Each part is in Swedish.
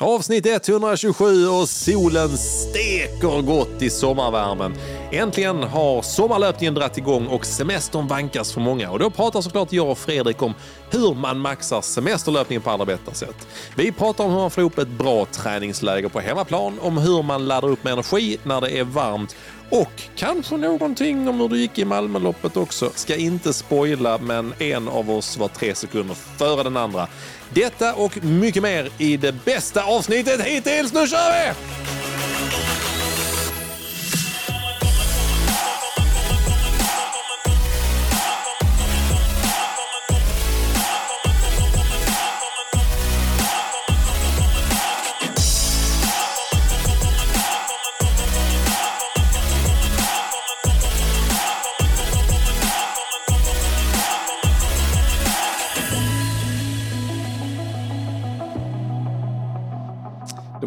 Avsnitt 127 och solen steker gott i sommarvärmen. Äntligen har sommarlöpningen dratt igång och semestern vankas för många. Och då pratar såklart jag och Fredrik om hur man maxar semesterlöpningen på allra bästa sätt. Vi pratar om hur man får ihop ett bra träningsläger på hemmaplan, om hur man laddar upp med energi när det är varmt och kanske någonting om hur det gick i Malmöloppet också. Ska inte spoila, men en av oss var tre sekunder före den andra. Detta och mycket mer i det bästa avsnittet hittills. Nu kör vi!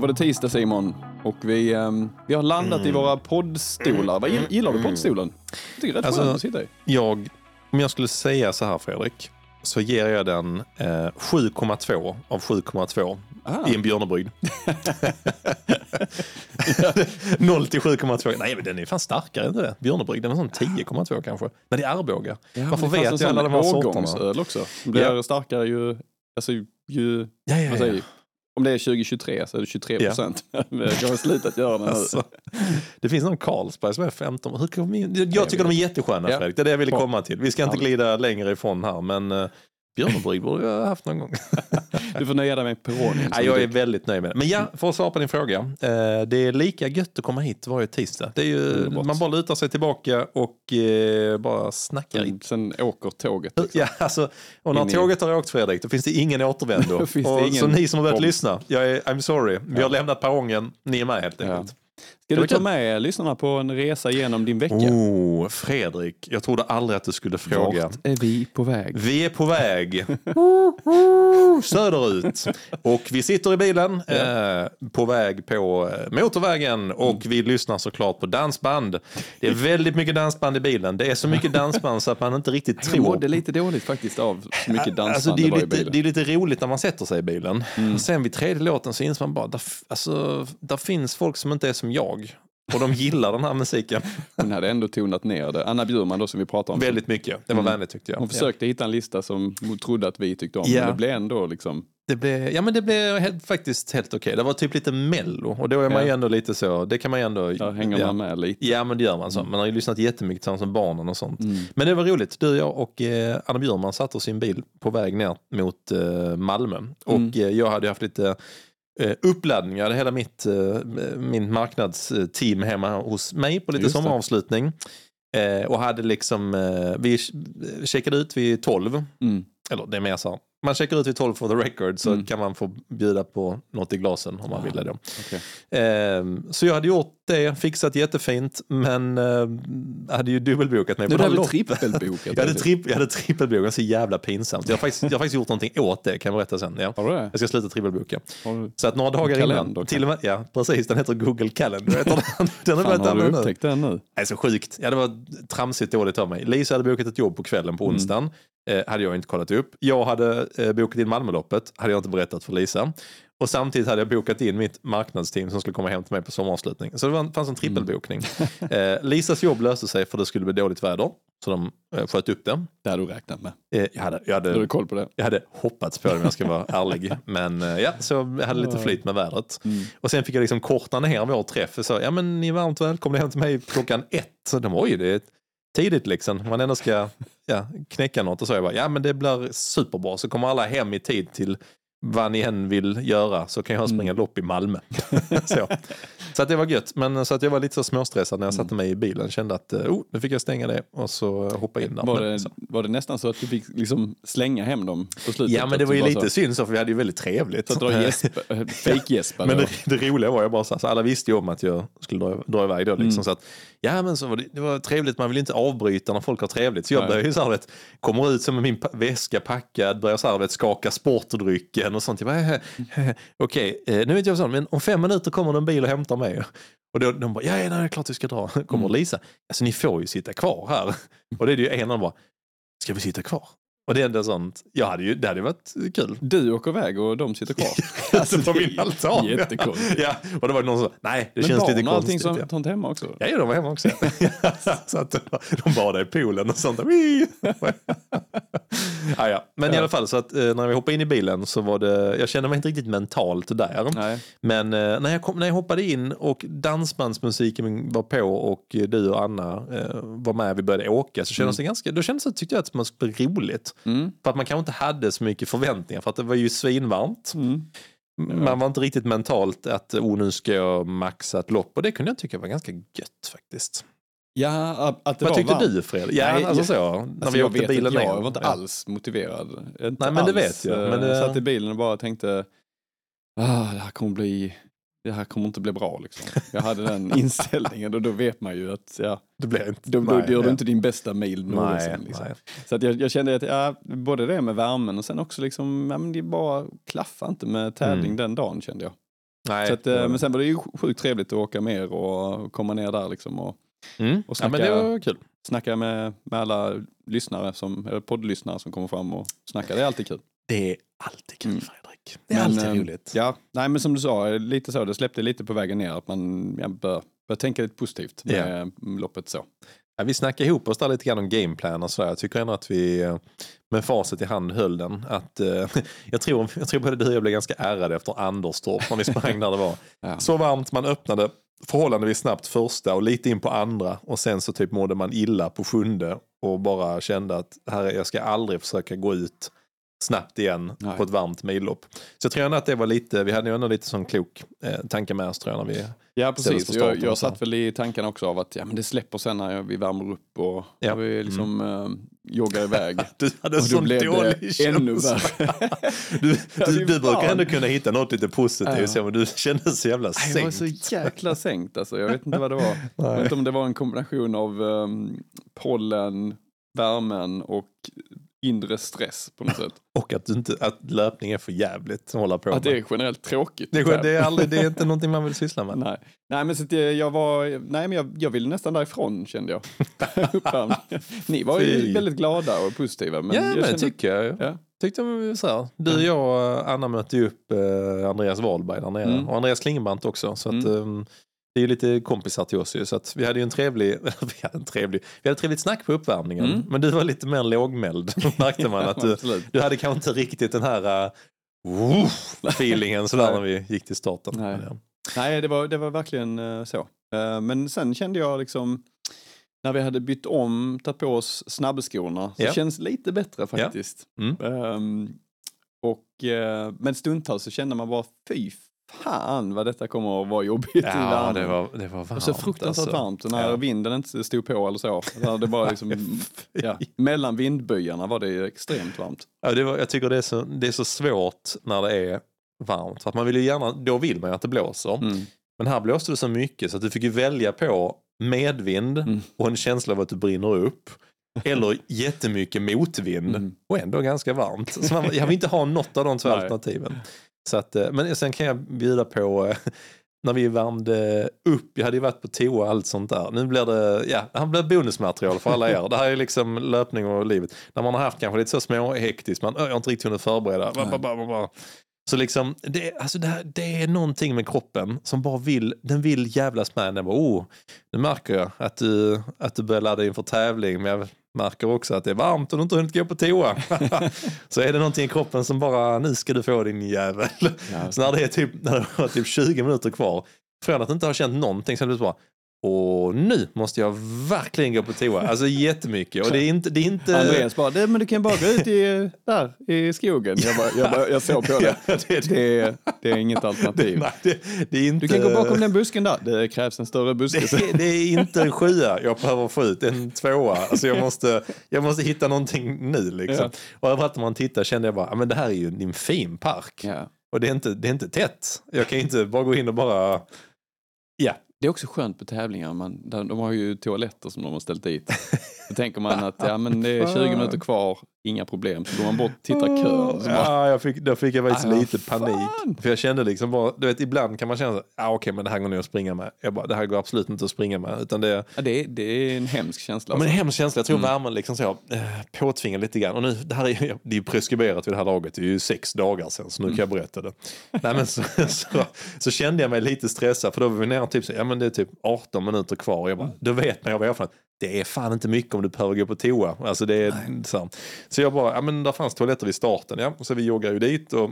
Var det tisdag Simon och vi, ehm, vi har landat i våra poddstolar. Vad gill- Gillar du poddstolen? Jag tycker det är rätt Alltså- skönt att sitta i. Jag, om jag skulle säga så här Fredrik, så ger jag den eh, 7,2 av 7,2 Ah. i en björnebrygd. 0 till 7,2. Nej men den är fan starkare än det. Björnebrygd, den är sån 10,2 kanske. Men det är Arboga. Varför det fanns vet jag alla de här sorterna? årgångsöl också. Det blir Ja. starkare ju, alltså ju, Ja, ja, ja. Om det är 2023 så är det 23 procent. Jag har slutat göra det. Alltså, det finns någon Carlsberg som är 15. Hur kom in? Jag tycker de är jättesköna Ja. Fredrik. Det är det jag ville komma till. Vi ska inte Ja. glida längre ifrån här men uh, Björnebrygd borde jag ha haft någon gång. Du får nöja dig med Peroni. Nej, jag är väldigt nöjd med det. Men ja, för att svara på din fråga. Eh, det är lika gött att komma hit varje tisdag. Det är ju, Underbart. man bara lutar sig tillbaka och eh, bara snackar lite. Sen åker tåget. Liksom. Ja, alltså, och när In tåget har åkt Fredrik, då finns det ingen återvändo. Finns det och, ingen så ni som har börjat lyssna, jag är, I'm sorry. Vi Ja. har lämnat perrongen, ni är med helt enkelt. Ska Det du ta med lyssnarna på en resa genom din vecka? Oh, Fredrik, jag trodde aldrig att du skulle fråga. Vart är vi på väg? Vi är på väg söderut och vi sitter i bilen eh, på väg på eh, motorvägen och vi lyssnar såklart på dansband. Det är väldigt mycket dansband i bilen. Det är så mycket dansband så att man inte riktigt Jag tror. mådde lite dåligt faktiskt av så mycket dansband Alltså, det, det är var i lite, bilen. det är lite roligt när man sätter sig i bilen. Sen vid tredje låten så inser man bara, där, alltså, där finns folk som inte är som jag. Och de gillar den här musiken Hon hade ändå tonat ner det. Anna Bjurman då som vi pratade om. väldigt mycket. Det var vänligt tyckte jag. Hon försökte hitta en lista som hon trodde att vi tyckte om. Ja. Men det blev ändå liksom. Det blev, ja men det blev helt, faktiskt helt okej. Det var typ lite mello och då är man Ja. ju ändå lite så, det kan man ju ändå... Där hänger ja. man med lite. Ja men det gör man så. Man har ju lyssnat jättemycket tillsammans med barnen och sånt. Men det var roligt. Du, jag och eh, Anna Bjurman satte oss i en bil på väg ner mot eh, Malmö. Och eh, jag hade haft lite eh, uppladdning. Jag hade hela mitt eh, min marknadsteam hemma hos mig på lite Just det. sommaravslutning. Eh, och hade liksom, eh, vi checkade ut vid 12. Mm. Eller det är mer så här. Man checkar ut vid 12 for the record så kan man få bjuda på något i glasen om man ville det. Okej. Ehm, så jag hade gjort det, fixat jättefint, men eh, hade ju dubbelbokat mig på är det det loppet. trippelbokat? Jag hade, tripp, jag hade trippelbokat, så jävla pinsamt. Jag har, faktiskt, jag har faktiskt gjort någonting åt det, kan jag berätta sen. Ja. Har du det? Jag ska sluta trippelboka. Så att några dagar kalender, innan, till och med, ja precis, den heter Google Calendar. Heter den. Den har Fan, har du nu. upptäckt den nu? Nej, så sjukt. Ja, det var tramsigt dåligt av mig. Lisa hade bokat ett jobb på kvällen på onsdagen. Eh, hade jag inte kollat upp. Jag hade eh, bokat in Malmöloppet. Hade jag inte berättat för Lisa. Och samtidigt hade jag bokat in mitt marknadsteam som skulle komma hem till mig på sommaravslutning. Så det var en, fanns en trippelbokning. eh, Lisas jobb löste sig för det skulle bli dåligt väder. Så de eh, sköt upp det. Det hade du räknat med. Eh, jag, hade, jag, Har du hade, koll på det? jag hade hoppats på det om jag ska vara ärlig. Men eh, ja, så jag hade lite flyt med vädret. Och sen fick jag liksom korta ner vår träff. sa, ja men ni är varmt välkomna hem till mig klockan ett. Så de, oj, det är tidigt liksom. Man ändå ska ja, knäcka något. Och så jag bara, ja men det blir superbra. Så kommer alla hem i tid till vad ni än vill göra så kan jag springa lopp i Malmö. så. så att det var gött. Men så att jag var lite så småstressad när jag satte mig i bilen. Kände att eh, oh, nu fick jag stänga det och så hoppa in där. Var det, var det nästan så att du fick liksom slänga hem dem på slutet? Ja men det var ju lite Så, synd så för vi hade ju väldigt trevligt. så att dra gäsp, äh, fake-gäspar. Men det, det roliga var ju bara så, här, så alla visste ju om att jag skulle dra, dra iväg då. Liksom, så att, ja men så var det, det var trevligt, man vill inte avbryta när folk har trevligt. Så jag började ju så här, vet, kommer ut som med min väska packad, börjar så här, vet, skaka sportdrycken och sånt. Jag bara, "Eh, eh, eh, Okej, nu vet jag så, men om fem minuter kommer det en bil och hämtar mig. Och då, de bara, ja, nej, det är klart vi ska dra. Kommer Lisa, alltså ni får ju sitta kvar här. Och det är det ju en av dem bara, ska vi sitta kvar? Och det är ändå sånt, jag hade ju, det hade varit kul. Du åker iväg och de sitter kvar. Alltså, på min altan. Jättekonstigt. Ja, och det var någon som sa, nej det Men känns barn lite konstigt. som ja. sånt hemma också? Ja, ja, de var hemma också. så att de badade i poolen och sånt. Ja, ja. Men i alla fall, så att eh, när vi hoppade in i bilen så var det, jag kände mig inte riktigt mentalt där. Nej. Men eh, när, jag kom, när jag hoppade in och dansbandsmusiken var på och eh, du och Anna var med, vi började åka, så kändes det ganska, då kändes det, tyckte jag att det skulle bli roligt. Mm. För att man kanske inte hade så mycket förväntningar för att det var ju svinvarmt. Mm. Man var inte riktigt mentalt att oh, nu ska jag maxa ett lopp och det kunde jag tycka var ganska gött faktiskt. Ja, att det Vad var tyckte varmt. du Fredrik? Ja, Nej, alltså jag- så. När Alltså, vi jag åkte bilen ner. jag var inte alls motiverad. Inte Nej, men det alls. vet jag, men Eh, det- Satt i bilen och bara tänkte, ah, det här kommer bli, det här kommer inte bli bra liksom. Jag hade den inställningen och då vet man ju att, ja, Det blev inte. då, då nej, gör du ja. inte din bästa Nej, någonsin. Liksom. nej. Så att jag, jag kände att, ja, både det med värmen och sen också liksom, ja, men det bara klaffar inte med tävling Mm. den dagen kände jag. nej. Så att, var eh, men sen var det ju sjukt trevligt att åka mer och komma ner där liksom och mm. och ja, men det snacka- var kul. snacka med, med alla lyssnare som, eller poddlyssnare som kommer fram och snackar. Det är alltid kul. Det är alltid kul Mm. Fredrik. Det är Men, alltid eh, roligt. Ja, nej men som du sa, lite så, det släppte lite på vägen ner att man ja, bör, bör tänka lite positivt med eh, loppet så. Ja, vi snackade ihop oss där lite grann om gameplan och så. Jag tycker ändå att vi eh, med facit i hand höll den. Att, eh, jag, tror, jag tror både du och jag blev ganska ärrade efter Anderstorp när vi sprang där det var. Ja. Så varmt, man öppnade förhållandevis snabbt första och lite in på andra och sen så typ mådde man illa på sjunde och bara kände att här, jag ska aldrig försöka gå ut snabbt igen Nej. på ett varmt millopp. Så jag tror ändå att det var lite, vi hade ju ändå lite sån klok eh, tanke med oss tror jag när vi Ja, precis. Jag, jag satt väl i tankarna också av att ja, men det släpper sen när vi värmer upp och Ja. vi liksom eh, joggar iväg. Du hade Och sån blev dålig känsla. Du, du, du brukar ändå kunna hitta något lite positivt, Ja. men du kände så jävla Nej, Jag var sänkt. så jäkla sänkt alltså. Jag vet inte vad det var. Jag vet inte om det var en kombination av um, pollen, värmen och inre stress på något sätt. Och att, du inte, att löpning är för jävligt att hålla på Att med. det är generellt tråkigt. Det, är, det, är aldrig, det är inte någonting man vill syssla med. Nej. nej, men så att jag var, nej men jag, jag ville nästan därifrån kände jag. Ni var ju väldigt glada och positiva. Men ja, jag men det kände, tycker jag. Ja. Tyckte man så här. Du, jag och Anna mötte ju upp eh, Andreas Wahlberg där nere. Mm. Och Andreas Klingbrandt också. Så att, Mm. eh, det är ju lite kompisar till oss ju. Så att vi hade ju en trevlig, vi hade en trevlig, vi hade ett trevligt snack på uppvärmningen. Mm. Men du var lite mer lågmäld märkte man. att du, du hade kanske inte riktigt den här uh, feelingen sådär när vi gick till starten. Nej. Ja. Nej, det var, det var verkligen eh, så. Eh, men sen kände jag liksom, när vi hade bytt om, tagit på oss snabbskorna, så Ja. känns lite bättre faktiskt. Mm. Ehm, och, men stundtals så kände man bara, fy fan vad detta kommer att vara jobbigt i Ja, värmen. det var, det var varmt. Och så fruktansvärt alltså. varmt. Och när Ja. vinden inte stod på eller så. Det bara liksom, ja, mellan vindbyarna var det extremt varmt. Ja, det var, jag tycker det är, så, det är så svårt när det är varmt. För att man vill ju gärna, då vill man ju att det blåser. Mm. Men här blåste det så mycket så att du fick ju välja på medvind Mm. och en känsla av att du brinner upp. Eller jättemycket motvind Mm. och ändå ganska varmt. Så man, jag vill inte ha något av de två alternativen. Så att, eh, men sen kan jag bjuda på eh, när vi värmde upp, jag hade ju varit på toa och allt sånt där. Nu blir det, ja, här blir bonusmaterial för alla er. Det här är liksom löpning och livet. När man har haft kanske lite så småhektiskt, man "Ö, jag har inte riktigt hunnit förbereda. Så liksom, det, alltså det, här, det är någonting med kroppen som bara vill, den vill jävlas med. Den bara, oh, nu märker jag att du, att du börjar ladda inför tävling, men jag märker också att det är varmt och du inte hunnit gå på toa. så är det någonting i kroppen som bara, nu ska du få din jävel. Ja. Så när det är typ, när det var typ 20 minuter kvar, från att inte ha känt någonting, så är det bara, och nu måste jag verkligen gå på toa. Alltså jättemycket. Och det är inte... Det är inte Andreas bara, "Det- men du kan bara gå ut i, där, i skogen. Jag, bara, jag, bara, jag såg på det. Ja, det, Det är, det är inget alternativ. nej, det, är inte... Du kan gå bakom den busken där. Det krävs en större buske. Det, är inte en sjua jag behöver få ut, en tvåa. Alltså jag, måste, jag måste hitta någonting nu. Liksom. Och överallt när man tittar kände jag bara, "Ja, men det här är ju en fin park. Ja. Och det är, inte, det är inte tätt. Jag kan inte bara gå in och bara... Ja, det är också skönt på tävlingar. Man, de har ju toaletter som de har ställt dit. Då tänker man att ja, men det är 20 minuter kvar. inga problem. Så går man bort och tittar kön. Bara, Ja, jag fick, då fick jag faktiskt Ah, lite fan. panik. För jag kände liksom bara, du vet ibland kan man känna så ja okej men det här går nog att springa med. Jag bara, det här går absolut inte att springa med. Utan det, ja, det, är, det är en hemsk känsla. Ja, men alltså. en hemsk känsla. Jag tror värmen liksom så, eh, påtvingar lite grann. Och nu, det här är, det är preskriberat vid det här laget. Det är ju sex dagar sedan, så nu kan jag berätta det. Nej, men så, så, så kände jag mig lite stressad, för då var vi nere typ, så, ja, men det är typ 18 minuter kvar. Jag bara, då vet man, jag var erfaren, det är fan inte mycket om du behöver gå på toa. Alltså det är, så, så jag bara, ja men där fanns toaletter vid starten. Ja. Så vi joggar ju dit och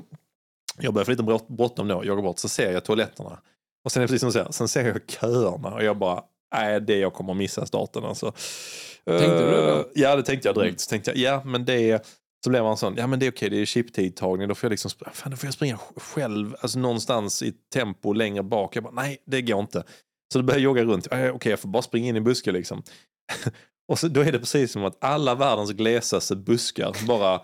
jag börjar få lite bråttom då, joggar bort, så ser jag toaletterna. Och sen är det precis som du säger, sen ser jag köerna och jag bara, nej det jag kommer missa starten alltså. Tänkte du det då? Eh, Ja det tänkte jag direkt. Så tänkte jag, ja men det är, så blev man sån, ja men det är okej, det är chiptidtagning, då får jag liksom, fan då får jag springa själv, alltså någonstans i tempo längre bak. Jag bara, nej det går inte. Så då började jag jogga runt, "Ja, okej jag får bara springa in i busken liksom. Och så, då är det precis som att alla världens glesaste buskar bara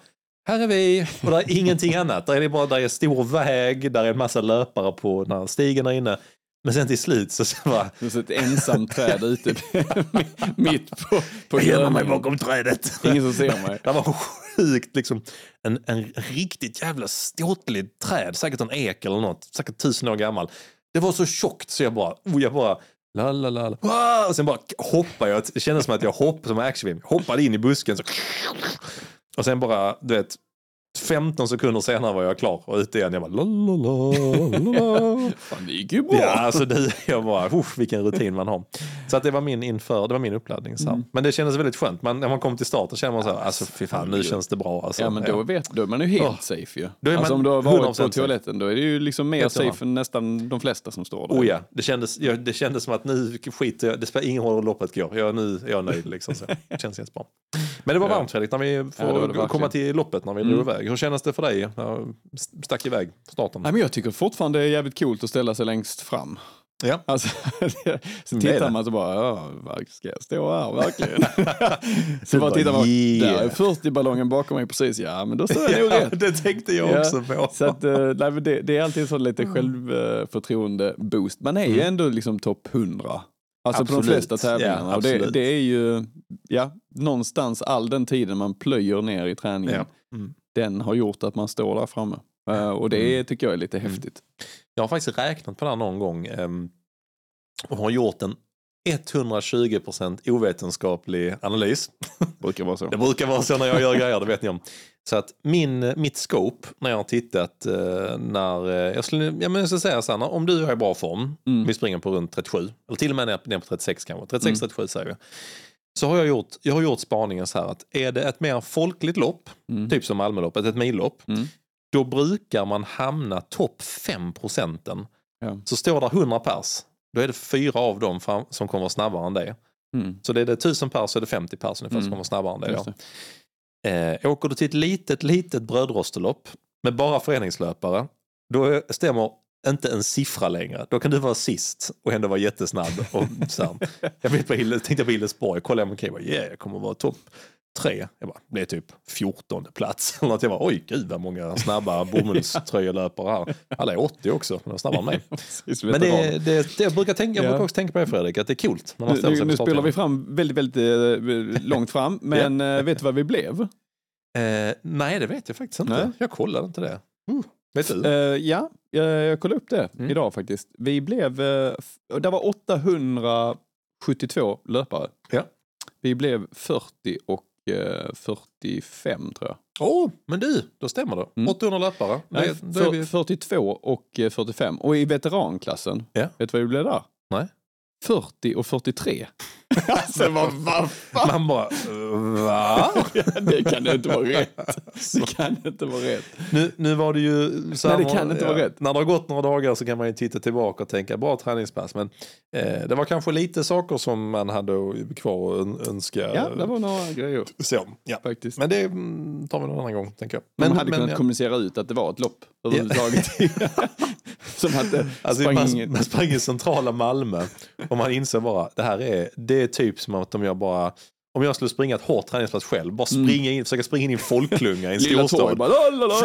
här är vi och det är ingenting annat. Där är det bara där är stor väg, där är en massa löpare på den här stigen där inne. Men sen till slut så, så bara, Det är ett ensamt träd ute mitt på, på jag gömmer mig bakom trädet. Ingen som ser mig. Det var sjukt liksom. En, en riktigt jävla ståtlig träd, säkert en ek eller något, säkert tusen år gammal. Det var så tjockt så jag bara, oh, jag bara La, la, la, la. Ah! Och sen bara hoppar jag, det kändes som att jag hoppade som en actionfilm. Hoppade in i busken så och sen bara, du vet, 15 sekunder senare var jag klar och ute igen. Jag bara la, la, la, la, la. Fan, det gick ju bra. Ja, alltså det, jag bara, uff, vilken rutin man har. Så att det var min inför, det var min uppladdning. Så. här. Men det kändes väldigt skönt. Man, när man kom till start då känner man så här, alltså fy fan, nu känns det bra. Alltså, Ja men då, vet, då är man ju helt Åh. safe ju. Då är alltså man om du har varit 100% på toaletten då är det ju liksom mer safe än nästan de flesta som står där. Oh ja, det kändes, ja, det kändes som att nu skiter jag, det spelar ingen roll hur loppet går. Jag, nu är jag nöjd liksom. Så. Det känns jättebra. Men det var Ja. varmt Fredrik, när vi Ja, får verkligen. komma till loppet när vi drog iväg. Hur kändes det för dig? Jag stack iväg starten. Nej, men jag tycker fortfarande det är jävligt coolt att ställa sig längst fram. Ja. Alltså, så tittar man så bara, ja, ska jag stå här verkligen? så bara tittar man, yeah. där är 40 ballongen bakom mig precis, ja men då står jag nog Ja, rätt. det tänkte jag Ja, också på. Så att, eh, nej, det, det är alltid så lite självförtroende-boost. Man är ju ändå liksom topp 100. Alltså på de Absolut. flesta tävlingarna. Ja, och det, absolut. det är ju, ja, någonstans all den tiden man plöjer ner i träningen, Ja. Mm. Den har gjort att man står där framme. Eh, och det är, tycker jag är lite häftigt. Jag har faktiskt räknat på det här någon gång ehm, och har gjort en 120% ovetenskaplig analys. Brukar vara så. Det brukar vara så när jag gör grejer, det vet ni om. Så att min, mitt scope när jag har tittat eh, när, eh, jag skulle, ja men jag ska säga så här, om du är i bra form, Mm. vi springer på runt 37, eller till och med ner, ner på 36 kanske, 36-37 säger vi. Så har jag gjort, jag har gjort spaningen så här att är det ett mer folkligt lopp, Mm. typ som Malmöloppet, ett millopp, Mm. då brukar man hamna topp 5 procenten. Ja. Så står där 100 pers, då är det fyra av dem fram, som kommer snabbare än det. Mm. Så det är det 1000 pers så är det 50 pers ungefär som Mm. kommer snabbare än det. Det. Eh, åker du till ett litet, litet brödrostelopp med bara föreningslöpare, då stämmer inte en siffra längre. Då kan du vara sist och ändå vara jättesnabb. Och så här. Jag vet på Hille, tänkte på Hillesborg, kollade jag omkring och bara, yeah, jag kommer vara topp tre. Jag bara, blev typ 14 plats. Eller något. Jag bara, oj gud vad många snabba bomullströjelöpare här. Alla är 80 också, men de är snabbare än mig. Precis, Men det, det, det jag brukar tänka, jag Ja. brukar också tänka på det Fredrik, att det är man Nu, nu, nu spelar vi fram väldigt, väldigt eh, långt fram, men eh, vet du vad vi blev? Eh, nej, det vet jag faktiskt inte. Nej. Jag kollade inte det. Uh, vet du? Eh, ja, jag, jag kollade upp det Mm. idag faktiskt. Vi blev, uh, det var 872 löpare. Ja. Vi blev 40 och eh, 45 tror jag. Åh, men du, då stämmer det. Mm. 800 löpare. Nej, Det, för, vi... 42 och eh, 45. Och i veteranklassen, Ja. vet du vad vi blev där? Nej. 40 och 43. alltså vad, vad fan? Man bara, va? det kan inte vara rätt. Det kan inte vara rätt. Nu, nu var det ju... Så Nej, det kan inte vara rätt. När det har gått några dagar så kan man ju titta tillbaka och tänka, bra träningspass. Men eh, det var kanske lite saker som man hade kvar att ön- önska. Ja, det var några grejer Så, ja. faktiskt. Men det mm, tar vi någon annan gång, tänker jag. Men, man hade men, kunnat ja. kommunicera ut att det var ett lopp överhuvudtaget. Som att det Alltså, sprang man, man sprang i centrala Malmö och man inser bara det här är, det är typ som att de gör bara om jag skulle springa ett hårt träningspass själv, bara springa in, försöka springa in i en folkklunga i en storstad.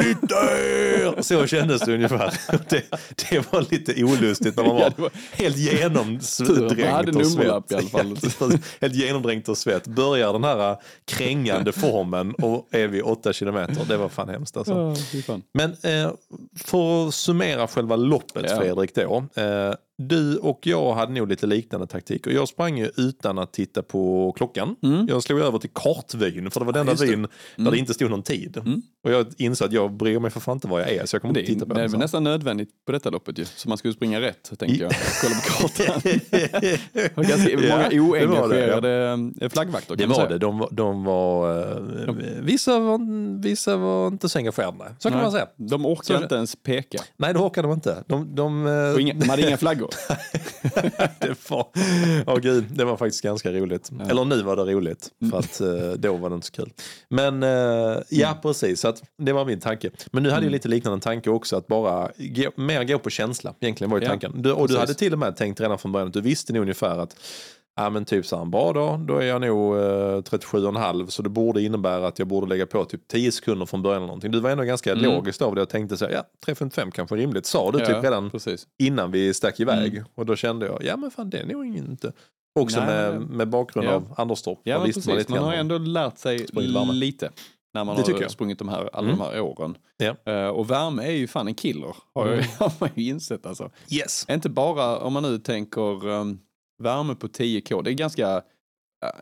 Flytta er! Så kändes det ungefär. Det, det var lite olustigt när man var, Ja, det var- helt genomdränkt nummerlapp svett. Ja, helt genomdränkt av svett. Börjar den här krängande formen och är vi åtta kilometer. Det var fan hemskt alltså. Ja, fy fan. Men eh, för att summera själva loppet. Fredrik då. Eh, du och jag hade nog lite liknande taktiker. Jag sprang ju utan att titta på klockan. Jag slog över till kartvyn för det var den just det. vyn där det inte stod någon tid. Och jag insåg att jag bryr mig för fan inte var jag är så jag kommer Det inte titta på det är den. väl nästan nödvändigt på detta loppet ju. Så man skulle springa rätt, tänker jag. Kolla på kartan. Det var ganska Ja, många det oengagerade eh, flaggvakter Det man var det. De, var- de var, eh, vissa, var, vissa var inte så engagerade. Så kan Nej, man säga. De orkar Så- inte ens peka. Nej, det orkade de inte. De, de, eh, Och inga, de hade inga flaggor. det var, åh gud, det var faktiskt ganska roligt. Eller nu var det roligt, Mm. för att eh, då var det inte så kul. Men eh, ja, precis, så att, det var min tanke. Men nu hade Mm. jag lite liknande tanke också, att bara gå, mer gå på känsla, egentligen var ju Ja, tanken. Du, och du hade till och med tänkt redan från början att du visste nog ungefär att Ja men typ så här, bra dag, då är jag nog eh, 37,5 så det borde innebära att jag borde lägga på typ 10 sekunder från början eller någonting. Du var ändå ganska Mm. logiskt av det och tänkte så här, ja 3.55 kanske är rimligt. Sa du typ Ja, redan Precis. innan vi stack iväg. Mm. Och då kände jag, ja men fan det är nog inte. Också Nej, med, med bakgrund Ja. av Anderstorp. Ja, visste precis. Man, lite har ändå lärt sig lite. När man Det har jag. sprungit de här, alla Mm. de här åren. Ja. Eh, och värme är ju fan en killer. Har, jag, Mm. har man ju insett alltså. Yes. Inte bara om man nu tänker um, värme på 10K. Det är ganska, uh,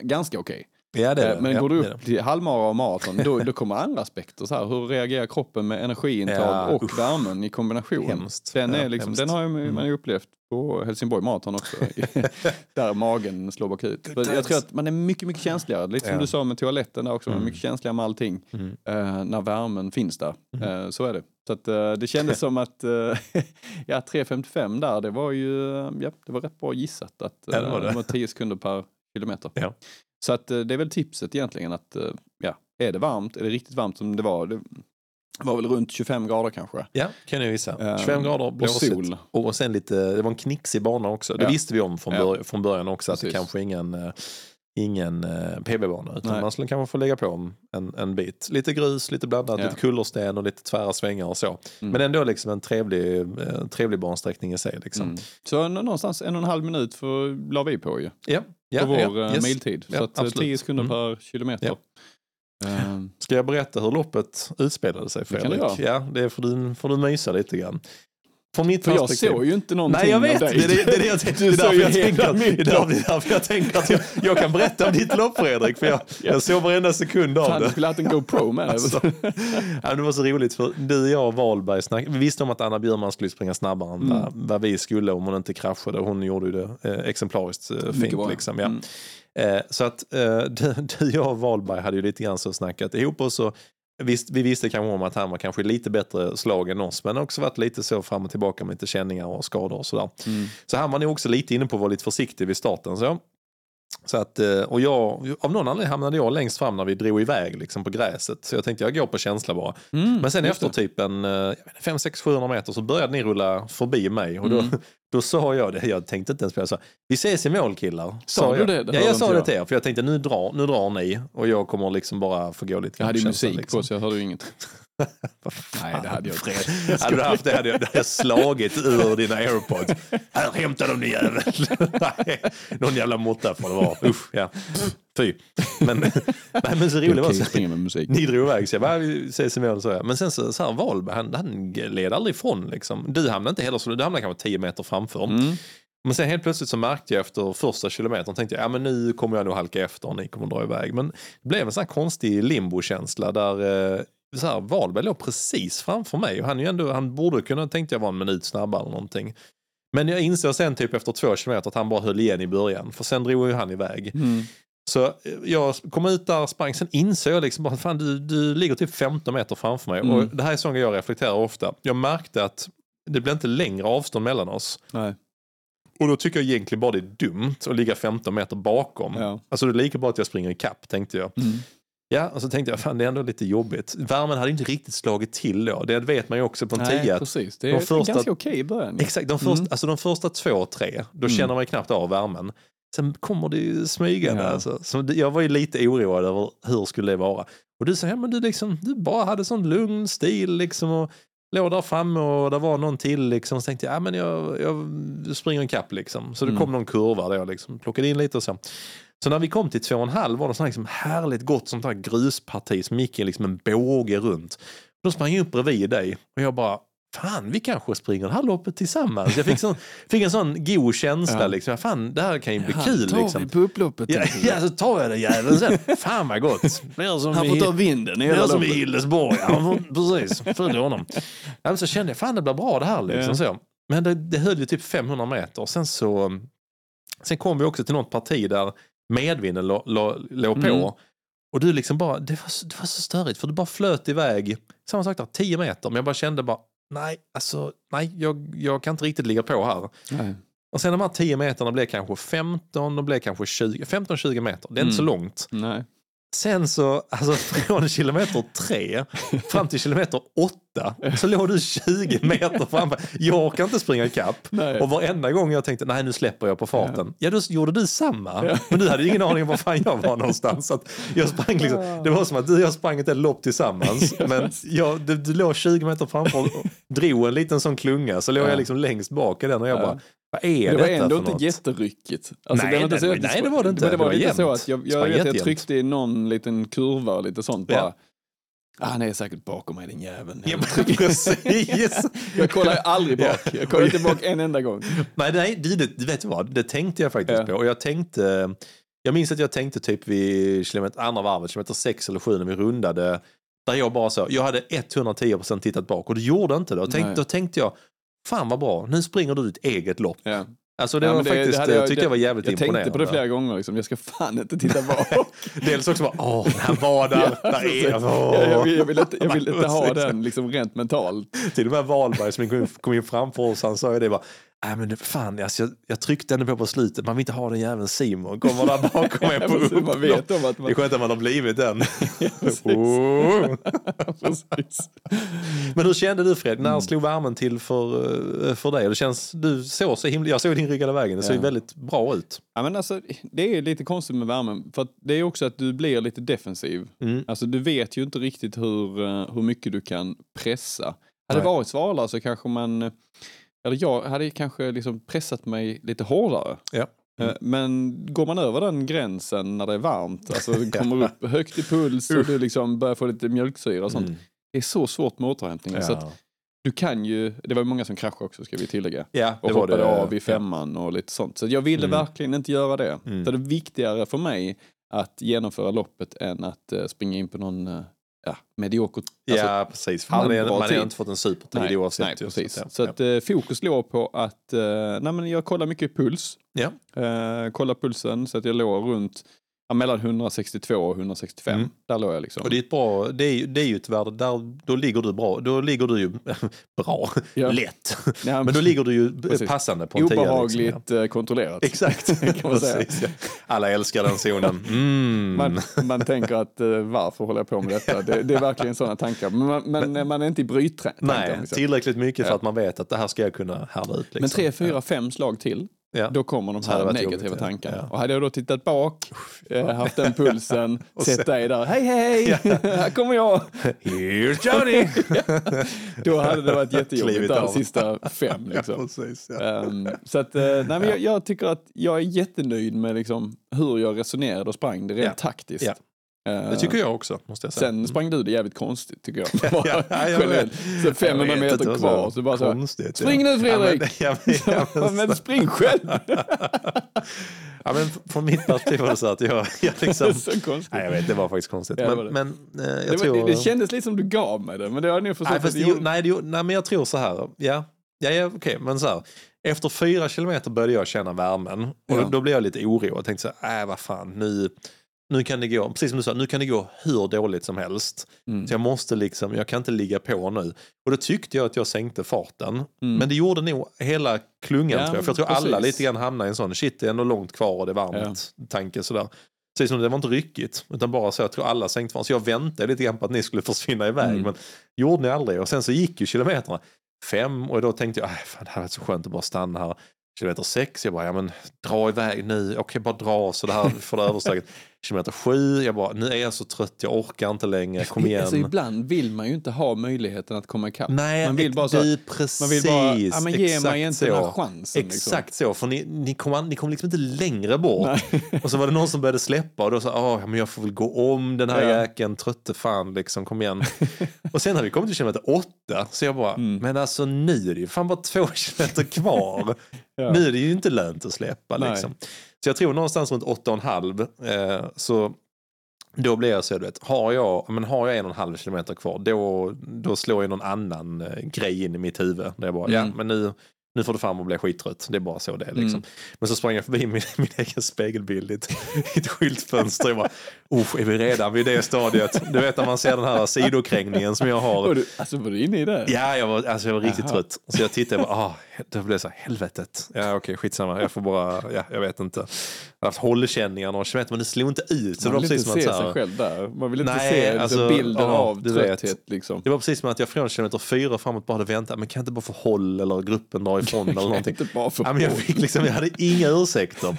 ganska okej. Ja det Eh, det. Men ja, går du det upp till halvmara och maraton, då, då kommer andra aspekter. Så här, hur reagerar kroppen med energiintag Ja, och usch. värmen i kombination? Hemskt. Den, är liksom, hemskt. den har Mm. man ju upplevt på Helsingborg Marathon också. där magen slår bakut. Jag tror att man är mycket, mycket känsligare. Lite som du sa med toaletten där också. Man är Mm. mycket känsligare med allting. Mm. eh, när värmen finns där. Mm. Eh, så är det. Så att, eh, det kändes som att eh, ja, 3.55 där, det var ju ja, det var rätt bra gissat. Att, Ja, det var eh, det. var 10 sekunder per kilometer. Ja. Så att det är väl tipset egentligen att ja, är det varmt, är det riktigt varmt som det var, det var väl runt 25 grader kanske. Ja, kan jag gissa. Eh, 25 grader, Och blåsigt. sol. Och sen lite, det var en knixig bana också. Det Ja. visste vi om från, Ja. bör, från början också. Att det Precis. kanske ingen, ingen eh, PB-bana. Utan Nej. man skulle kanske få lägga på en, en bit. Lite grus, lite blandat, Ja. lite kullersten och lite tvära svängar och så. Mm. Men ändå liksom en trevlig, eh, trevlig bansträckning i sig. Liksom. Mm. Så nå- någonstans en och en halv minut för, la vi på ju. Ja, ja, på vår ja, eh, yes. miltid. Ja, så att eh, absolut. 10 sekunder Mm. per kilometer. Ja. Eh, Ska jag berätta hur loppet utspelade sig Det kan Fredrik? du ja, det får du, får du mysa lite grann. Från mitt för jag perspektiv. såg ju inte någonting Nej jag vet, av det dig. är det, det, är det jag, det Du är därför jag tänker det är därför, det är därför jag tänker att jag, jag kan berätta om ditt lopp Fredrik. För jag, jag såg varenda sekund av Fan, du det. skulle haft en GoPro med. Alltså, ja, det var så roligt för du, jag och Wahlberg snack, vi visste om att Anna Bjurman skulle springa snabbare än vad, vad vi skulle om hon inte kraschade. Hon gjorde ju det eh, exemplariskt eh, fint. Liksom, ja. Mm. Eh, så att eh, du, du, jag och Wahlberg hade ju lite grann så snackat ihop och så Visst, vi visste kanske om att han var kanske lite bättre slag än oss men också varit lite så fram och tillbaka med lite känningar och skador och sådär. Mm. Så han var nog också lite inne på att vara lite försiktig vid starten. Så. Så att, eh, och jag, av någon anledning hamnade jag längst fram när vi drog iväg liksom på gräset. Så jag tänkte jag går på känsla bara. Mm, Men sen efter det. typ en 5 6 700 meter så började ni rulla förbi mig. Och då, Mm. då sa jag det, jag tänkte inte ens på det. Sa, vi ses i mål killar. Sa du jag. det? Det Ja, jag sa det till er. För jag tänkte nu drar, nu drar ni och jag kommer liksom bara få gå lite Jag hade ju musik liksom. på så jag hörde ju inget. Nej, det hade jag inte. Hade du haft det hade jag, det hade jag slagit ur dina airpods. Här, hämta dem ni jävel. Nej, Någon jävla måtta får det vara. Usch, ja. Fy. Men, nej, men så roligt var så. Ni drog iväg så jag bara, vi ses i mål så jag. Men sen så, så här Wahlberg, han, han led aldrig ifrån liksom. Du hamnade inte heller så, du hamnade kanske 10 meter framför. Mm. Men sen helt plötsligt så märkte jag efter första kilometern, tänkte jag, ja men nu kommer jag nog halka efter och ni kommer dra iväg. Men det blev en sån här konstig limbo-känsla där eh, så här, Wahlberg låg precis framför mig och han, är ju ändå, han borde kunna, tänkte jag, vara en minut snabbare eller någonting. Men jag insåg sen typ efter två kilometer att han bara höll igen i början, för sen drog ju han iväg. Mm. Så eh, jag kom ut där, sprang, sen insåg jag liksom bara, fan du, du ligger typ 15 meter framför mig. Mm. Och det här är sånt jag reflekterar ofta. Jag märkte att det blev inte längre avstånd mellan oss. Nej. Och då tycker jag egentligen bara det är dumt att ligga 15 meter bakom. Ja. Alltså det är lika bra att jag springer i kapp tänkte jag. Mm. Ja, och så tänkte jag, fan det är ändå lite jobbigt. Värmen hade inte riktigt slagit till då. Det vet man ju också på en Nej, tia. precis. Det de är första- ganska okej i början. Exakt, de första, Mm. alltså de första två, tre, då Mm. känner man ju knappt av värmen. Sen kommer det ju smygande. Ja. Alltså. Så jag var ju lite oroad över hur skulle det vara. Och du sa, ja, men du, liksom, du bara hade sån lugn stil liksom. Och låg där framme och det var någon till liksom. Så tänkte jag, ja, men jag, jag springer en kapp liksom. Så det Mm. kom någon kurva där jag liksom plockade in lite och så. Så när vi kom till två och en halv var det sånt här liksom härligt gott sånt här grusparti som gick i liksom en båge runt. Då sprang jag upp bredvid dig och jag bara, fan vi kanske springer det här loppet tillsammans. Jag fick, sån, fick en sån god känsla Ja. liksom, fan det här kan ju bli Han kul tar liksom. vi på upploppet. Ja, ja, så tar jag den jäveln sen. Fan vad gott. Som Han i- får ta vinden i hela som i loppet. Hillesborg. Han får, precis, följer honom. Ja, så kände jag, fan det blir bra det här. Liksom, Ja. så. Men det, det höll ju typ 500 meter. Sen så sen kom vi också till något parti där medvinden lå- lå- låg på. Mm. Och du liksom bara, det var, så, det var så störigt för du bara flöt iväg. Samma sak där, 10 meter. Men jag bara kände bara, nej, alltså, nej, jag, jag kan inte riktigt ligga på här. Nej. Och sen de här 10 meterna blev kanske 15, och blev kanske 20, 15-20 meter. Det är inte så Mm. långt. Nej. Sen så, alltså från kilometer tre fram till kilometer åtta så låg du 20 meter framför. Jag orkar inte springa ikapp. Nej. Och varenda gång jag tänkte, nej nu släpper jag på farten. Ja, då gjorde du samma. Ja. Men du hade ingen aning om var fan jag var någonstans. Så att jag sprang liksom, det var som att du och jag sprang ett lopp tillsammans. Men jag, du, du låg 20 meter framför och drog en liten sån klunga. Så låg Ja. jag liksom längst bak i den och jag Ja. bara, vad är Det var ändå inte något? jätteryckigt. Alltså, Nej, det var inte det- så att nej, det var det inte. Men det var, Det var lite så jämnt. att jag, Det jag, vet, jag tryckte i någon liten kurva och lite sånt Ja. bara. Ah, han är säkert bakom mig den jäveln. Ja, precis. Jag kollar ju aldrig bak. Jag kollar inte bak en enda gång. Nej, nej du, det, du vet vad, det tänkte jag faktiskt Ja. på. Och jag tänkte, jag minns att jag tänkte typ vid kilometer, andra varvet, kilometer 6 eller 7 när vi rundade. Där jag bara så, jag hade 110% tittat bak och du gjorde inte det. Och tänk, Nej. då tänkte jag, fan vad bra, nu springer du ditt eget lopp. Ja. Alltså det Ja, var men faktiskt, hade jag, tyckte jag var jävligt Jag imponerande. tänkte på det flera gånger, liksom. jag ska fan inte titta bak. Dels också bara, åh, här var där, Ja, där är Ja, jag, vill, jag vill inte, jag vill inte ha den liksom rent mentalt. Till och med Wahlberg som kom in, kom in framför oss, han sa ju det bara, Nej men fan, alltså, jag, jag tryckte ändå på på slutet, man vill inte ha den jäveln Simon, kommer där bakom en på Precis, man upplopp. vet om att Det man... är skönt att man har blivit den. precis. Oh. Precis. Men hur kände du Fred? Mm. När slog värmen till för, eh, för dig? Det känns, du såg så himla, jag såg din rygg hela vägen, det såg Ja. väldigt bra ut. Ja, men alltså, det är lite konstigt med värmen, för det är också att du blir lite defensiv. Mm. Alltså, du vet ju inte riktigt hur, eh, hur mycket du kan pressa. Hade det varit svalare så kanske man, eh, eller jag hade kanske liksom pressat mig lite hårdare. Ja. Eh, Men går man över den gränsen när det är varmt, alltså det kommer upp högt i puls och du liksom börjar få lite mjölksyra och sånt. Mm. Det är så svårt med återhämtning. Så att Ja. du kan ju, det var många som kraschade också ska vi tillägga. ja, Och hoppade det. av i femman och lite sånt. Så jag ville Mm. verkligen inte göra det. Mm. Så det är viktigare för mig att genomföra loppet än att eh, springa in på någon eh, ja, medioker. alltså, Ja, precis. Man är- man har inte fått en supertid nej, oavsett. nej, precis. Så säga. att eh, fokus låg på att eh, nej, men jag kollar mycket puls. Ja. Eh, kolla pulsen så att jag låg runt ja, mellan 162 och 165. Mm. Där låg jag liksom. Och det är ett bra, det är, ju- det är ju ett värde, där, då ligger du bra, då ligger du ju bra, Ja. lätt. Ja, Men då ligger du ju Precis. passande på en tia. Obehagligt Liksom, eh, kontrollerat. ja. Exakt, kan man säga. precis. Alla älskar den zonen. Mm. Man, man tänker att eh, varför håller jag på med detta? Det, det är verkligen sådana tankar. Men man, men man är inte i brytträn. Nej, liksom. tillräckligt mycket för att man vet att det här ska jag kunna härda ut. Liksom. Men tre, fyra, fem slag till, Ja. då kommer de här negativa jobbigt, ja. tankarna. Ja. Och hade jag då tittat bak, eh, haft den pulsen, Och sett dig där, hej hej, här kommer jag. Here's Johnny! Då hade det varit jättejobbigt där sista fem. Liksom. precis. Ja. Ehm, så att, eh, nej, men jag, jag tycker att jag är jättenöjd med liksom, hur jag resonerade och sprang det rent Ja. taktiskt. Eh, Det tycker jag också, måste jag säga. Sen sprang du det jävligt konstigt tycker jag. Ja, ja, jag vet. Så 500 Jag meter kvar, så bara så Konstigt. "Spring nu, Fredrik!" Ja, men, ja, men, men, spring själv! ja, men från mitt perspektiv var det så att jag, jag liksom... så konstigt. Nej, jag vet, det var faktiskt konstigt. Det men, var men jag det, tror... var, det, det kändes lite som du gav mig det, men det har förstått Nej, fast gjorde. nej, det, nej, men jag tror så här. Ja, ja, ja okej, men så här. Efter fyra kilometer började jag känna värmen och då, då blev jag lite oroad. Jag tänkte så här, äh, vad fan, nu, nu kan det gå, precis som du sa, nu kan det gå hur dåligt som helst. Mm. Så jag måste liksom, jag kan inte ligga på nu. Och då tyckte jag att jag sänkte farten. Mm. Men det gjorde nog hela klungan Ja, tror jag. För jag tror alla precis. lite grann hamnade i en sån, shit det är ändå långt kvar och det är varmt tanke sådär. Precis som det var inte ryckigt, utan bara så jag tror alla sänkte farten. Så jag väntade lite grann på att ni skulle försvinna iväg, Mm. men gjorde ni aldrig. Och sen så gick ju kilometerna fem och då tänkte jag, "Aj, fan, det här är så skönt att bara stanna här. Kilometer 6, jag bara, ja men dra iväg nu, okej bara dra så det här får det översteget. Kilometer 7, jag bara, nu är jag så trött, jag orkar inte längre, kom igen. Alltså, ibland vill man ju inte ha möjligheten att komma ikapp. Nej, man vill bara så, du, precis. man vill bara, ja, men ge mig inte så. den här chansen. Exakt liksom. så, för ni, ni kom, ni kom liksom inte längre bort. Och så var det någon som började släppa och då sa åh, men jag får väl gå om den här Ja. jäkeln, trötte fan liksom, kom igen. och sen har vi kommit till kilometer åtta, så jag bara, Mm. men alltså nu är det ju fan bara två kilometer kvar. Ja. Nu är det ju inte lönt att släppa Nej. Så jag tror någonstans runt åtta och en halv, eh, så då blir jag så, du vet, har jag, men har jag en och en halv kilometer kvar, då, då slår jag någon annan eh, grej in i mitt huvud. Där jag bara, Mm. ja men nu, nu får du fram och bli skittrött. Det är bara så det är liksom. Mm. Men så sprang jag förbi min, min egen spegelbild i ett, i ett skyltfönster. Jag bara, oh, är vi redan vid det stadiet? Du vet när man ser den här sidokrängningen som jag har. Du, alltså var du inne i det? Ja, jag var, alltså jag var riktigt Jaha. trött. Så jag tittade och bara, ah, då blev det så här, helvetet. Ja okej, skitsamma. Jag får bara, ja jag vet inte. Haft hållkänningar några kilometer men det slog inte ut. Så man det var vill precis inte se att sig här, själv där. Man vill inte Nej, se liksom, alltså, bilden ja, av du vet. trötthet. Liksom. det var precis som att jag från kilometer fyra framåt bara hade väntat, men kan jag inte bara få håll eller gruppen dra ifrån eller någonting. Inte bara för Ja, men jag, fick liksom, jag hade inga ursäkter.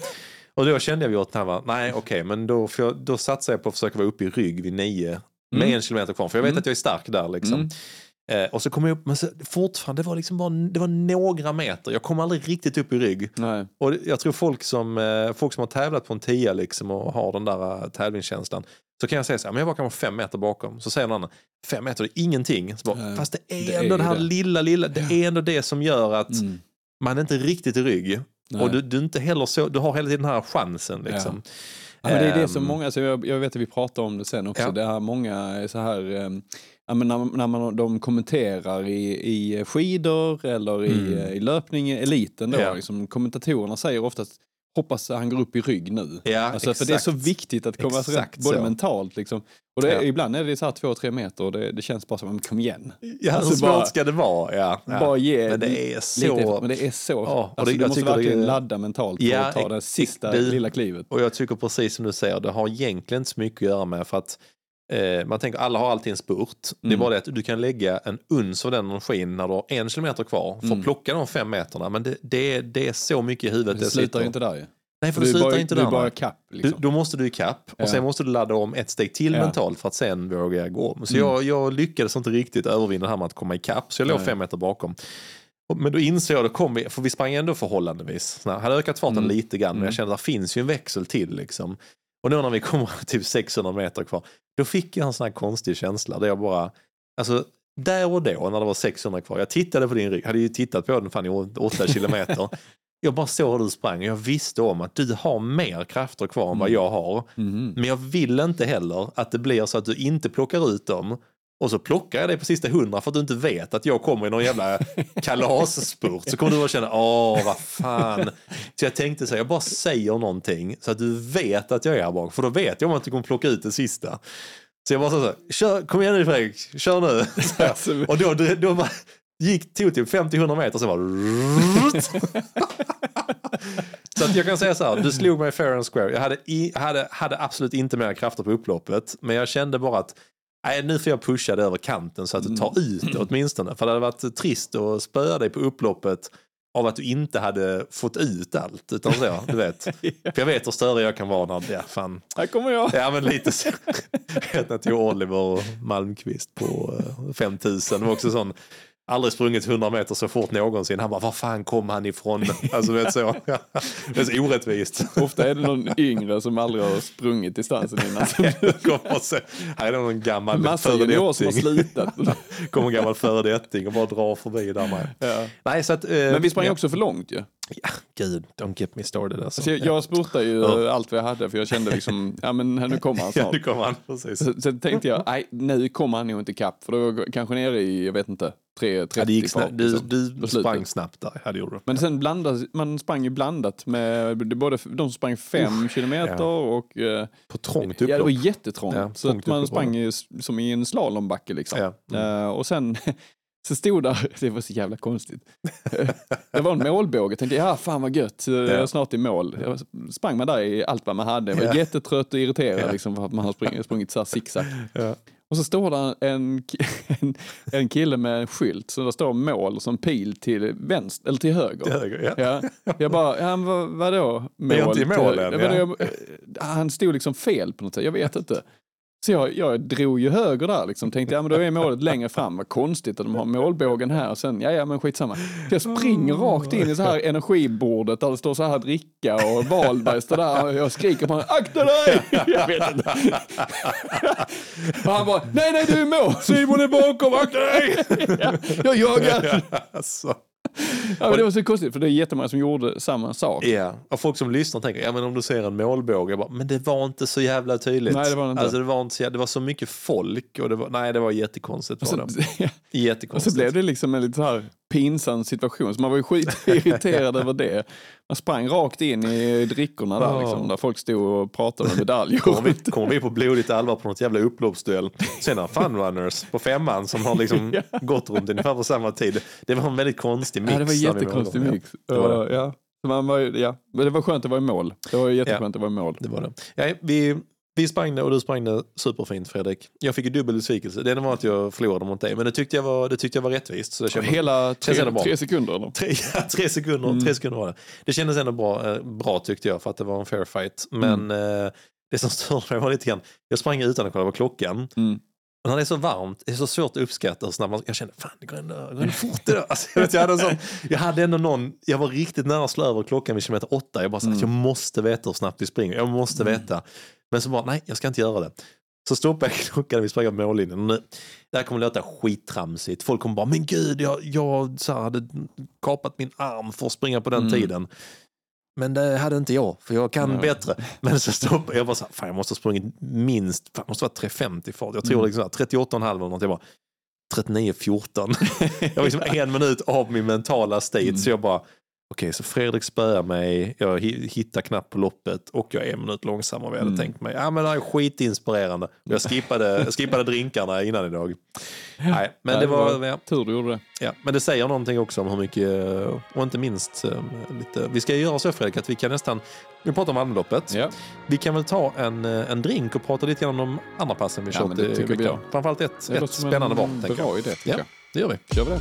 Och då kände jag vid här, nej okej, men då, jag, då satsar jag på att försöka vara uppe i rygg vid nio. Med Mm. en kilometer kvar, för jag vet Mm. att jag är stark där liksom. Mm. Eh, och så kom jag upp, men så, fortfarande, det var liksom bara det var några meter. Jag kom aldrig riktigt upp i rygg. Nej. Och jag tror folk som, eh, folk som har tävlat på en tia liksom och har den där eh, tävlingskänslan. Så kan jag säga så här, men jag var kanske fem meter bakom. Så säger någon annan, fem meter det är ingenting. Så bara, Nej, Fast det är det är ändå ju det här det. lilla, lilla, det är ändå det som gör att Mm. man inte är riktigt i rygg. Nej. Och du, du, är inte heller så, du har hela tiden den här chansen. Liksom. Ja, men det är det som Ehm, många, så jag, jag vet att vi pratar om det sen också, Ja. det är många är så här, ehm, ja, men när, när man, de kommenterar i, i skidor eller i, Mm. i löpning, eliten då, Ja. liksom, kommentatorerna säger oftast hoppas han går upp i rygg nu. Ja, Alltså, för det är så exakt. viktigt att komma så Exakt rätt, både så. mentalt liksom. Och det, Ja. ibland är det så här två, tre meter och det, det känns bara som, kom igen. Ja, Alltså hur svårt ska det vara? Ja, ja. Bara ge Men det är så... lite, men det är så, Ja, och alltså, det- du jag måste det verkligen är- ladda mentalt för att ta det sista det- lilla klivet. Och jag tycker precis som du säger, det har egentligen inte så mycket att göra med för att eh, man tänker alla har alltid en spurt. Det är Mm. bara det att du kan lägga en uns av den energin när du har en kilometer kvar för att Mm. plocka de fem meterna. Men det, det, det är så mycket i huvudet. Det det slutar ju inte där ju. Nej, för Du är slutar bara, inte du där. bara kapp. Du, Liksom. då måste du i kapp och Ja. sen måste du ladda om ett steg till Ja. mentalt för att sen våga gå om. Så Mm. jag, jag lyckades inte riktigt övervinna det här med att komma i kapp så jag låg fem meter bakom. Och- Men då insåg jag, då kom vi, för vi sprang ändå förhållandevis. Jag hade ökat farten Mm. lite grann men Mm. jag kände att det finns ju en växel till. Liksom. Och nu när vi kommer typ 600 meter kvar, då fick jag en sån här konstig känsla där jag bara, alltså där och då när det var 600 kvar, jag tittade på din rygg, hade ju tittat på den fan i 8 kilometer. Jag bara såg hur du sprang och jag visste om att du har mer krafter kvar än vad Mm. jag har. Mhm. Men jag vill inte heller att det blir så att du inte plockar ut dem och så plockar jag dig på sista hundra för att du inte vet att jag kommer i någon jävla kalasspurt. Så kommer du att känna, åh vad fan. Så jag tänkte så här, jag bara säger någonting så att du vet att jag är här bak. För då vet jag om att du kommer plocka ut det sista. Så jag bara så här, kör, kom igen nu Fredrik, kör nu. Alltså, Och då, då, då bara, gick, tog typ 50-100 meter så bara... så att jag kan säga så här, du slog mig fair and square. Jag hade, i, hade, hade absolut inte mer krafter på upploppet. Men jag kände bara att nej, nu får jag pusha det över kanten så att du tar ut det åtminstone. För det hade varit trist att spöa dig på upploppet av att du inte hade fått ut allt. Utan så, du vet. För jag vet hur störig jag kan vara när, ja fan. här kommer jag. Ja men lite så. Jag vet när jag tog Oliver och Malmqvist på eh, 5000. Det var också sån, aldrig sprungit 100 meter så fort någonsin. Han bara, var fan kom han ifrån? Alltså vet så. Det är så orättvist. Ofta är det någon yngre som aldrig har sprungit distansen innan. Här är det någon gammal Massa juniorer som har slutat. Kommer en gammal föredetting och bara drar förbi där med. Ja. Nej, så att, eh, Men vi sprang ja, också för långt ju. Ja, gud, don't get me started alltså. Så jag, jag spurtade ju Ja. allt vad jag hade för jag kände liksom, ja men nu kommer han Ja, snart. nu kommer han. Precis. Så, så tänkte jag, nej nu kommer han nog inte ikapp för då var jag kanske nere i, jag vet inte, 3.30 Ja, det gick. Du, liksom, du sprang snabbt där. Ja, det gjorde. Men sen blandas, man sprang ju blandat med det- både de som sprang fem kilometer ja. och eh, På trångt ja, det var upplopp. jättetrångt. Ja, så att man upplopp sprang ju som i en slalombacke liksom. Ja. Mm. Eh, och sen så stod där, det var så jävla konstigt. det var en målbåge, jag tänkte ja fan vad gött, jag är snart i mål. Jag sprang man där i allt vad man hade, jag var jättetrött och irriterad liksom, för att man har sprungit, sprungit så här zigzag. Och så står det en, en, en kille med en skylt, så det står mål som pil till vänster, eller till höger. Till höger, ja. Ja, jag bara, ja, vad, vadå mål? är inte i mål än, Ja, jag- Han stod liksom fel på något sätt, jag vet inte. Så jag, jag drog ju höger där liksom, tänkte ja men då är målet längre fram, vad konstigt att de har målbågen här och sen, ja ja men skitsamma. Så jag springer rakt in i så här energibordet där det står så här dricka och Wahlberg står där och jag skriker på honom, akta dig! Jag vet inte. Och han bara, nej nej du är mål! Simon är bakom, akta dig! Ja, jag jagar! Alltså. Ja, men det var så konstigt för det är jättemånga som gjorde samma sak. Ja, och folk som lyssnar tänker, ja men om du ser en målbåge, bara, men det var inte så jävla tydligt. Nej, det var inte. Alltså det var inte så, det var så mycket folk och det var, nej det var jättekonstigt. Var Så, det. och så Jättekonstigt. blev det liksom en lite så här pinsam situation, så man var ju skitirriterad över det. Man sprang rakt in i drickorna där, Ja. liksom, där folk stod och pratade om medaljer. Kommer vi, kommer vi på blodigt allvar på något jävla upploppsduell. Sen har Funrunners på femman som har liksom gått runt ungefär på samma tid. Det var en väldigt konstig mix. Ja, det var en jättekonstig mix. Ja, det var det. Ja. Man var, ja. Men det var skönt att vara i mål. Det var jätteskönt att vara i mål. Det var det. Ja, vi, vi sprang det och du sprang det superfint Fredrik. Jag fick ju dubbel besvikelse. Det ena var att jag förlorade mot dig, men det tyckte jag var, det tyckte jag var rättvist. Så jag kände, Hela tre, tre sekunder eller? tre, ja, tre sekunder, Mm. tre sekunder var det. Det kändes ändå bra, eh, bra tyckte jag för att det var en fair fight. Men Mm. eh, det som störde mig var lite grann, jag sprang utan att kolla på klockan. Mm. När det är så varmt, det är så svårt att uppskatta hur snabbt man, jag kände fan det går ändå, det går ändå fort idag. Alltså, jag, vet, jag, hade sån, jag hade ändå någon, jag var riktigt nära att slå över klockan vid kilometer åtta. Jag bara sa att jag måste veta hur snabbt vi springer, jag måste veta. Men så bara, nej jag ska inte göra det. Så stoppade jag klockan när vi sprang av mållinjen. Nu, det här kommer låta skittramsigt. Folk kommer bara, men gud jag, jag så här, hade kapat min arm för att springa på den Mm. tiden. Men det hade inte jag, för jag kan Ja. bättre. Men så stoppade jag bara så här, fan jag måste ha sprungit minst, fan, det måste vara 3.50 fart. Jag tror Mm. liksom så här, 38,5 eller något. Jag bara, 39.14. jag var liksom en minut av min mentala state. Mm. Så jag bara, okej så Fredrik spöar mig, jag hi- hittar knappt på loppet och jag är en minut långsammare än vad jag hade Mm. tänkt mig. Ja men det här är skitinspirerande. Jag skippade, jag skippade drinkarna innan idag. Nej, men Ja, det var, ja, Tur du gjorde det. Ja, men det säger någonting också om hur mycket, och inte minst eh, lite, vi ska göra så Fredrik att vi kan nästan, vi pratar om Almedloppet, Ja. vi kan väl ta en, eh, en drink och prata lite grann om andra passen vi Ja, kört det i veckan. Framförallt ett, ett spännande var. bra idé tycker Ja, jag. det gör vi. Kör vi det?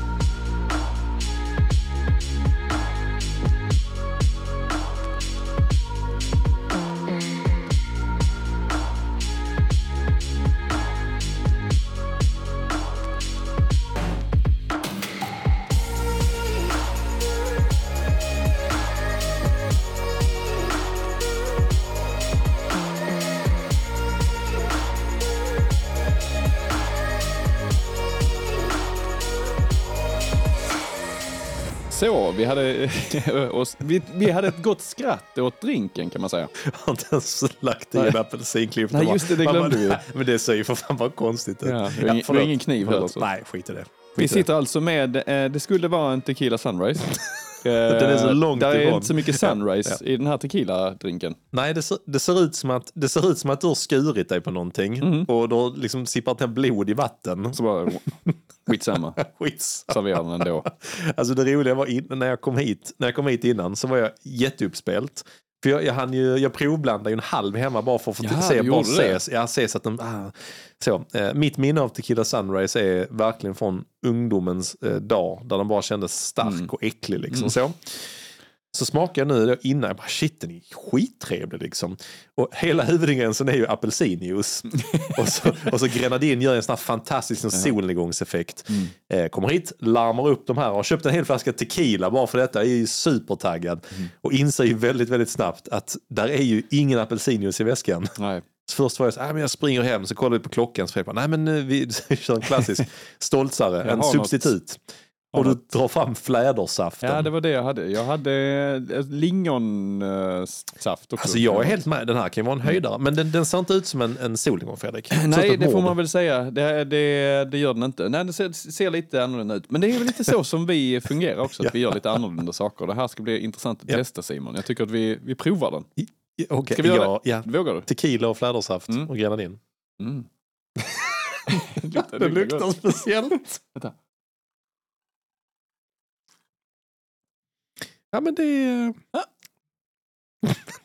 Så, vi hade, vi, vi hade ett gott skratt åt drinken kan man säga. Jag har inte ens lagt i en apelsinklyfta. Nej, just det, det glömde vi. Men det ser ju för fan bara konstigt ut. Ja, har ingen- kniv heller, så. Nej, skit i det. Skit Vi i det. sitter alltså med, eh, det skulle vara en tequila sunrise. Den är så långt Där är ifrån. inte så mycket sunrise i den här tequila-drinken. Nej, det ser, det, ser ut som att, det ser ut som att du har skurit dig på någonting Mm. och då liksom sippat ner blod i vatten. Så bara, skitsamma, Skits. serverar den ändå. Alltså det roliga var in, när, jag kom hit, när jag kom hit innan så var jag jätteuppspelt. För jag, jag, hann ju, jag provblandade ju en halv hemma bara för att få se, bara gjorde det. se, ja, se så att den... Ah, så. Eh, mitt minne av Tequila Sunrise är verkligen från ungdomens eh, dag där den bara kändes stark Mm. och äcklig. Liksom, så. Så smakar jag nu då innan, jag bara shit den är skittrevlig liksom. Och hela huvudingrediensen är ju apelsinjuice. och, så, och så grenadin gör en sån här fantastisk sån solnedgångseffekt. Eh, kommer hit, larmar upp de här och har köpt en hel flaska tequila bara för detta. Jag är ju supertaggad. Och inser ju väldigt, väldigt snabbt att där är ju ingen apelsinjuice i väskan. Nej. Så först var jag så här, "Ah, men jag springer hem, så kollar vi på klockan, så jag bara, nej men eh, vi kör en klassisk stoltsare, en substitut. har Och du drar fram flädersaften. Ja, det var det jag hade. Jag hade eh, lingonsaft också. Alltså jag är helt med, den här kan ju vara en höjdare. Men den, den ser inte ut som en, en solnedgång Fredrik. Nej, det får man väl säga. Det, det, det gör den inte. Nej, den ser, ser lite annorlunda ut. Men det är väl lite så som vi fungerar också, att vi gör lite annorlunda saker. Det här ska bli intressant att testa Simon. Jag tycker att vi, vi provar den. Okej, Ska vi göra ja, ja. Vågar du? Tequila och flädersaft Mm. och grenadin. Mm. det luktar, Det luktar speciellt. Vänta. Ja men det, är-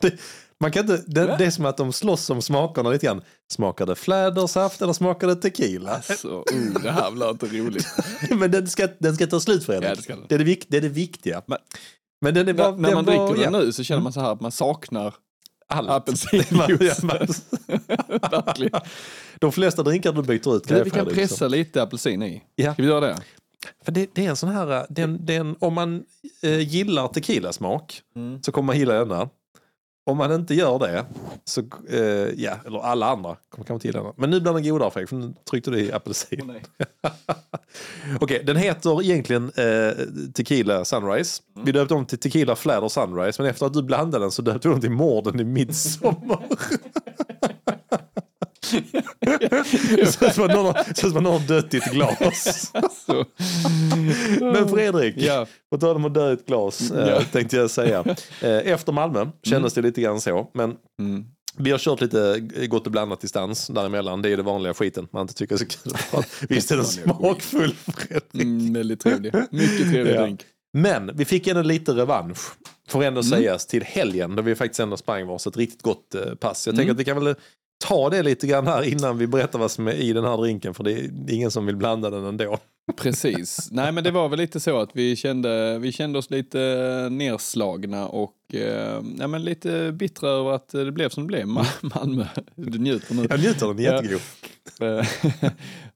det Man kan inte, det, det är som att de slåss om smakerna lite grann. Smakar det flädersaft eller smakar det tequila? Alltså, oh, det här blir inte roligt. Men den ska, den ska ta slut Fredrik. Ja, det ska den. det, är det, det är det viktiga. Men- Men den är bara, När, när man dricker den nu så känner man så här att man saknar allt. apelsinjuice. Verkligen. De flesta drinkar du byter ut. Du, vi kan så- pressa lite apelsin i. Ja. Ska vi göra det? För det, det är en sån här, den, den, om man eh, gillar tequilasmak Mm. så kommer man gilla den där. Om man inte gör det, så, eh, ja, eller alla andra kommer kanske gilla den. Men nu blir den godare Fredrik, för nu tryckte du i apelsin. Okej, den heter egentligen eh, Tequila Sunrise. Vi döpte om till Tequila Fladder Sunrise, men efter att du blandade den så döpte vi om till Morden i midsommar. Ut som att någon ut som någon har dött i ett glas. Så. Men Fredrik, Ja. på tal om att dö i ett glas, eh, Ja. tänkte jag säga. Eh, efter Malmö kändes det lite grann så, men Mm. vi har kört lite gott och blandat distans däremellan. Det är det vanliga skiten man inte tycker är så kul. Visst är den smakfull Fredrik? Mm, väldigt trevlig. Mycket trevlig Ja. drink. Men vi fick ändå lite revansch. Får ändå Mm. sägas till helgen då vi faktiskt ändå sprang varsitt riktigt gott eh, pass. Jag Mm. tänker att vi kan väl ta det lite grann här innan vi berättar vad som är i den här drinken. För det är ingen som vill blanda den ändå. Precis. Nej men det var väl lite så att vi kände, vi kände oss lite nerslagna och eh, ja, men lite bittra över att det blev som det blev. Ma- Malmö, du njuter nu. Jag njuter den, Ja. jättegod. Eh,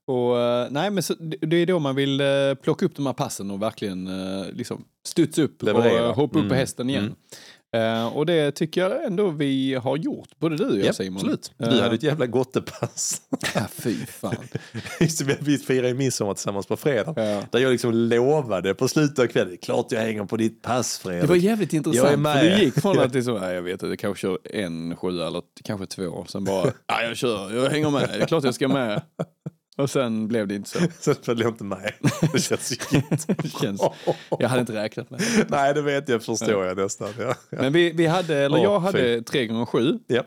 och, eh, nej, men så, det är då man vill eh, plocka upp de här passen och verkligen liksom studsa upp Leverera. och hoppa upp på Mm, hästen igen. Eh, och det tycker jag ändå vi har gjort, både du och jag Ja, Simon. absolut. Du Eh, hade ett jävla gottepass. ja, fy fan. Vi firade midsommar tillsammans på fredag. Ja. Där jag liksom lovade på slutet av kvällen, klart jag hänger på ditt pass Fredrik. Det var jävligt intressant, med. för du gick från att nej, jag vet inte, kanske kör en sjua eller kanske två, sen bara, ja jag kör, jag hänger med, det är klart jag ska med. Och sen blev det inte så. Sen följde jag inte med. Det känns Det känns, jag hade inte räknat med det. Nej, det vet jag, förstår jag nästan. Ja. Ja. Men vi, vi hade, eller jag hade tre gånger sju Ja.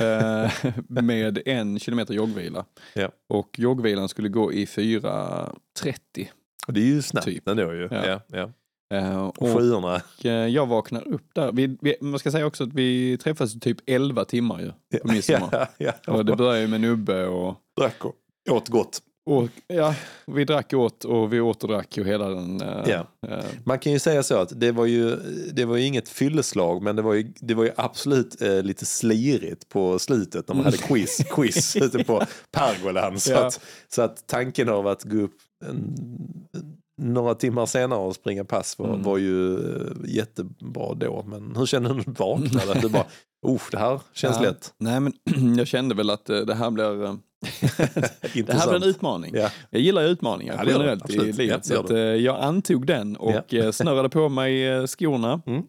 eh, med en kilometer joggvila. Ja. Och joggvilan skulle gå i 4.30. Och det är ju snabbt Typ. ändå ju. Ja. Ja. Ja, Eh, Och sjuorna. eh, jag vaknar upp där. Vi, vi, man ska säga också att vi träffades typ 11 timmar ju, på midsommar. Ja, ja. Och det började ju med nubbe och, Drack och åt gott. och ja, vi drack åt och vi åt och drack och hela den. eh, Ja. eh, Man kan ju säga så att det var ju, det var ju inget fylleslag men det var ju, det var ju absolut eh, lite slirigt på slutet när man hade quiz, quiz ute på pergolan. Så, Ja. att, så att tanken av att gå upp en, några timmar senare och springa pass var, Mm. var ju eh, jättebra då. Men hur kände du när du vaknade? Du bara, oh, det här känns ja. lätt. Nej men jag kände väl att eh, det här blir eh, Det här blir en utmaning. Ja. Jag gillar ju utmaningar Ja, det generellt i livet. Ja, så att, jag antog den och eh, snörade på mig skorna. Mm.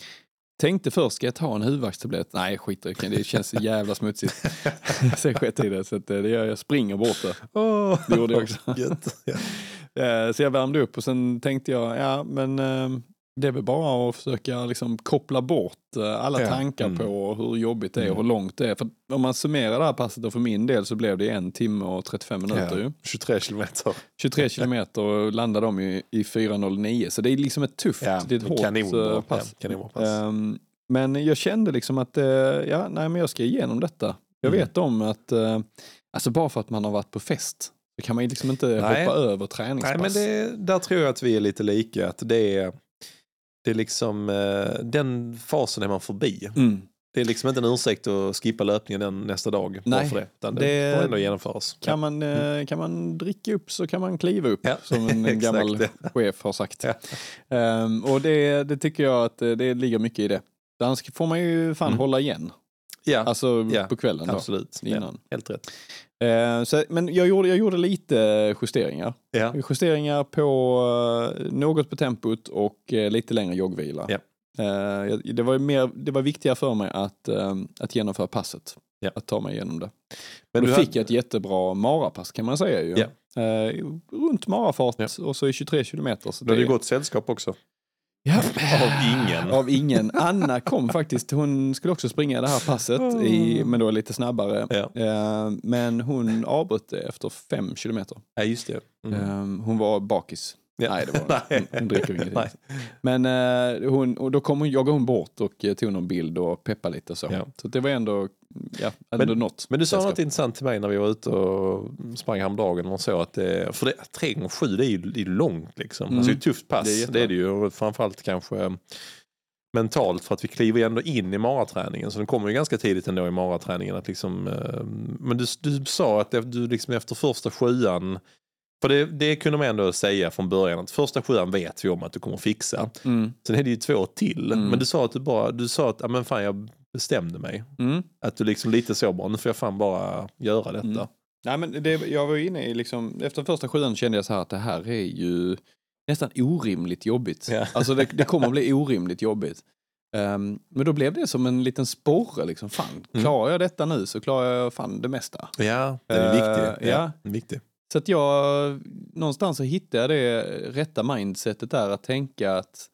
Tänkte först, ska jag ta en huvudvärkstablett? Nej, skit i det. Känns så jävla smutsigt. Sen sket i det, så att, det gör jag. springer bort det. Åh, Det gjorde jag också. Gött. Ja. Eh, Så jag värmde upp och sen tänkte jag, ja men eh, det är väl bara att försöka liksom koppla bort eh, alla Ja. tankar Mm. på hur jobbigt det är och Mm. hur långt det är. För om man summerar det här passet, och för min del så blev det en timme och 35 minuter ju. 23 kilometer. 23 kilometer och landade de i, i 4.09. Så det är liksom ett tufft, Ja, det är ett hårt kanonbra pass. Ja, pass. Ehm, men jag kände liksom att, ja, nej men jag ska igenom detta. Jag Mm. vet om att, alltså bara för att man har varit på fest, så kan man liksom inte Nej. hoppa över träningspass. Nej, men det, där tror jag att vi är lite lika. Att det är, det är liksom, eh, den fasen är man förbi. Mm. Det är liksom inte en ursäkt att skippa löpningen den nästa dag. Nej, för det. Utan det, det- får ändå genomföras. Kan, man, eh, kan man dricka upp så kan man kliva upp, Ja, som en gammal chef har sagt. Ja. Ehm, och det, det tycker jag att eh, det ligger mycket i det. Annars får man ju fan Mm. hålla igen, Ja, alltså Ja, på kvällen. Då. absolut. Ja, innan. helt rätt. Eh, så, men jag gjorde, jag gjorde lite justeringar. Ja. Justeringar på eh, något på tempot och eh, lite längre joggvila. Ja. Eh, det, var mer, det var viktigare för mig att, eh, att genomföra passet. Ja. Att ta mig igenom det. Men och du då fick hade- jag ett jättebra marapass kan man säga ju. Ja. Eh, runt marafart Ja. och så i 23 kilometer. Så Du hade ju gott sällskap också. Ja. Av ingen. Av ingen. Anna kom faktiskt, hon skulle också springa det här passet, i, men då lite snabbare. Ja. Eh, men hon avbröt det efter fem kilometer. Ja, just det. Mm. Eh, hon var bakis. Ja. Nej, det var hon, hon dricker ingenting. Men eh, hon, och då kom hon, jagade hon bort och eh, tog någon bild och peppade lite och så. Ja. Så det var ändå, ja, ändå Men- något. Men du sa något intressant till mig när vi var ute och sprang häromdagen. Och så att det, för det, 3 gånger 7 det är ju det är långt liksom. Mm. Alltså det är ett tufft pass. Det är Det är det, ju. Framförallt kanske eh, mentalt för att vi kliver ändå in i maraträningen. Så den kommer ju ganska tidigt ändå i maraträningen. Att liksom, eh, men du, du sa att du liksom efter första sjuan för det, det kunde man ändå säga från början att första sjuan vet vi om att du kommer fixa. Mm, Sen är det ju två till. Mm. Men du sa att du bara, du sa att, ja men fan jag bestämde mig. mm. Att du liksom lite så bara, nu får jag fan bara göra detta. Mm. Nej, men det, jag var ju inne i liksom, efter första sjuan kände jag så här att det här är ju nästan orimligt jobbigt. Ja. Alltså det, det kommer att bli orimligt jobbigt. Ehm, men då blev det som en liten sporre liksom. Fan, Mm. klarar jag detta nu så klarar jag fan det mesta. Ja, den är Eh, viktig. Ja, ja. den är viktig. Så att jag, någonstans så hittade jag det rätta mindsetet där att tänka att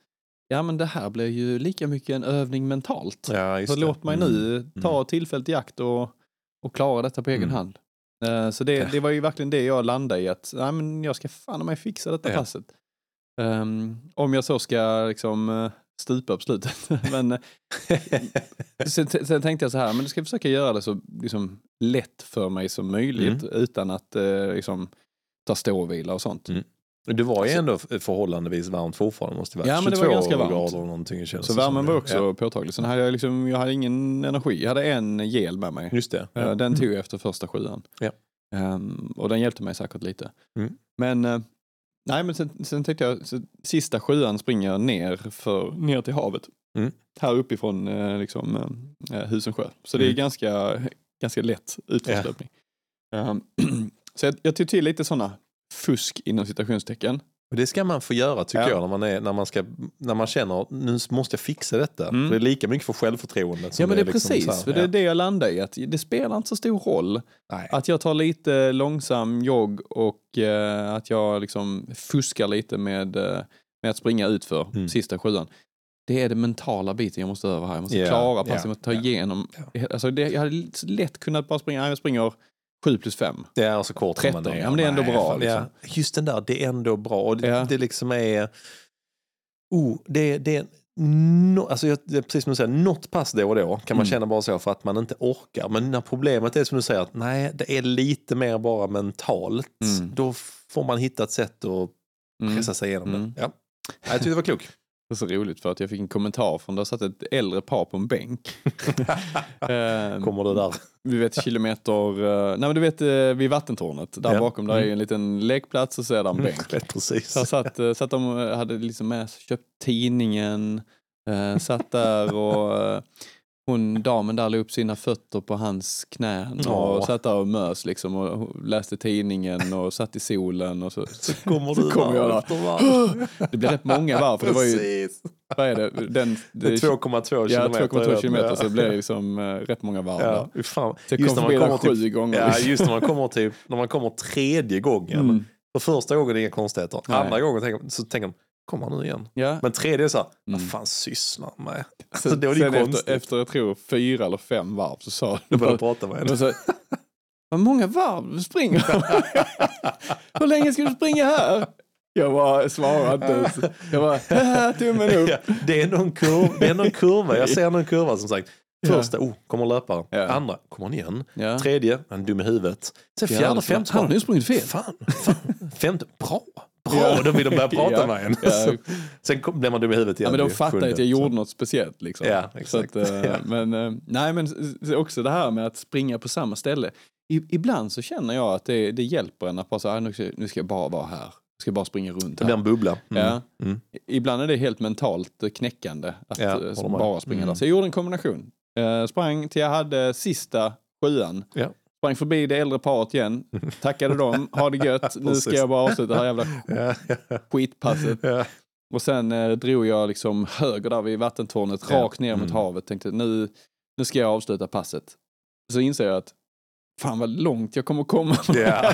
ja men det här blir ju lika mycket en övning mentalt. Ja, Så det. låt mig Mm. nu ta tillfället i akt och, och klara detta på egen Mm. hand. Eh, Så det, det var ju verkligen det jag landade i att nej, men jag ska fan mig fixa detta Ja. passet. Ehm, om jag så ska liksom eh, stupa på slutet. men eh, sen, sen tänkte jag så här, men jag ska försöka göra det så liksom, lätt för mig som möjligt Mm. utan att eh, liksom, ta ståvila och sånt. Mm. Du var ju Alltså- ändå förhållandevis varmt fortfarande måste det vara. Ja, men det var 22 ganska varmt. grader och någonting känns Så det värmen var också Ja, påtaglig. Sen hade jag, liksom, jag hade ingen energi. Jag hade en gel med mig. just det. Eh, Ja. Den tog jag efter första sjuan. Ja. Ehm, och den hjälpte mig säkert lite. Mm. Men, eh, nej, men sen, sen tänkte jag, så, sista sjuan springer jag ner, för, ner till havet. Mm. Här uppifrån eh, liksom, Husensjö. Så det är Mm. ganska, ganska lätt utförslöpning. Ehm, så jag, jag tog till lite sådana fusk inom citationstecken. Och Det ska man få göra tycker Ja. jag när man, är, när, man ska, när man känner nu måste jag fixa detta. Mm. Det är lika mycket för självförtroendet. som Ja men det är liksom precis, här, för det är det jag landar i. Att det spelar inte så stor roll Nej. Att jag tar lite långsam jogg och eh, att jag liksom fuskar lite med, eh, med att springa utför Mm. sista sjuan. Det är det mentala biten jag måste över här. Jag måste Ja, klara passet, ja, jag måste ta ja, igenom. Alltså det, jag hade lätt kunnat bara springa, jag springer 7 plus 5. Det är så kort 13, man ja, men det är ändå Nej, bra, liksom. Ja, just den där, det är ändå bra. Och det, Ja. det liksom är... Oh, det, det no, alltså jag, precis som du säger, något pass då och då kan man Mm. känna bara så för att man inte orkar. Men när problemet är som du säger, att nej, det är lite mer bara mentalt. Mm. Då får man hitta ett sätt att Mm. pressa sig igenom Mm. det. Ja. Jag tyckte det var klok. Det är så roligt för att jag fick en kommentar från, där satt ett äldre par på en bänk. Eh, Kommer det där. Vi vet kilometer, eh, nej men du vet eh, vid vattentornet, där Ja. bakom där är Mm. en liten lekplats och så är där en bänk. Rätt precis. Så, satt, eh, satt de hade liksom med sig, köpt tidningen, satt där och hon, damen där la upp sina fötter på hans knän och Åh. satt där och mös liksom och läste tidningen och satt i solen och så. Så kommer du kommer jag där efter varv. Det blev rätt många varv för det var ju, Precis. vad är det, den, Det är 2,2 ja, kilometer. 2,2 kilometer så det blev Ja. liksom eh, rätt många varv Ja, där. fy fan. Så jag Just kom när man förbi där kommer sju typ- gånger. Ja, just när man kommer, typ, när man kommer tredje gången. Mm. För första gången är det inga konstigheter. Andra gången tänker, så tänker man, kommer nu igen? Ja. Men tredje är så här, vad Mm. fan sysslar han med? Så, Alltså, är det ju sen efter, konstigt. efter, jag tror, fyra eller fem varv så sa du jag prata med henne. vad många varv du springer. Hur länge ska du springa här? Jag bara svarade inte ens. Jag bara, "Haha, tummen upp. Ja, det, är någon kurva, det är någon kurva, jag ser någon kurva som sagt. Ja. Första, oh, kommer löparen. Ja. Andra, kommer han igen. Ja. Tredje, han är dum i huvudet. Sen fjärde, det- femte. Han har ju sprungit fel. Fan, fan. Femte, bra. Bra, Ja. då vill de börja prata Ja. med en. Ja. Så, sen kom, blir man dum i huvudet Ja, igen. men de fattade sjunde. att jag Så- gjorde något speciellt. Liksom. Ja, Så exakt. att, eh, Ja. Men, eh, nej, men också det här med att springa på samma ställe. I, ibland så känner jag att det, det hjälper en att bara säga, nu, ska- nu ska jag bara vara här. Jag ska bara springa runt Det blir en bubbla. Mm. Ja. Mm. Ibland är det helt mentalt knäckande att Ja, eh, bara springa Mm. där. Så jag gjorde en kombination. Eh, sprang till jag hade sista sjuan. Ja. Sprang förbi det äldre paret igen. Tackade dem. Ha det gött. Nu ska jag bara avsluta det här jävla skitpasset. Och sen eh, drog jag liksom höger där vid vattentornet, rakt ner mot Mm. havet. Tänkte nu, nu ska jag avsluta passet. Så inser jag att fan vad långt jag kommer komma. Ja.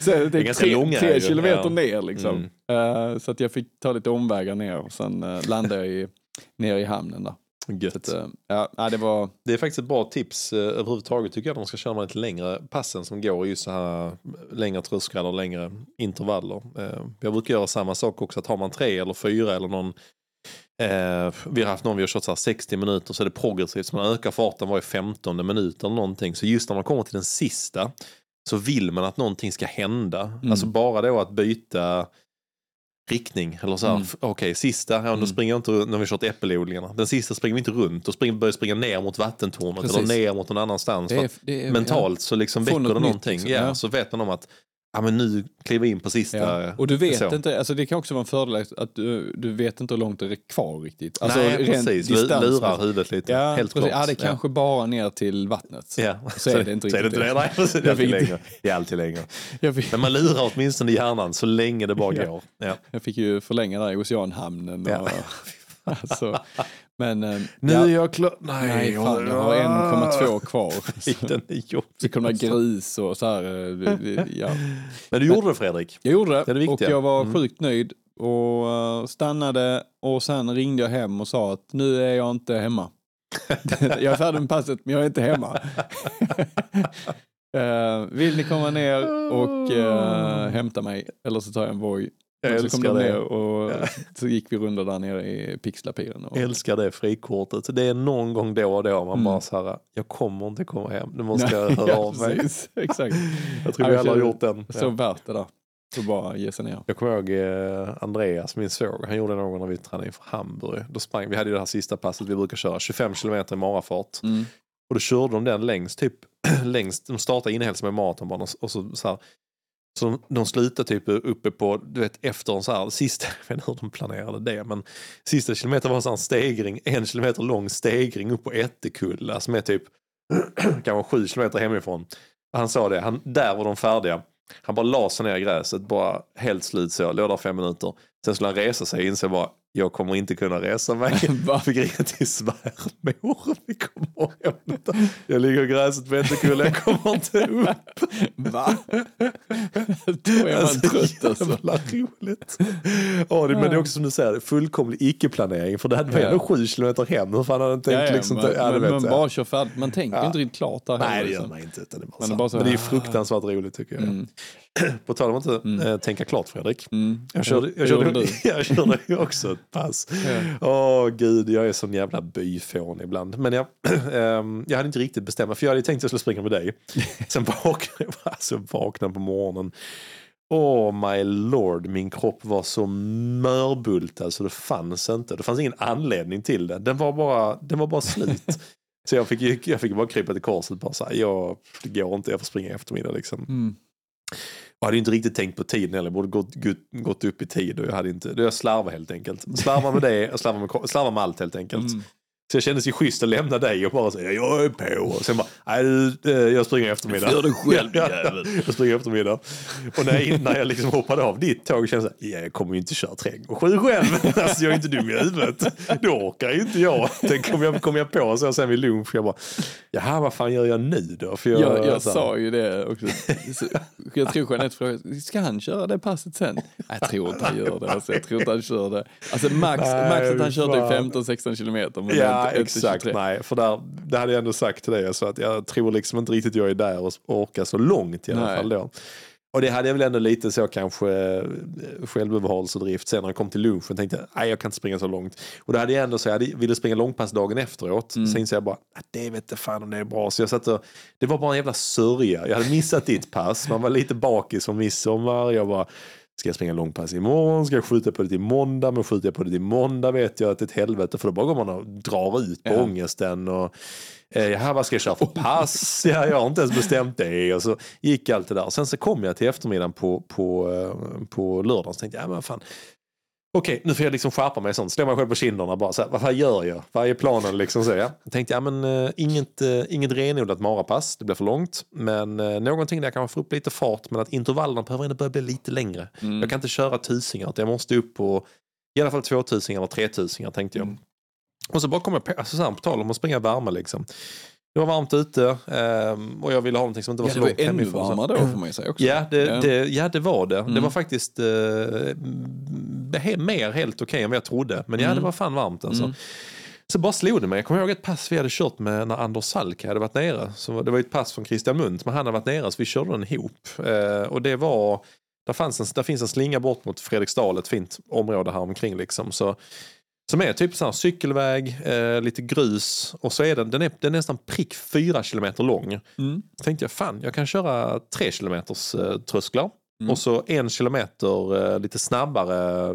så det är tre, långa tre kilometer Ja. ner liksom. Mm. Eh, så att jag fick ta lite omvägar ner och sen uh, landade jag i, ner i hamnen där. Gött. Så att, eh, ja, det var... Det är faktiskt ett bra tips eh, överhuvudtaget tycker jag när man ska köra lite längre passen som går just så här längre trösklar och längre intervaller. Eh, jag brukar göra samma sak också, att har man tre eller fyra eller någon eh, vi har haft någon vi har kört så här 60 minuter så är det progressivt så man ökar farten varje 15 minut eller någonting. Så just när man kommer till den sista så vill man att någonting ska hända. Mm. Alltså bara då att byta riktning. Eller så här, Mm. okej sista, ja, då Mm. springer inte när vi kört äppelodlingarna. Den sista springer vi inte runt, då springer, börjar springa ner mot vattentornet Precis. eller ner mot någon annanstans. Det är, det är, mentalt så liksom Få väcker det någonting. liksom. Ja, Ja. Så vet man om att ja, men nu kliver in på sista. Ja. Och du vet så. inte, alltså det kan också vara en fördel att du, du vet inte hur långt det är kvar riktigt. Alltså Nej, precis. Distans- Lurar huvudet lite. Ja, Helt precis. ja, det är kanske bara ner till vattnet. Ja. Så är det inte så riktigt inte det. det. Nej, precis. Det är alltid längre. Det är alltid längre. Men man lurar åtminstone hjärnan så länge det bara Ja. går. Ja. jag fick ju förlänga där i Oceanhamnen. Och, Ja. alltså, men eh, Nu ja, är jag klar. nej, fan, jag har 1,2 kvar. Så, Den är jobbig. så kom det gris och så här. eh, Ja. Men du gjorde det Fredrik. Jag gjorde det, Det det och jag var Mm. sjukt nöjd och eh, stannade och sen ringde jag hem och sa att nu är jag inte hemma. jag är färdig med passet men jag är inte hemma. Eh, vill ni komma ner och eh, hämta mig eller så tar jag en Voi. Jag kom älskar de det. och Ja. så gick vi runda där nere i Pixlapiren. Och, älskar det frikortet. Det är någon gång då och då man Mm. bara så här, jag kommer inte komma hem. Nu måste jag höra ja, av mig. precis. Exakt. Jag tror vi jag alla har gjort den. Så Ja. värt det där. Så bara ge sig ner. Jag kommer ihåg eh, Andreas, min svåger, han gjorde någon när vi tränade inför Hamburg. Då sprang, vi hade ju det här sista passet vi brukar köra, 25 kilometer i marafart. Mm. Och då körde de den längst, typ längst, de startade inne helt som en maratonbana och så, så här, så de, slutade typ uppe på, du vet efter en så här, sista, jag vet inte hur de planerade det, men sista kilometern var en sån här stegring, en kilometer lång stegring upp på Ättekulla som är typ kanske sju kilometer hemifrån. Han sa det, han, där var de färdiga. Han bara la sig ner i gräset, bara helt slut så, låg där fem minuter. Sen skulle han resa sig och inse bara, jag kommer inte kunna resa mig. Fick ringa till svärmor. Vi kommer och hämta. Jag ligger i gräset på Ättekulla, jag kommer inte upp. Va? Då är man Alltså, trött alltså. Jävla roligt. Ja, det, men det är också som du säger, fullkomlig icke-planering. För det hade var Ja. sju kilometer hem. Hur fan hade han tänkt? Ja, ja, liksom, man, ja, du man, bara kör färdigt. Man tänker inte riktigt klart där Nej, det gör liksom. man inte. Utan det, är bara Man så. men det är fruktansvärt roligt tycker jag. Mm. På tal om att inte Mm. eh, tänka klart Fredrik. Mm. Jag körde, jag, körde, jag körde ju också ett pass. Åh gud, jag är sån jävla byfån ibland. Men jag, ehm, jag hade inte riktigt bestämt mig, för jag hade tänkt att jag skulle springa med dig. Sen vaknade jag, alltså, vaknade på morgonen. Åh my lord, min kropp var så mörbultad så det fanns inte. Det fanns ingen anledning till det. Den var bara, den var bara slut. Så jag fick, jag fick bara krypa till korset bara så här, jag, det går inte, jag får springa i eftermiddag liksom. Mm. Jag hade inte riktigt tänkt på tiden heller, jag borde gått, gått, gått upp i tid och jag hade inte, jag slarvade helt enkelt. Slarvade med det, jag slarvade med, slarvade med allt helt enkelt. Mm. Så jag kändes ju schysst att lämna dig och bara säga jag är på. Och sen bara, nej eh, jag springer i eftermiddag. Gör det själv, jävel. Jag springer i eftermiddag. Och när jag, när jag liksom hoppade av ditt tåg kände jag ja, jag kommer ju inte köra trädgård sju själv. Alltså jag är inte dum i huvudet. Det orkar ju inte jag. Sen kom jag, kom jag på så sen vid lunch, jag bara, jaha vad fan gör jag nu då? För jag, Jag, jag sa ju det också. Så- Jag tror Jeanette frågade, ska han köra det passet sen? Jag tror inte han gör det. Alltså, jag tror inte han kör det. Alltså max, Nej, max att han kör fan. typ 15-16 kilometer. Men Ja, inte exakt. 23. Nej, för där, det hade jag ändå sagt till dig. Så att jag tror liksom inte riktigt jag är där och orkar så långt i alla Nej. fall då. Och det hade jag väl ändå lite så kanske eh, självöverhållsdrift. Sen när jag kom till lunchen tänkte jag, nej jag kan inte springa så långt. Och det hade jag ändå så jag hade, ville springa långpass dagen efteråt. Mm. Sen så jag bara, "Ah, det vet inte fan om det är bra. Så jag satt och, det var bara en jävla sörja. Jag hade missat ditt pass. Man var lite bakis från midsommar. Jag bara, Ska jag springa långpass imorgon? Ska jag skjuta på det till måndag? Men skjuter jag på det till måndag vet jag att det är ett helvete. För då bara går man och drar ut på Ja. ångesten. Och, eh, vad ska jag köra för pass? Ja, jag har inte ens bestämt det. Och så gick allt det där. Sen så kom jag till eftermiddagen på, på, eh, på lördagen. Så tänkte jag, ja, men fan. Okej, nu får jag liksom skärpa mig. Sånt. Slå mig själv på kinderna. Bara, så här, vad gör jag? Vad är planen? Liksom, så, ja. Jag tänkte, ja, men, eh, inget, eh, inget renodlat marapass. Det blir för långt. Men eh, någonting där jag kan få upp lite fart. Men att intervallerna behöver ändå börja bli lite längre. Mm. Jag kan inte köra tusingar. Jag måste upp på i alla fall tvåtusingar eller tretusingar tänkte jag. Mm. Och så bara kom jag på, alltså så här, på tal om att springa värme liksom. Det var varmt ute ehm, och jag ville ha någonting som inte var Ja, så det var långt ännu hemifrån. varmare då får man ju säga också. Ja, det, Ja. Det, ja, det var det. Det Mm. var faktiskt eh, he- mer helt okej än vad jag trodde. Men ja, Mm. det var fan varmt alltså. Mm. Så bara slog det mig. Jag kommer ihåg ett pass vi hade kört med när Anders Salk hade varit nere. Så det var ett pass från Christian Munt, men han hade varit nere så vi körde den ihop. Eh, och det var, där, fanns en, där finns en slinga bort mot Fredriksdal, ett fint område här omkring liksom. Så, som är typ så här cykelväg, eh, lite grus och så är den, den är, den är nästan prick fyra kilometer lång. Mm. Så tänkte jag, fan jag kan köra tre kilometers eh, trösklar. Mm. Och så en kilometer eh, lite snabbare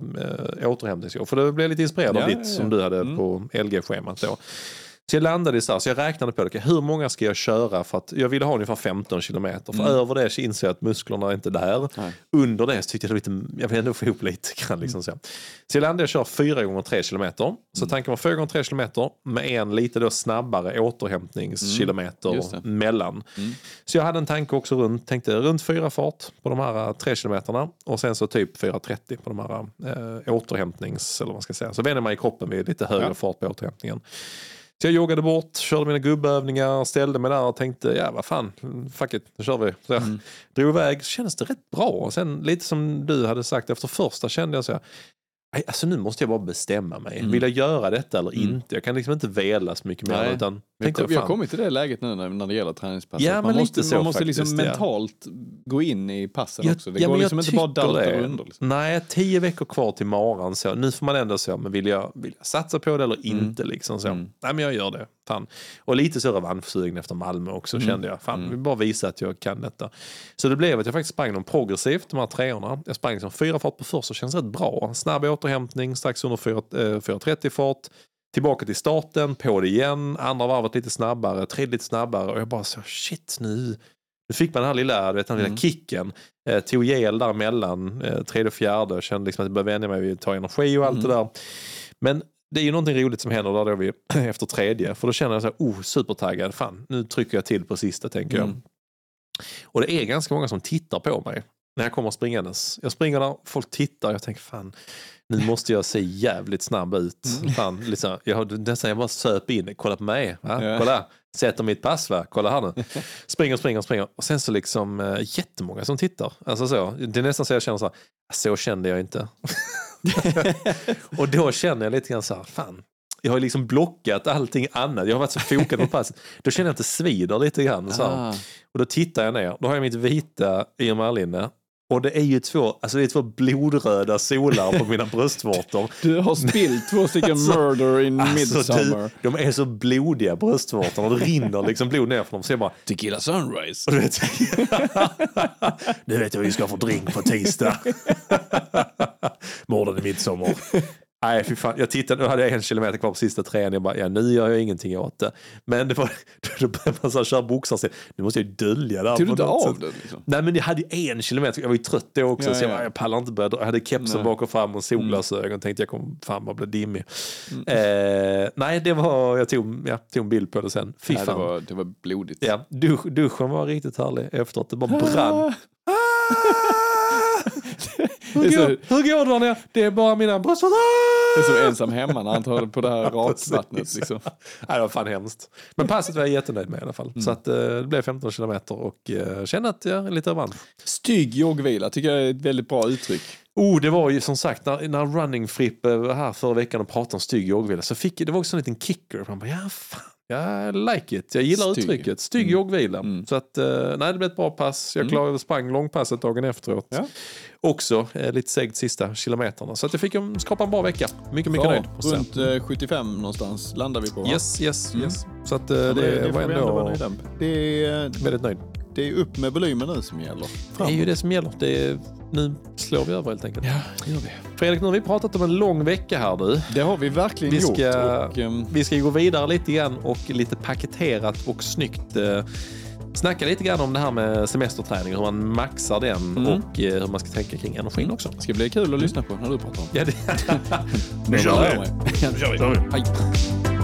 eh, återhämtningsjobb. För det blev lite inspirerad av Ja, ditt ja, som ja. du hade Mm. på LG-schemat då. Så jag landade i så här, så jag räknade på det. Hur många ska jag köra för att jag ville ha ungefär 15 kilometer. För Mm. över det så inser jag att musklerna är inte där. Nej. Under det så tyckte jag lite, jag vill ändå få ihop lite grann. Liksom så. så jag landade och kör 4 gånger 3 kilometer. Så Mm. tanken var 4 gånger 3 kilometer med en lite då snabbare återhämtningskilometer Mm. Mellan. Mm. Så jag hade en tanke också runt, tänkte runt 4 fart på de här 3 kilometerna och sen så typ 4.30 på de här eh, återhämtnings, eller vad man ska säga. Så vänjer man i kroppen vid lite högre Ja. fart på återhämtningen. Så jag joggade bort, körde mina gubbövningar, ställde mig där och tänkte, ja vad fan, fuck it, nu kör vi. Så jag Mm. drog iväg, så kändes det rätt bra. Och sen lite som du hade sagt, efter första kände jag så här, "Nej, alltså nu måste jag bara bestämma mig. Mm. Vill jag göra detta eller Mm. inte? Jag kan liksom inte vela så mycket mer. Nej. Utan Vi har, fan, kommit till det läget nu när, när det gäller träningspass. Ja, man måste, så man måste liksom faktiskt, ja. mentalt gå in i passen Jag- också. Det ja, går liksom inte bara dalta under. Liksom. Nej, tio veckor kvar till maran. Så nu får man ändå så, men vill jag, vill jag satsa på det eller inte? Liksom så. Mm. Nej, men jag gör det. Fan. Och lite så revanschsugen efter Malmö också Mm. kände jag. Fan, Mm. vill bara visa att jag kan detta. Så det blev att jag faktiskt sprang dem progressivt, de här treorna. Jag sprang som fyra fart på första, känns rätt bra. Snabb återhämtning, strax under 4, eh, 4.30 fart. Tillbaka till starten, på det igen. Andra varvet lite snabbare, tredje lite snabbare. Och jag bara så shit nu. Nu fick man den här lilla, vet, den lilla Mm. kicken. Eh, tog gel däremellan, eh, tredje och fjärde. Kände liksom att jag började vänja mig vid att ta energi och allt Mm. det där. Men det är ju någonting roligt som händer där då vi, efter tredje. För då känner jag så här, oh supertaggad. Fan, nu trycker jag till på sista tänker jag. Mm. Och det är ganska många som tittar på mig när jag kommer springandes. Jag springer där, folk tittar och jag tänker fan, nu måste jag se jävligt snabb ut. Mm. Fan, liksom, jag nästan jag bara söp in, kolla på mig, va? Ja. kolla, sätter mitt pass, va? kolla här nu. Springer, springer, springer. Och sen så liksom äh, jättemånga som tittar. Alltså så, det är nästan så jag känner så här, så kände jag inte. och då känner jag lite grann så här, fan, jag har liksom blockat allting annat. Jag har varit så fokad på passet. Då känner jag att det svider lite grann. Så. Ah. Och då tittar jag ner, då har jag mitt vita Irma-linne. Och det är ju två, alltså det är två blodröda solar på mina bröstvårtor. Du har spillt två stycken Alltså, murder in Alltså, midsummer. du, de är så blodiga bröstvårtorna, det rinner liksom blod ner från dem. Så jag bara, Tequila sunrise. du vet, nu vet jag vad vi ska få drink på tisdag. Morden i midsommar. Nej, fy fan. Jag tittade, nu hade jag en kilometer kvar på sista trean. Jag bara, ja nu gör jag ingenting åt det. Men det var, då började man så här köra boxarsteg. Nu måste jag ju dölja det här Tog du inte av den? Liksom? Nej men jag hade en kilometer, jag var ju trött då också. Ja, så jag, ja. bara, jag pallar inte börja. Jag hade kepsen Nej. bak och fram och solglasögon. Tänkte jag kommer fan bara bli dimmig. Eh, nej, det var, jag tog, ja, tog en bild på det sen. Fy Nej, det, fan. var, det var blodigt. Ja, dusch, duschen var riktigt härlig efteråt. Det bara brann. Hur, går, hur går det där nere? Det är bara mina bröstvårtor. Det är som ensam hemma när han tar på det här rakvattnet. Liksom. Nej, det var fan hemskt. Men passet var jag jättenöjd med i alla fall. Mm. Så att, eh, det blev 15 kilometer och eh, kände att jag är lite revansch. Stygg joggvila tycker jag är ett väldigt bra uttryck. Oh, det var ju som sagt när, när Running Frippe var här förra veckan och pratade om stygg joggvila så fick det var också en liten kicker. Man bara, ja fan, jag like it. Jag gillar Stygg. uttrycket. Stygg Mm. joggvila. Mm. Så att, eh, nej det blev ett bra pass. Jag Mm. klarade, sprang långpasset dagen efteråt. Ja. Också eh, lite segt sista kilometerna. Så att jag fick en- skapa en bra vecka. Mycket, mycket Bra. nöjd. Runt eh, 75 någonstans landar vi på. va? Yes, yes, Mm. yes. Så att eh, Ja, det, var ändå. Det är, väldigt nöjd. Det är upp med volymen nu som gäller. Det är ju det som gäller. Det är, nu slår vi över helt enkelt. Ja, gör vi. Fredrik, nu har vi pratat om en lång vecka här du. Det har vi verkligen Vi ska- gjort. Och, ehm, Vi ska gå vidare lite grann och lite paketerat och snyggt eh, snacka lite grann om det här med semesterträning, hur man maxar den Mm. och eh, hur man ska tänka kring energin också. det ska bli kul att lyssna på när du pratar om det. Ja, det... Nu kör vi. Nu kör vi. kör vi. Hej.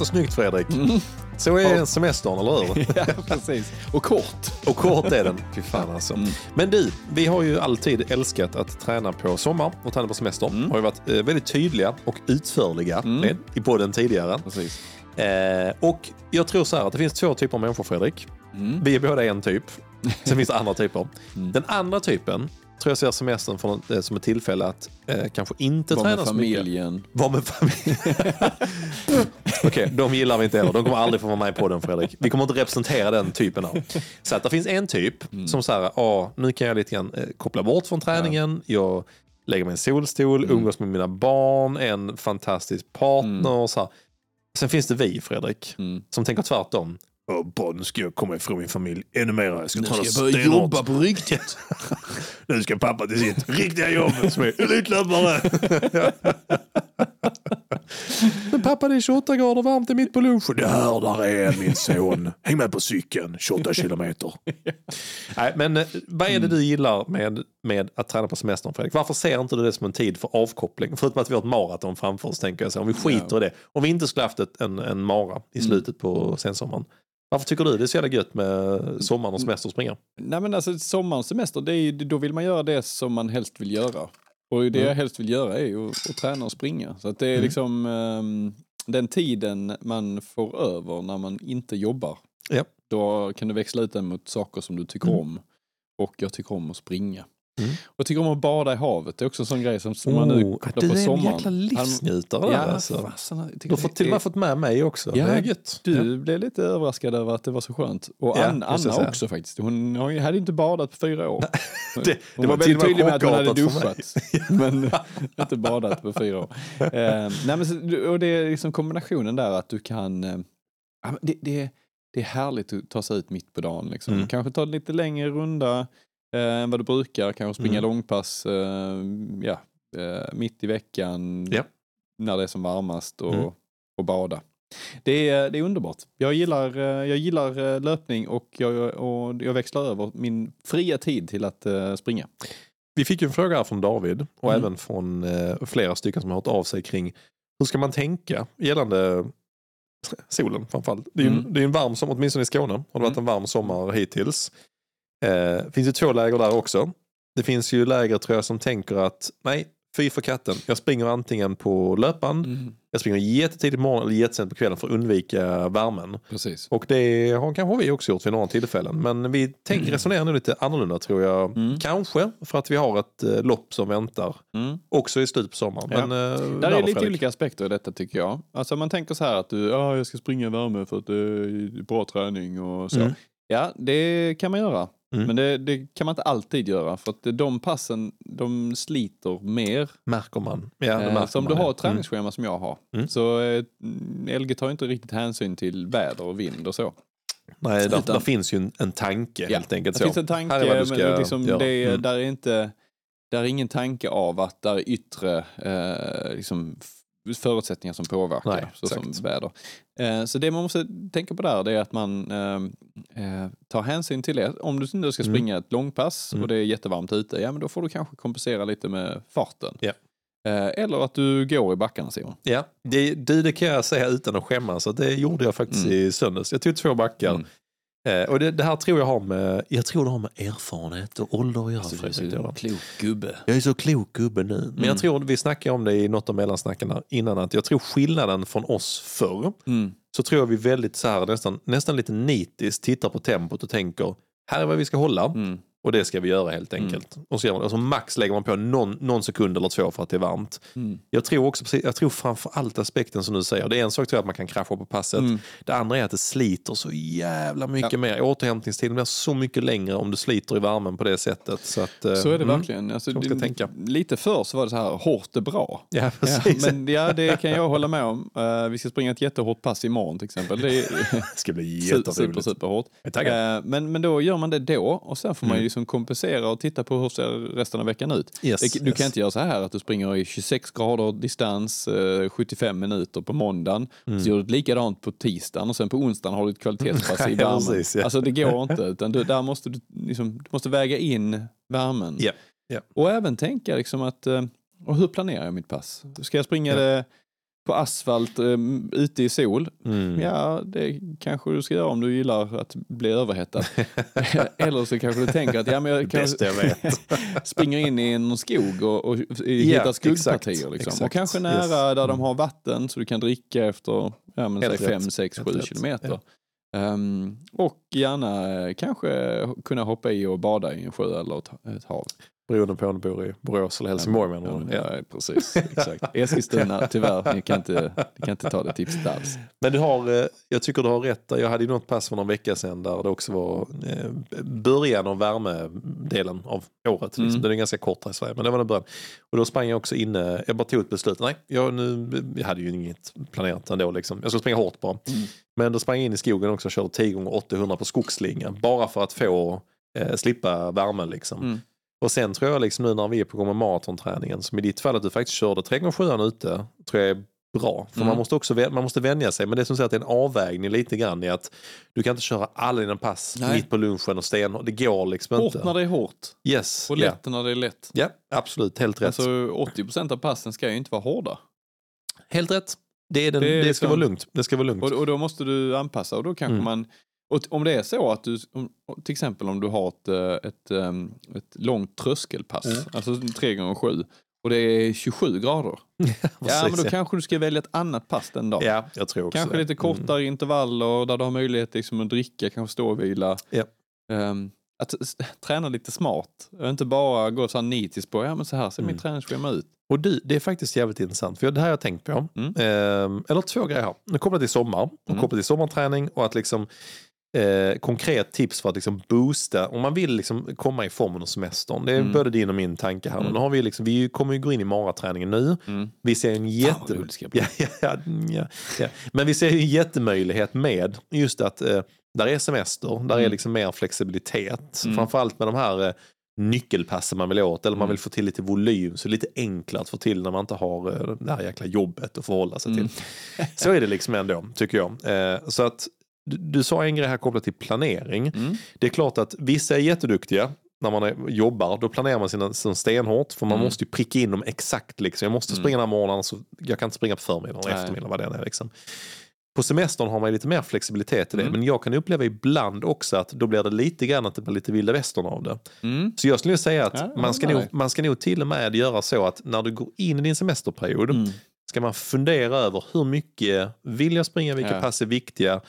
Och snyggt Fredrik. Mm. Så är semestern, eller hur? ja, precis. Och kort. Och kort är den. Fy fan alltså. Mm. Men du, vi har ju alltid älskat att träna på sommar och träna på semester. Mm. Har ju varit eh, väldigt tydliga och utförliga med i podden tidigare. Precis. Eh, och jag tror så här att det finns två typer av människor Fredrik. Mm. Vi är båda en typ. Sen finns det andra typer. Den andra typen tror jag ser semestern från, eh, som ett tillfälle att eh, kanske inte Var träna så mycket. familjen. Var med familjen. Okej, de gillar vi inte heller. De kommer aldrig få vara med på den Fredrik. Vi kommer inte representera den typen av. Så att det finns en typ som så här, ah, nu kan jag lite grann eh, koppla bort från träningen. Jag lägger mig i en solstol, umgås med mina barn, en fantastisk partner. Så här. Sen finns det vi Fredrik, Mm. som tänker tvärtom. Oh, bara, nu ska jag komma ifrån min familj ännu mer. Jag ska, Nu ska jag börja stenhårt. jobba på riktigt. Nu ska pappa till sitt riktiga jobb som är elitlöpare. Men pappa det är 28 grader varmt, det är mitt på lunchen. Det här där är min son. Häng med på cykeln, 28 kilometer. Nej, men eh, vad är det du gillar med, med att träna på semestern Fredrik? Varför ser inte du det som en tid för avkoppling? Förutom att vi har ett maraton framför oss tänker jag så. Om vi skiter i det. Om vi inte skulle haft ett, en, en mara i slutet på sensommaren. Varför tycker du det är så jävla gött med sommaren och semester och springa? Nej men alltså sommarens semester, det är, då vill man göra det som man helst vill göra. Och det jag helst vill göra är ju att, att träna och springa. Så att det är liksom ehm, den tiden man får över när man inte jobbar. Ja. Då kan du växla ut den mot saker som du tycker om. Och jag tycker om att springa. Mm. Och tycker om att bada i havet. Det är också en sån grej som, som man nu Oh, kopplar du på är en sommaren. jäkla livsnjutare där ja, alltså. fasen, Du har fått, till och med fått med mig också. Ja. Du blev lite överraskad över att det var så skönt. Och Ja, Anna säga. också faktiskt. Hon ju- hade inte badat på fyra år. Det- det hon var var väldigt tydlig med att hon hade duschat. men inte badat på fyra år. Eh, nej, men, och det är liksom kombinationen där att du kan... Ja, men det, det, det är härligt att ta sig ut mitt på dagen. Liksom. Mm. Kanske ta en lite längre runda eh, än vad du brukar. Kanske springa Mm. långpass eh, ja, eh, mitt i veckan Ja. när det är som varmast och, Mm. och bada. Det är, det är underbart. Jag gillar, eh, jag gillar eh, löpning och jag, och jag växlar över min fria tid till att eh, springa. Vi fick ju en fråga här från David och Mm. även från flera stycken som har hört av sig kring hur ska man tänka gällande solen framförallt. Det är ju en, Mm. det är en varm sommar, åtminstone i Skåne har det varit en varm sommar hittills. Eh, finns ju två läger där också. Det finns ju läger tror jag som tänker att nej, fy för katten. Jag springer antingen på löpband, jag springer jättetidigt på morgonen eller jättesent på kvällen för att undvika värmen. Precis. Och det har kanske vi också gjort vid några tillfällen. Men vi tänker resonera nu lite annorlunda tror jag. Mm. Kanske för att vi har ett eh, lopp som väntar. Mm. Också i slutet på sommaren. Ja. Men, eh, Där är var lite Fredrik. olika aspekter i detta tycker jag. Alltså man tänker så här att du, ja jag ska springa i värme för att det är bra träning och så. Mm. Ja, det kan man göra. Mm. Men det, det kan man inte alltid göra för att de passen, de sliter mer. Märker man. Ja, det Eh, märker så om du ja. har ett träningsschema som jag har. Mm. Så eh, LG tar inte riktigt hänsyn till väder och vind och så. Mm. Nej, där, där finns ju en, en tanke Ja, helt enkelt. Det så. finns en tanke, Här är men liksom, det, är- Mm. där är inte där är ingen tanke av att där är yttre eh, liksom, förutsättningar som påverkar, Nej, såsom väder. Eh, så det man måste tänka på där det är att man eh, eh, tar hänsyn till det. Om du nu ska Mm. springa ett långpass Mm. och det är jättevarmt ute, ja men då får du kanske kompensera lite med farten. Eh, eller att du går i backarna Simon. Ja, det, det kan jag säga utan att skämmas. att Det gjorde jag faktiskt Mm. i söndags. Jag tog två backar. Eh, och det, det här tror jag har med, jag tror det har med erfarenhet och ålder att göra. Alltså, du är så Göran. klok gubbe. Jag är så klok gubbe nu. Men Mm. jag tror, vi snackade om det i något av mellansnacken innan, att jag tror skillnaden från oss förr, Mm. så tror jag vi väldigt så här, nästan, nästan lite nitiskt tittar på tempot och tänker, här är vad vi ska hålla Mm. Och det ska vi göra helt enkelt. Och så alltså max lägger man på någon, någon sekund eller två för att det är varmt. Mm. Jag tror också, jag tror framför allt aspekten som du säger, det är en sak tror jag att man kan krascha på passet. Mm. Det andra är att det sliter så jävla mycket Ja. mer. Återhämtningstiden blir så mycket längre om du sliter i värmen på det sättet. Så, att, eh, Så är det mm. verkligen. Alltså, det- tänka. Lite förr så var det så här, hårt är bra. Ja, Ja, precis. men ja, det kan jag hålla med om. Eh, vi ska springa ett jättehårt pass imorgon till exempel. Det är Det ska bli super, super, jätteroligt. superhårt. Eh, men, men då gör man det då och sen får man Mm. ju liksom kompensera och titta på hur ser resten av veckan ut. Yes, Det- du yes. kan inte göra så här att du springer i 26 grader distans, eh, 75 minuter på måndagen. Mm. Så gör du ett likadant på tisdagen och sen på onsdagen har du ett kvalitetspass i värmen. precis, ja. Alltså det går inte. Utan du, där måste du, liksom, du måste väga in värmen. Ja, ja. Och även tänka liksom att, eh, och hur planerar jag mitt pass? Ska jag springa Ja. det på asfalt eh, ute i sol. Mm. Ja, det kanske du ska göra om du gillar att bli överhettad. Eller så kanske du tänker att ja, men jag vet. springer in i någon skog och, och hittar skuggpartier. exakt, Liksom. exakt. Och kanske nära Yes. där de Mm. har vatten så du kan dricka efter ja, men, Helt säg rätt. 5, 6, Helt 7 rätt. kilometer. Ehm, och gärna eh, kanske kunna hoppa i och bada i en sjö eller ett hav. Beroende på om du bor i Borås eller Helsingborg menar du? Ja, ja, precis. Exakt. Eskilstuna, tyvärr, ni kan inte, ni kan inte ta det tipset alls. Men du har, eh, jag tycker du har rätt. Jag hade ju något pass för någon vecka sedan där det också var eh, början av värmedelen av året. Liksom. Mm. Den är ganska kort här i Sverige, men det var den början. Och då sprang jag också inne, jag bara tog ett beslut. Nej, jag, nu, jag hade ju inget planerat ändå. Liksom. Jag skulle springa hårt bara. Mm. Men då sprang jag in i skogen också och körde 10 gånger 800 på skogsslinga. Bara för att få eh, slippa värmen liksom. Mm. Och sen tror jag liksom nu när vi är på gång med maratonträningen, som i ditt fall att du faktiskt körde 3x7 ute, tror jag är bra. För Mm. man måste också man måste vänja sig. Men det är som sagt en avvägning lite grann i att du kan inte köra alla dina pass Nej. mitt på lunchen och stenhårt. Det går liksom Hårt inte. när det är hårt Yes. och lätt när det är lätt. ja, absolut. Helt rätt. Alltså 80% av passen ska ju inte vara hårda. Helt rätt. Det, är den, Det det, är ska liksom- vara lugnt. Det ska vara lugnt. Och, och då måste du anpassa och då kanske Mm. man och om det är så att du, om, till exempel om du har ett, eh, ett, ehm, ett långt tröskelpass, Mm. alltså 3 gånger 7 och det är 27 grader. ja, men då ja. kanske du ska välja ett annat pass den dagen. ja, jag tror också Kanske det. lite kortare intervaller där du har möjlighet liksom att dricka, kanske stå och vila. Ja. Ehm, att träna lite smart inte bara gå så här nitiskt på, ja men så här ser Mm. mitt träningsschema ut. Och du, det är faktiskt jävligt intressant. För det här har jag tänkt på. Mm. Ehm, eller två grejer här. Nu Kopplat till sommar och Mm. kopplat till sommarträning och att liksom eh, konkret tips för att liksom boosta, om man vill liksom komma i form under semestern. Det är Mm. både din och min tanke här. Mm. Nu har vi, liksom, vi kommer ju gå in i maraträningen nu. Mm. Vi ser en Fan, jätte... bli. Ja, ja, ja, ja. Men vi ser en jättemöjlighet med just att eh, där är semester, där är Mm. liksom mer flexibilitet. Mm. Framförallt med de här eh, nyckelpassen man vill åt eller man Mm. vill få till lite volym så lite enklare att få till när man inte har eh, det här jäkla jobbet att förhålla sig Mm. till. Så är det liksom ändå, tycker jag. Eh, så att du, du sa en grej här kopplat till planering. Mm. Det är klart att vissa är jätteduktiga när man är, jobbar, då planerar man sina, sina stenhårt för man Mm. måste ju pricka in dem exakt. Liksom. Jag måste Mm. springa den här morgonen, så jag kan inte springa på förmiddagen Nej. eftermiddagen vad det är. Liksom. På semestern har man lite mer flexibilitet i det, Mm. men jag kan uppleva ibland också att då blir det lite grann att det blir lite vilda västern av det. Mm. Så jag skulle säga att Ja, man, ska nog, man ska nog till och med göra så att när du går in i din semesterperiod Mm. ska man fundera över hur mycket vill jag springa, vilka Ja. pass är viktiga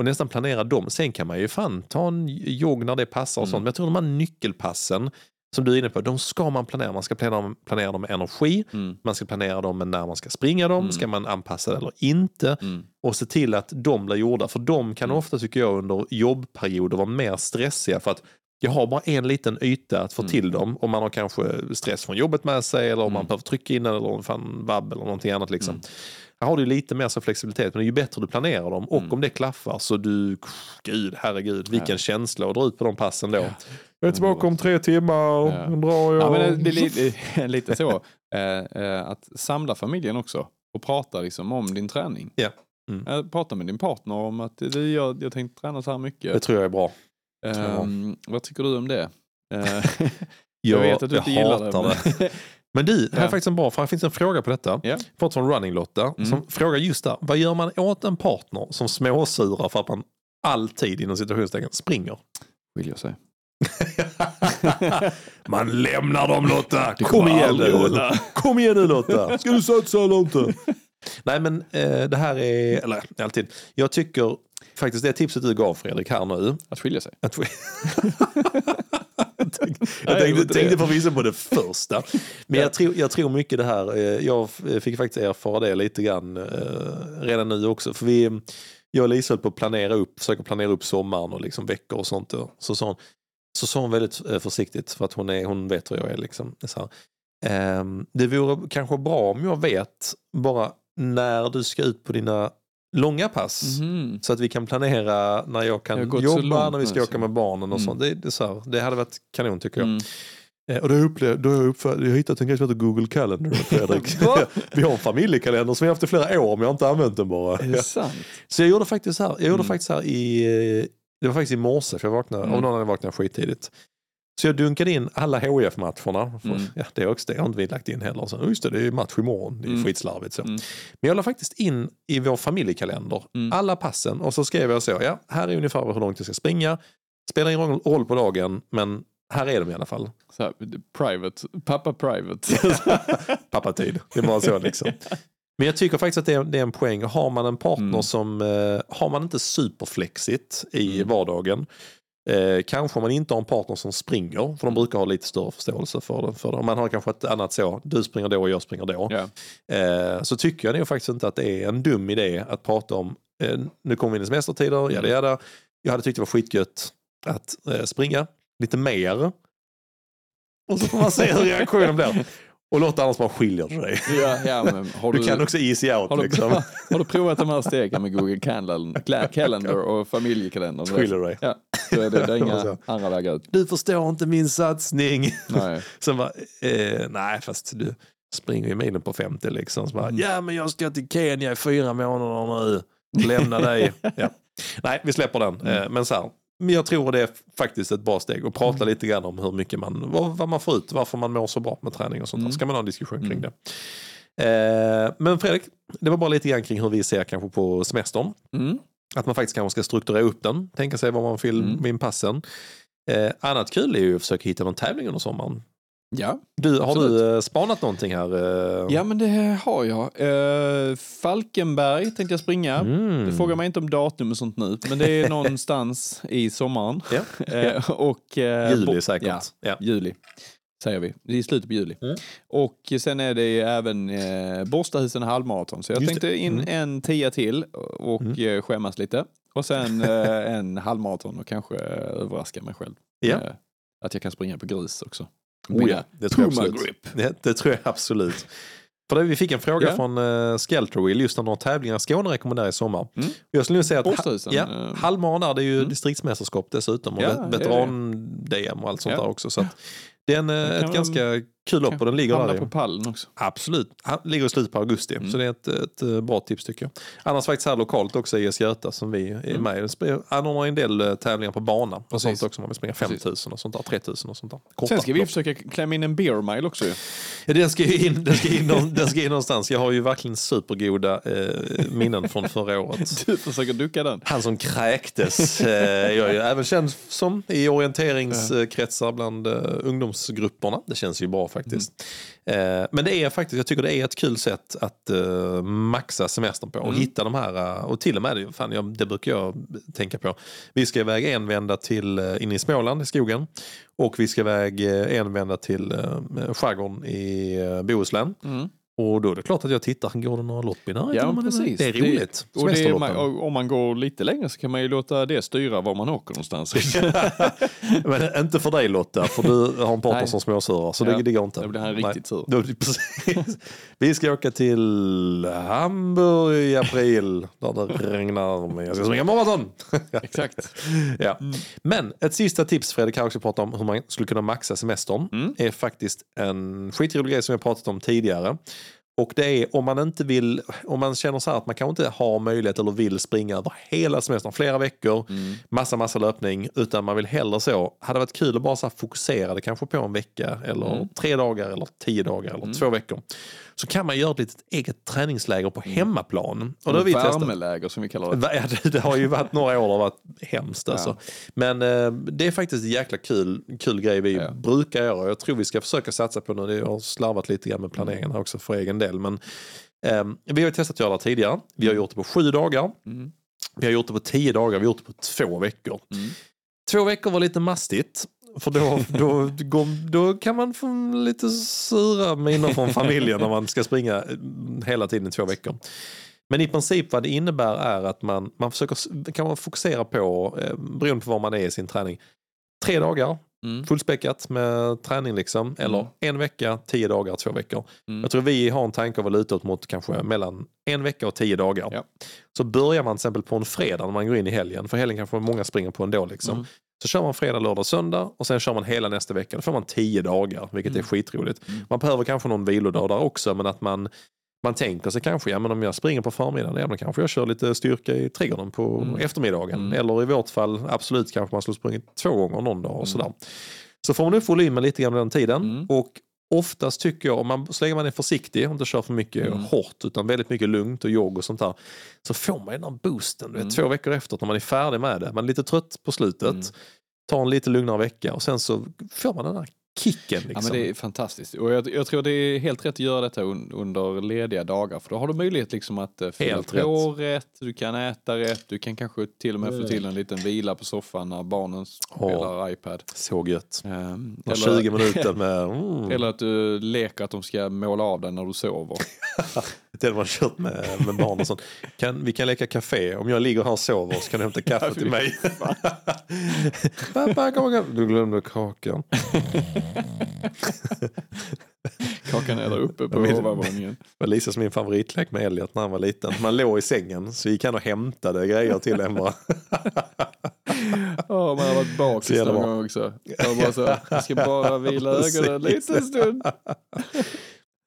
och nästan planera dem. Sen kan man ju fan ta en jogg när det passar och Mm. sånt. Men jag tror de här nyckelpassen som du är inne på, de ska man planera. Man ska planera, planera dem med energi, Mm. man ska planera dem med när man ska springa dem, Mm. ska man anpassa det eller inte Mm. och se till att de blir gjorda. För de kan Mm. ofta, tycker jag, under jobbperioder vara mer stressiga för att jag har bara en liten yta att få Mm. till dem. Om man har kanske stress från jobbet med sig eller om man Mm. behöver trycka in eller fan vabb eller någonting annat. Liksom. Här har du lite mer så flexibilitet, men det är ju bättre du planerar dem. Och Mm. om det klaffar så du, gud herregud, vilken Ja. känsla att dra ut på de passen då. Ja. Jag är tillbaka om tre timmar, Ja. drar jag. Ja, men det, det är lite, lite så. Eh, eh, att samla familjen också och prata liksom om din träning. Ja. Mm. Eh, prata med din partner om att du, jag, jag tänkte träna så här Det mycket. tror jag är bra. Ehm, vad tycker du om det? Eh, Jag, jag vet att du jag inte gillar det. det. Men du, här är faktiskt en bra, för här finns en fråga på detta. Ja. Fått från Running-Lotta Mm. som frågar just där. Vad gör man åt en partner som småsurar för att man alltid inom situationstecken springer? Skiljer sig. man lämnar dem Lotta! Kom igen nu! hålla. Kom igen nu Lotta! Ska du satsa eller inte? Nej men eh, det här är, eller alltid, jag tycker faktiskt det tipset du gav Fredrik här nu. Att skilja sig. Att, jag tänkte, jag tänkte, förvisso på det första. Men jag tror, jag tror mycket det här, eh, jag fick faktiskt erfara det lite grann eh, redan nu också. För vi, jag och Lisa höll på att planera upp, försöka planera upp sommaren och liksom veckor och sånt. Så sa hon, så sa hon väldigt eh, försiktigt för att hon, är, hon vet hur jag är. Liksom. Så här, ehm, det vore kanske bra om jag vet bara när du ska ut på dina långa pass. Mhm. Så att vi kan planera när jag Jag kan så jobba, när vi ska åka med barnen och Mm. sånt. Det, det, så här, det hade varit kanon tycker jag. Mm. Eh, Och då jag, upplevt, då har jag, uppfatt, jag hittat en grej som heter Google Calendar Fredrik. Vi har en familjekalender som vi har haft i flera år men jag har inte använt den bara. Så jag gjorde faktiskt så här, jag gjorde Mm. faktiskt här i, det var faktiskt i morse för jag vaknade, Mm. av någon anledning vaknade jag skittidigt. Så jag dunkade in alla HIF-matcherna. För- Mm. Ja, det, är också, det har inte vi lagt in heller. Så, just det, det är match imorgon. Det är Mm. skitslarvigt så. Mm. Men jag la faktiskt in i vår familjekalender Mm. alla passen och så skrev jag så. Ja, här är ungefär hur långt jag ska springa. Spelar ingen roll- på dagen, men här är de i alla fall. Så här, private, pappa private. Pappatid. Det var så liksom. Men jag tycker faktiskt att det är, det är en poäng. Har man en partner Mm. som, eh, har man inte superflexigt i Mm. vardagen, eh, kanske man inte har en partner som springer, för de brukar ha lite större förståelse för det. För det. Man har kanske ett annat så, du springer då och jag springer då. ja. Eh, så tycker jag nog faktiskt inte att det är en dum idé att prata om, eh, nu kommer vi in i semestertider, jada jada. Jag hade tyckt det var skitgött att eh, springa lite mer. Och så får man se hur reaktionen blir. Och låt annars bara skiljer du dig. Ja, ja, Du du, kan också easy out har, du, liksom. har du provat de här stegen med Google Calendar, Calendar och familjekalendern? Skiljer dig. Ja, så är det, det är inga andra vägar ut. Du förstår inte min satsning. Nej. Sen bara, eh, nej fast du springer ju milen på 50 liksom. Så bara, Mm. ja men jag ska till Kenya i fyra månader nu. Lämna dig. ja. Nej, vi släpper den. Mm. Eh, men så här, men jag tror det är faktiskt ett bra steg att prata Mm. lite grann om hur mycket man, vad, vad man får ut, varför man mår så bra med träning och sånt. Mm. Ska man ha en diskussion kring Mm. det. Eh, men Fredrik, det var bara lite grann kring hur vi ser kanske på semestern. Mm. Att man faktiskt kanske ska strukturera upp den, tänka sig vad man vill Mm. med inpassen. Eh, annat kul är ju att försöka hitta någon tävling under sommaren. Ja. Du, har Absolut. du eh, spanat någonting här? eh? ja, men det har jag. Eh, Falkenberg tänkte jag springa. Mm. Du frågar mig inte om datum och sånt nu, men det är någonstans i sommaren. Ja. Eh, och, Juli säkert. Ja, Ja. juli säger vi. Det är slutet på juli. Mm. Och sen är det även eh, Borstahusen halvmaraton. Så jag Just tänkte det. in Mm. en tia till och Mm. skämmas lite. Och sen en halvmaraton och kanske överraska mig själv. Ja. Att jag kan springa på grus också. Oh, ja. Det tror jag absolut. grip. Det, det tror jag absolut. För det, vi fick en fråga Ja. från uh, Skelterwheel just om några tävlingar Skåne rekommenderar i sommar. Mm. Jag skulle säga att ha, Borstahusen, ja, eh. halvmaran där, det är ju Mm. distriktsmästerskap dessutom och Ja, veteran-DM och allt sånt Ja. där också. Så att det är en, eh, Det ett ganska kul lopp och den ligger där. på pallen också. Absolut, Han ligger i slutet på augusti. Mm. Så det är ett, ett eh, bra tips tycker jag. Annars faktiskt här lokalt också i Göta som vi är Mm. med i. Anordnar en del eh, tävlingar på bana. Och sånt också man vill springa 5000 och sånt där, 3000 och sånt där. Korta Sen ska vi lopp. försöka klämma in en beer mile också ju. Ja, den, ska in, den, ska in, någon- den ska in någonstans. Jag har ju verkligen supergoda eh, minnen från förra året. Du försöker ducka den. Han som kräktes. Eh, jag är ju även känd som i orienteringskretsar bland eh, ungdomsgrupperna. Det känns ju bra faktiskt. Eh, men det är faktiskt, jag tycker det är ett kul sätt att eh, maxa semestern på och Mm. hitta de här, eh, och till och med, det- fan, jag, det brukar jag tänka på. Vi ska iväg en vända till eh, in i Småland i skogen och vi ska iväg eh, en vända till eh, skärgården i Bohuslän. Mm. Och då är det klart att jag tittar, går det några lopp i närheten? Ja, precis. Det är roligt. Och det är, Semesterloppen. man, och om man går lite längre så kan man ju låta det styra var man åker någonstans. Men inte för dig Lotta, för du har en partner som småsurar. Så Ja, det, det går inte. Då blir han riktigt sur. Då, precis. Vi ska åka till Hamburg i april där det regnar. Men jag ska springa maraton. Exakt. ja. Men ett sista tips Fredrik, kan också prata om hur man skulle kunna maxa semestern. Mm. är faktiskt en skitrolig grej som jag pratat om tidigare. Och det är om man inte vill, om man känner så här att man kanske inte har möjlighet eller vill springa över hela semestern, flera veckor, Mm. massa massa löpning, utan man vill hellre så, hade varit kul att bara så här fokusera det kanske på en vecka eller Mm. tre dagar eller tio dagar eller två veckor. Så kan man göra ett litet eget träningsläger på hemmaplan. Och det har vi. Värmeläger som vi kallar det. Ja, det, det har ju varit några år det har varit hemskt alltså. Men eh, det är faktiskt en jäkla kul, kul grej vi Ja. brukar göra. Jag tror vi ska försöka satsa på nu. Jag har slarvat lite grann med planeringen här också för egen del. Men eh, vi har ju testat att göra det tidigare. Vi har gjort det på sju dagar. Mm. Vi har gjort det på tio dagar. Vi har gjort det på två veckor. Mm. Två veckor var lite mastigt. För då, då, då, då kan man få lite sura minnen från familjen när man ska springa hela tiden i två veckor. Men i princip vad det innebär är att man, man försöker kan man fokusera på, eh, beroende på var man är i sin träning, tre dagar Mm. fullspäckat med träning liksom. Eller Mm. en vecka, tio dagar, två veckor. Mm. Jag tror vi har en tanke av att luta mot kanske mellan en vecka och tio dagar. Ja. Så börjar man till exempel på en fredag när man går in i helgen, för helgen kanske många springer på ändå. Liksom. Så kör man fredag, lördag, söndag och sen kör man hela nästa vecka. Då får man tio dagar, vilket Mm. är skitroligt. Mm. Man behöver kanske någon vilodag där också, men att man man tänker sig kanske, ja men om jag springer på förmiddagen, ja men kanske jag kör lite styrka i trädgården på Mm. eftermiddagen. Mm. Eller i vårt fall, absolut kanske man skulle sprungit två gånger någon dag och Mm. sådär. Så får man upp volymen lite grann den tiden. Mm. Och oftast tycker jag, om man, så länge man är försiktig och inte kör för mycket Mm. hårt utan väldigt mycket lugnt och jogg och sånt där. Så får man den där boosten Mm. två veckor efter när man är färdig med det. Man är lite trött på slutet. Mm. Tar en lite lugnare vecka och sen så får man den där kicken. Liksom. Ja, men det är fantastiskt. Och jag, jag tror det är helt rätt att göra detta un, under lediga dagar. För då har du möjlighet liksom att uh, fylla på rätt. du kan äta rätt, du kan kanske till och med Mm. få till en liten vila på soffan när barnen spelar iPad. Så gött. Um, De 20 minuter med... Mm. eller att du leker att de ska måla av dig när du sover. Det man kört med, med barn och sånt. Kan, vi kan leka café. Om jag ligger här och sover så kan du hämta kaffe till mig. Pappa, kom igen. Du glömde kakan. Kakan är där uppe på övervåningen. Det var Lisas min favoritlek med Elliot när han var liten. Man låg i sängen så gick han och hämtade grejer till en bara. Ja, man har varit bakis någon gång också. Jag, bara så, jag ska bara vila ögonen en liten stund.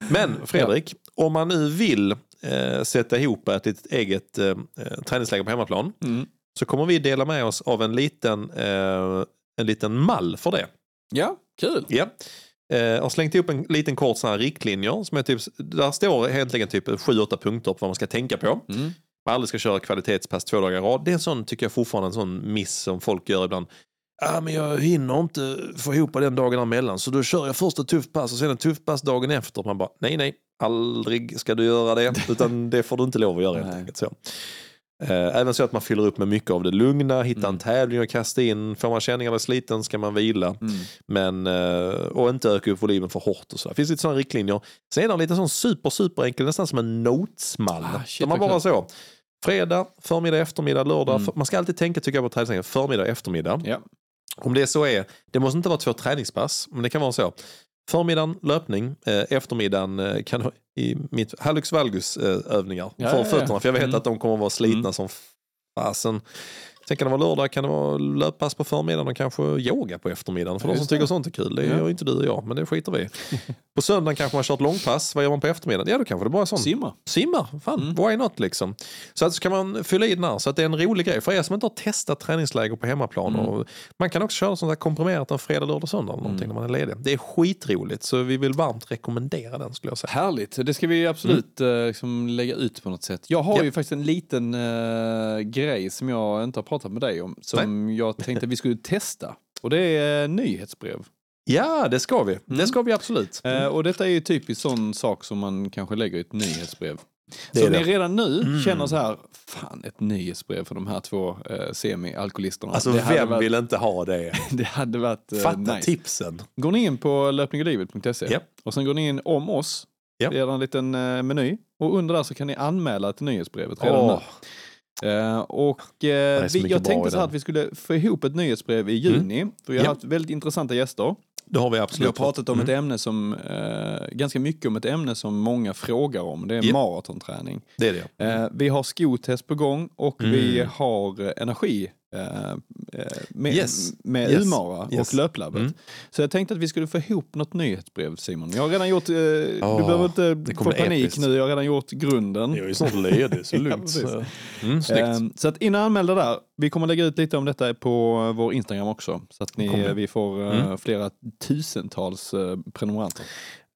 Men Fredrik, om man nu vill eh, sätta ihop ett litet eget eh, eh, träningsläger på hemmaplan Mm. så kommer vi dela med oss av en liten, eh, en liten mall för det. Ja, kul. Ja. Eh, Jag har slängt ihop en liten kort sån här riktlinjer. Som är typ, där står egentligen typ 7-8 punkter på vad man ska tänka på. Mm. Man aldrig ska köra kvalitetspass två dagar i rad. Det är en sån, tycker jag fortfarande, en sån miss som folk gör ibland. Ja, men jag hinner inte få ihop den dagen emellan så då kör jag först ett tufft pass och sen ett tufft pass dagen efter. Man bara, nej, nej, aldrig ska du göra det. Utan det får du inte lov att göra helt enkelt. Så. Eh, Även så att man fyller upp med mycket av det lugna, hitta Mm. en tävling och kasta in. Får man känningar eller sliten ska man vila. Mm. Men, eh, och inte öka upp volymen för hårt och så. Det finns lite sådana riktlinjer. Sen är det lite sån super, super enkel, nästan som en notesmall. Ah, shit, där man bara så. Fredag, förmiddag, eftermiddag, lördag. Mm. Man ska alltid tänka tycker jag på träningsläger. Förmiddag, eftermiddag. Ja. Om det så är, det måste inte vara två träningspass, men det kan vara så. Förmiddagen löpning, eh, eftermiddagen eh, kan i mitt hallux valgus eh, övningar Ja, för ja, ja. fötterna. För jag vet Mm. att de kommer att vara slitna Mm. som fasen. Sen kan det vara lördag, kan det vara löppass på förmiddagen och kanske yoga på eftermiddagen. För Ja, de som just det. tycker sånt är kul. Det Ja. gör inte du och jag, men det skiter vi. På söndagen kanske man kört långpass. Vad gör man på eftermiddagen? Ja, då kanske det bara är sånt. Simma. Simma, fan, Mm. why not liksom. Så att så kan man fylla i den här så att det är en rolig grej. För er som inte har testat träningsläger på hemmaplan. Mm. Och man kan också köra sånt här komprimerat en fredag, lördag, söndag eller någonting Mm. när man är ledig. Det är skitroligt så vi vill varmt rekommendera den skulle jag säga. Härligt, det ska vi absolut eh, liksom lägga ut på något sätt. Jag har Ja. ju faktiskt en liten eh, grej som jag inte har pratat med dig om, som jag tänkte vi skulle testa. Och det är eh, nyhetsbrev. Ja, det ska vi. Mm. Det ska vi absolut. Eh, och detta är ju typiskt sån sak som man kanske lägger i ett nyhetsbrev. Det så ni det. redan nu Mm. känner så här, fan ett nyhetsbrev för de här två eh, semi-alkoholisterna. Alltså vem varit, vill inte ha det? det hade varit eh, Fatta nice. tipsen. Går ni in på löpningochlivet.se Ja. och sen går ni in om oss. Ja. Det är en liten eh, meny och under där så kan ni anmäla till nyhetsbrevet redan Åh, nu. Eh, och eh, vi, jag tänkte så här att vi skulle få ihop ett nyhetsbrev i juni. För vi har Ja. haft väldigt intressanta gäster. det har vi Vi absolut. har pratat om Mm. ett ämne som, eh, ganska mycket om ett ämne som många frågar om. Det är Ja. maratonträning. Det är det. Vi har skotest på gång och Mm. vi har energi eh, eh, med, Yes. med Yes. Umara Yes. och Löplabbet. Mm. Så jag tänkte att vi skulle få ihop något nyhetsbrev Simon. Jag har redan gjort, eh, du Åh, behöver inte det få panik episkt. nu, jag har redan gjort grunden. Jag är snart ledig så Ja, lugnt. Så. Mm. Ehm, så att in och anmäl dig där. Vi kommer lägga ut lite om detta på vår Instagram också. Så att ni, vi. får Mm. flera tusentals prenumeranter.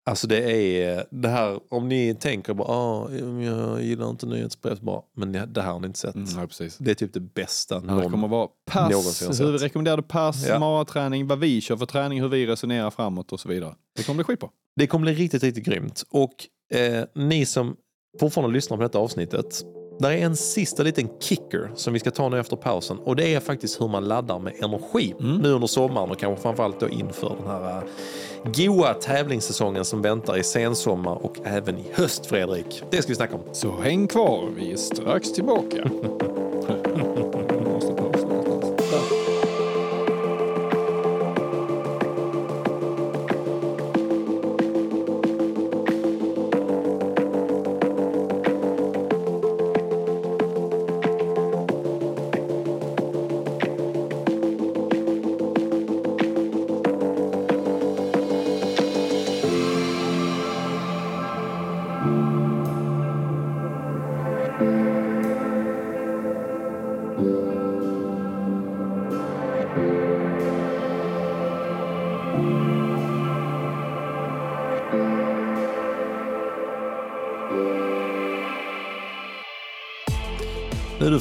Alltså det är det här, om ni tänker bara, ah, jag gillar inte nyhetsbrev, bara, men det här har ni inte sett. Mm, precis. Det är typ det bästa Ja, det någon... kommer vara någonsin har pass, sett. hur rekommenderade pass, Ja. maraträning, vad vi kör för träning, hur vi resonerar framåt och så vidare. Det kommer bli skitbra. Det kommer bli riktigt, riktigt grymt. Och eh, ni som fortfarande lyssnar på detta avsnittet, där är en sista liten kicker som vi ska ta nu efter pausen och det är faktiskt hur man laddar med energi Mm. nu under sommaren och kanske framförallt då inför den här uh, goa tävlingssäsongen som väntar i sensommar och även i höst, Fredrik. Det ska vi snacka om. Så häng kvar, vi är strax tillbaka.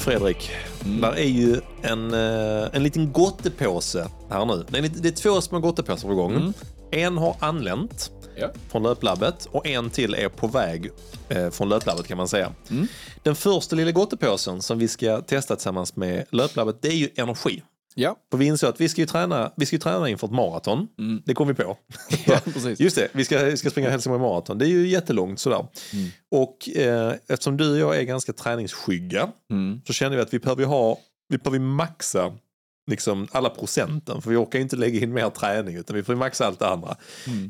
Fredrik, där är ju en, eh, en liten gottepåse här nu. Det är, det är två små gottepåsar på gång. En har anlänt Ja. från löplabbet och en till är på väg eh, från löplabbet kan man säga. Den första lilla gottepåsen som vi ska testa tillsammans med löplabbet det är ju energi. Ja, För vi insåg att vi ska ju träna, vi ska ju träna inför ett maraton. Det kom vi på. ja. Just det, vi ska, vi ska springa Helsingborg maraton. Det är ju jättelångt sådär. Och eh, eftersom du och jag är ganska träningsskygga Mm. så känner vi att vi behöver ha, vi behöver maxa liksom alla procenten. För vi orkar ju inte lägga in mer träning utan vi får maxa allt det andra.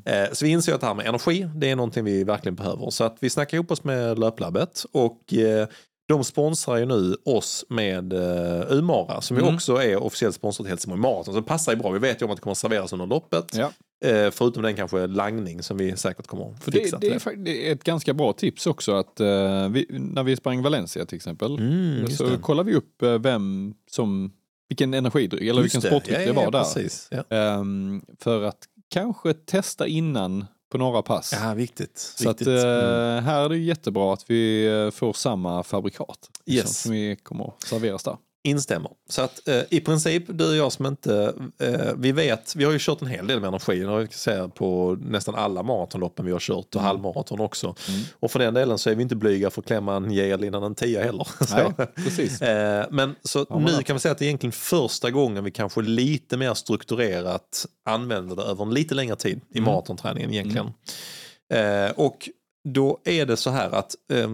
Eh, så vi inser att det här med energi, det är någonting vi verkligen behöver. Så att vi snackar ihop oss med Löplabbet och eh, de sponsrar ju nu oss med uh, Umara som ju också är officiellt sponsrat till Helsingborg Marathon. Så det passar ju bra. Vi vet ju om att det kommer att serveras under loppet. Ja. Eh, förutom den kanske langning som vi säkert kommer att fixa. det, det, är, det är ett ganska bra tips också att eh, vi, när vi sprang Valencia till exempel Mm, så det. kollar vi upp vem som, vilken energidryck eller Just vilken sportdryck det ja, var ja, där. Precis. Ehm, för att kanske testa innan på några pass. ja, viktigt. Så att, viktigt. eh, Mm. här är det jättebra att vi eh, får samma fabrikat. liksom, Yes. Som vi kommer att serveras där. Instämmer. Så att eh, i princip, du och jag som inte, eh, vi vet, vi har ju kört en hel del med energi, har vi säga på nästan alla maratonloppen vi har kört och halvmaraton också. Och för den delen så är vi inte blyga för att klämma en gel innan en tia heller. Nej, precis. Eh, men så men nu kan vi säga att det är egentligen första gången vi kanske lite mer strukturerat använder det över en lite längre tid i maratonträningen egentligen. Eh, och då är det så här att eh,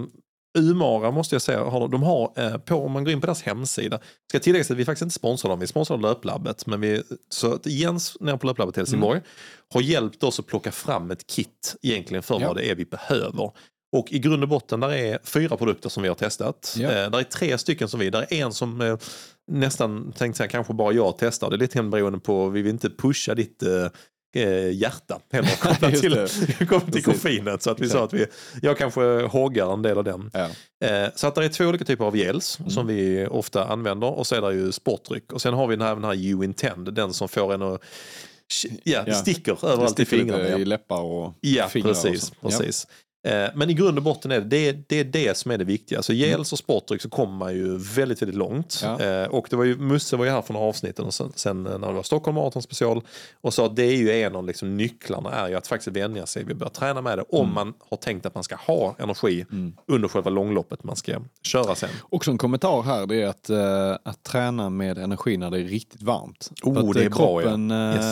Umara måste jag säga, har, de har eh, på, om man går in på deras hemsida, ska tilläggas att vi faktiskt inte sponsrar dem, vi sponsrar Löplabbet, men vi, så att Jens nere på Löplabbet i Helsingborg har hjälpt oss att plocka fram ett kit egentligen för Ja. vad det är vi behöver. Och i grund och botten där är fyra produkter som vi har testat. Eh, där är tre stycken som vi, där är en som eh, nästan tänkte säga kanske bara jag testar. Det är lite beroende på, vi vill inte pusha ditt eh, eh, hjärta heller kopplat till, det. kopplat till koffeinet. Så att vi sa att vi, jag kanske hoggar en del av den. Ja. Eh, så att det är två olika typer av gels som vi ofta använder och så är det ju sportdryck. Och sen har vi den här, den här You Intend, den som får en att Ja, Ja. sticker Det överallt i sticker lite fingrarna. i läppar och Ja, fingrar. och precis. Ja. precis. Eh, Men i grund och botten är det, det, det är det som är det viktiga. Så gels och sportdryck så kommer man ju väldigt, väldigt långt. Ja. Eh, Och det var ju, Musse var ju här från avsnitten och sen, sen när det var Stockholm Marathon special och sa att det är ju en av liksom nycklarna är ju att faktiskt vänja sig vid att börja träna med det om man har tänkt att man ska ha energi under själva långloppet man ska köra sen. Också en kommentar här det är att, eh, att träna med energi när det är riktigt varmt. Oh, För att det är eh, bra, ja. kroppen eh, Yes.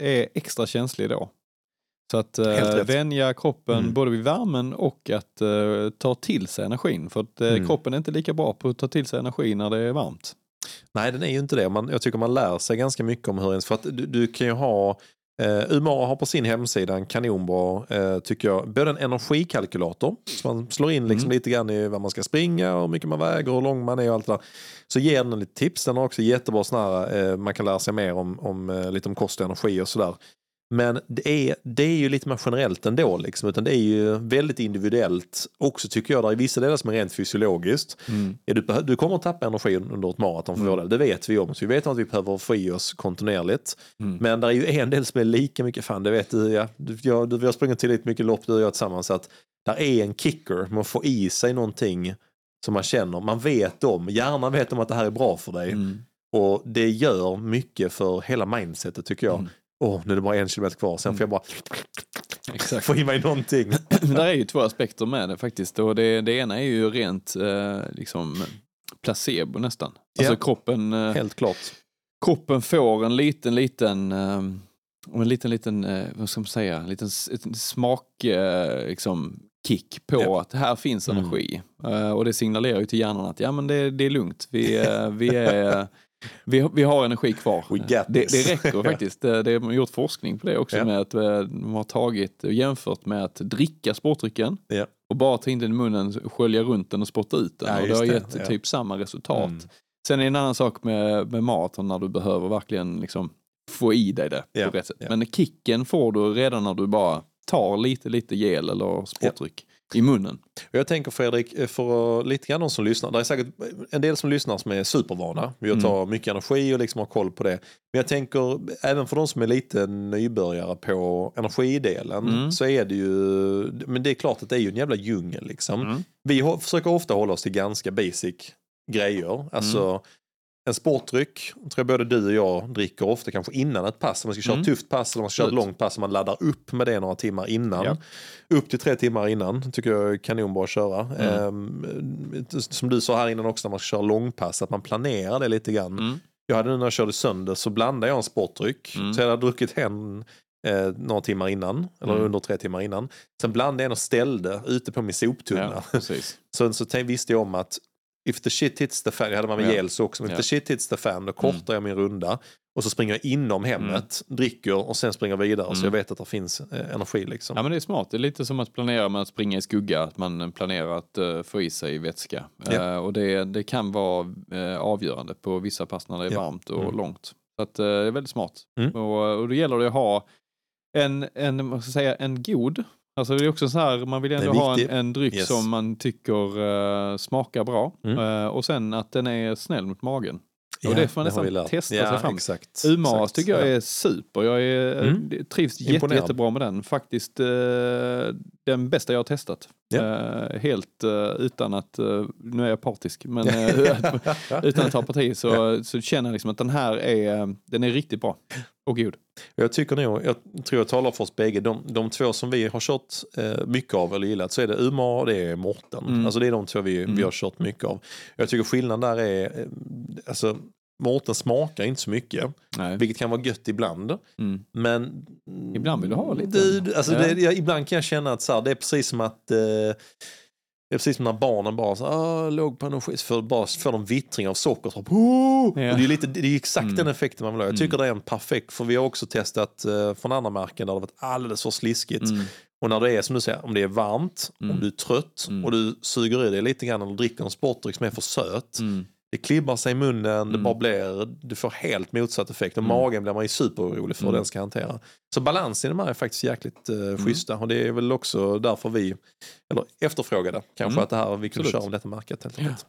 är extra känslig då. Så att eh, vänja kroppen Mm. både vid värmen och att eh, ta till sig energin. För att eh, Mm. kroppen är inte lika bra på att ta till sig energi när det är varmt. Nej, den är ju inte det. Man, jag tycker man lär sig ganska mycket om hur ens... För att du, du kan ju ha... Eh, Umara har på sin hemsida en kanonbra, eh, tycker jag, både en energikalkylator, så man slår in liksom lite grann i vad man ska springa, hur mycket man väger, hur lång man är och allt det där. Så ger den lite tips. Den har också jättebra såna här, eh, man kan lära sig mer om, om eh, lite om kost och energi och sådär. Men det är, det är ju lite mer generellt ändå, liksom, utan det är ju väldigt individuellt också tycker jag. Det är vissa delar som är rent fysiologiskt. Ja, du, du kommer att tappa energi under ett maraton för vår del, det vet vi om. Så vi vet att vi behöver få i oss kontinuerligt. Men det är ju en del som är lika mycket fan, det vet du. Ja, du, jag, du vi har sprungit tillräckligt mycket lopp du och jag tillsammans. Så att där är en kicker, man får i sig någonting som man känner, man vet om, hjärnan vet om att det här är bra för dig. Och det gör mycket för hela mindsetet tycker jag. Åh, nu är det bara en kilometer kvar, sen får jag bara Exakt. få i mig någonting. Där är ju två aspekter med det faktiskt. Och det, det ena är ju rent eh, liksom placebo nästan. Alltså Ja. kroppen, eh, Helt klart. kroppen får en liten, liten, eh, en liten, liten, eh, vad ska man säga, en liten smak, liksom, kick på Ja. att här finns Mm. energi. Eh, och det signalerar ju till hjärnan att ja men det, det är lugnt, vi, eh, vi, är, vi, har- vi har energi kvar. Det, det räcker faktiskt. Det, det har gjort forskning på det också Ja. med att eh, de har tagit och jämfört med att dricka sportdrycken Ja. och bara ta in den i munnen, skölja runt den och spotta ut den. Ja, och det har gett ja. typ samma resultat. Mm. Sen är det en annan sak med, med maraton när du behöver verkligen liksom få i dig det på rätt sätt. Men kicken får du redan när du bara tar lite, lite gel eller sportdryck i munnen. Och Jag tänker Fredrik, eh, för att- lite grann de som lyssnar, det är säkert en del som lyssnar som är supervana vid att ta mycket energi och liksom har koll på det. Men jag tänker även för de som är lite nybörjare på energidelen Mm. så är det ju, men det är klart att det är ju en jävla djungel liksom. Mm. Vi försöker ofta hålla oss till ganska basic grejer. Alltså en sportdryck tror jag både du och jag dricker ofta kanske innan ett pass. Om man ska köra Mm. ett tufft pass eller man ska köra ett långt pass. Man laddar upp med det några timmar innan. Ja. Upp till tre timmar innan tycker jag är kanonbra att köra. Mm. Ehm, som du sa här innan också när man ska köra långpass, att man planerar det lite grann. Mm. Jag hade nu när jag körde sönder så blandade jag en sportdryck. Mm. Så jag hade druckit en eh, några timmar innan, eller Mm. under tre timmar innan. Sen blandade jag en och ställde ute på min soptunna. Ja. Så, så visste jag om att if the shit hits the fan, jag hade med Ja. gels också, men if Ja. the shit hits the fan då kortar jag min runda. Och så springer jag inom hemmet, dricker och sen springer vidare. Så Mm. jag vet att det finns eh, energi liksom. Ja men det är smart. Det är lite som att planera med att springa i skugga. Att man planerar att uh, få i sig vätska. Ja. Eh, och det, det kan vara eh, avgörande på vissa pass när det är Ja. varmt och Mm. långt. Så att, eh, det är väldigt smart. Mm. Och, och då gäller det att ha en, en, vad ska jag säga, en god Alltså det är också så här, man vill ändå ha en, en dryck Yes. som man tycker eh, smakar bra. Mm. Eh, och sen att den är snäll mot magen. Ja, och det får man nästan testa ja, sig fram. Exakt. Umaas exakt. tycker jag Ja. är super. Jag är, Mm. eh, trivs jätte, jättebra med den. Faktiskt eh, den bästa jag har testat. Ja. Helt utan att, nu är jag partisk, men utan att ta parti så, så känner jag liksom att den här är, den är riktigt bra och god. Jag tycker nog, jag tror jag talar för oss bägge, de, de två som vi har kört eh, mycket av eller gillat så är det Uma och det är Morten. Mm. Alltså det är de två vi, Mm. vi har kört mycket av. Jag tycker skillnaden där är, eh, alltså Mårten smakar inte så mycket, Nej. vilket kan vara gött ibland. Mm. Men Ibland vill du ha lite. Du, alltså Ja. det, jag, ibland kan jag känna att så här, det är precis som att eh, det är precis som när barnen bara så, ah, låg på energi, så får, bara, får de vittring av socker. Så, oh! Ja. det, är lite, det är exakt Mm. den effekten man vill ha. Jag tycker det är en perfekt, för vi har också testat eh, från andra märken där det varit alldeles för sliskigt. Mm. Och när det är som du säger, om det är varmt, Mm. om du är trött Mm. och du suger i dig lite grann eller dricker en sportdryck som är för söt. Det klibbar sig i munnen, det Mm. bara blir, du får helt motsatt effekt. Och Mm. magen blir man ju superorolig för hur Mm. den ska hantera. Så balansen i de här är faktiskt jäkligt uh, schyssta. Och det är väl också därför vi, eller efterfrågade kanske Mm. att det här, vi kunde Absolut. köra om detta märket helt enkelt.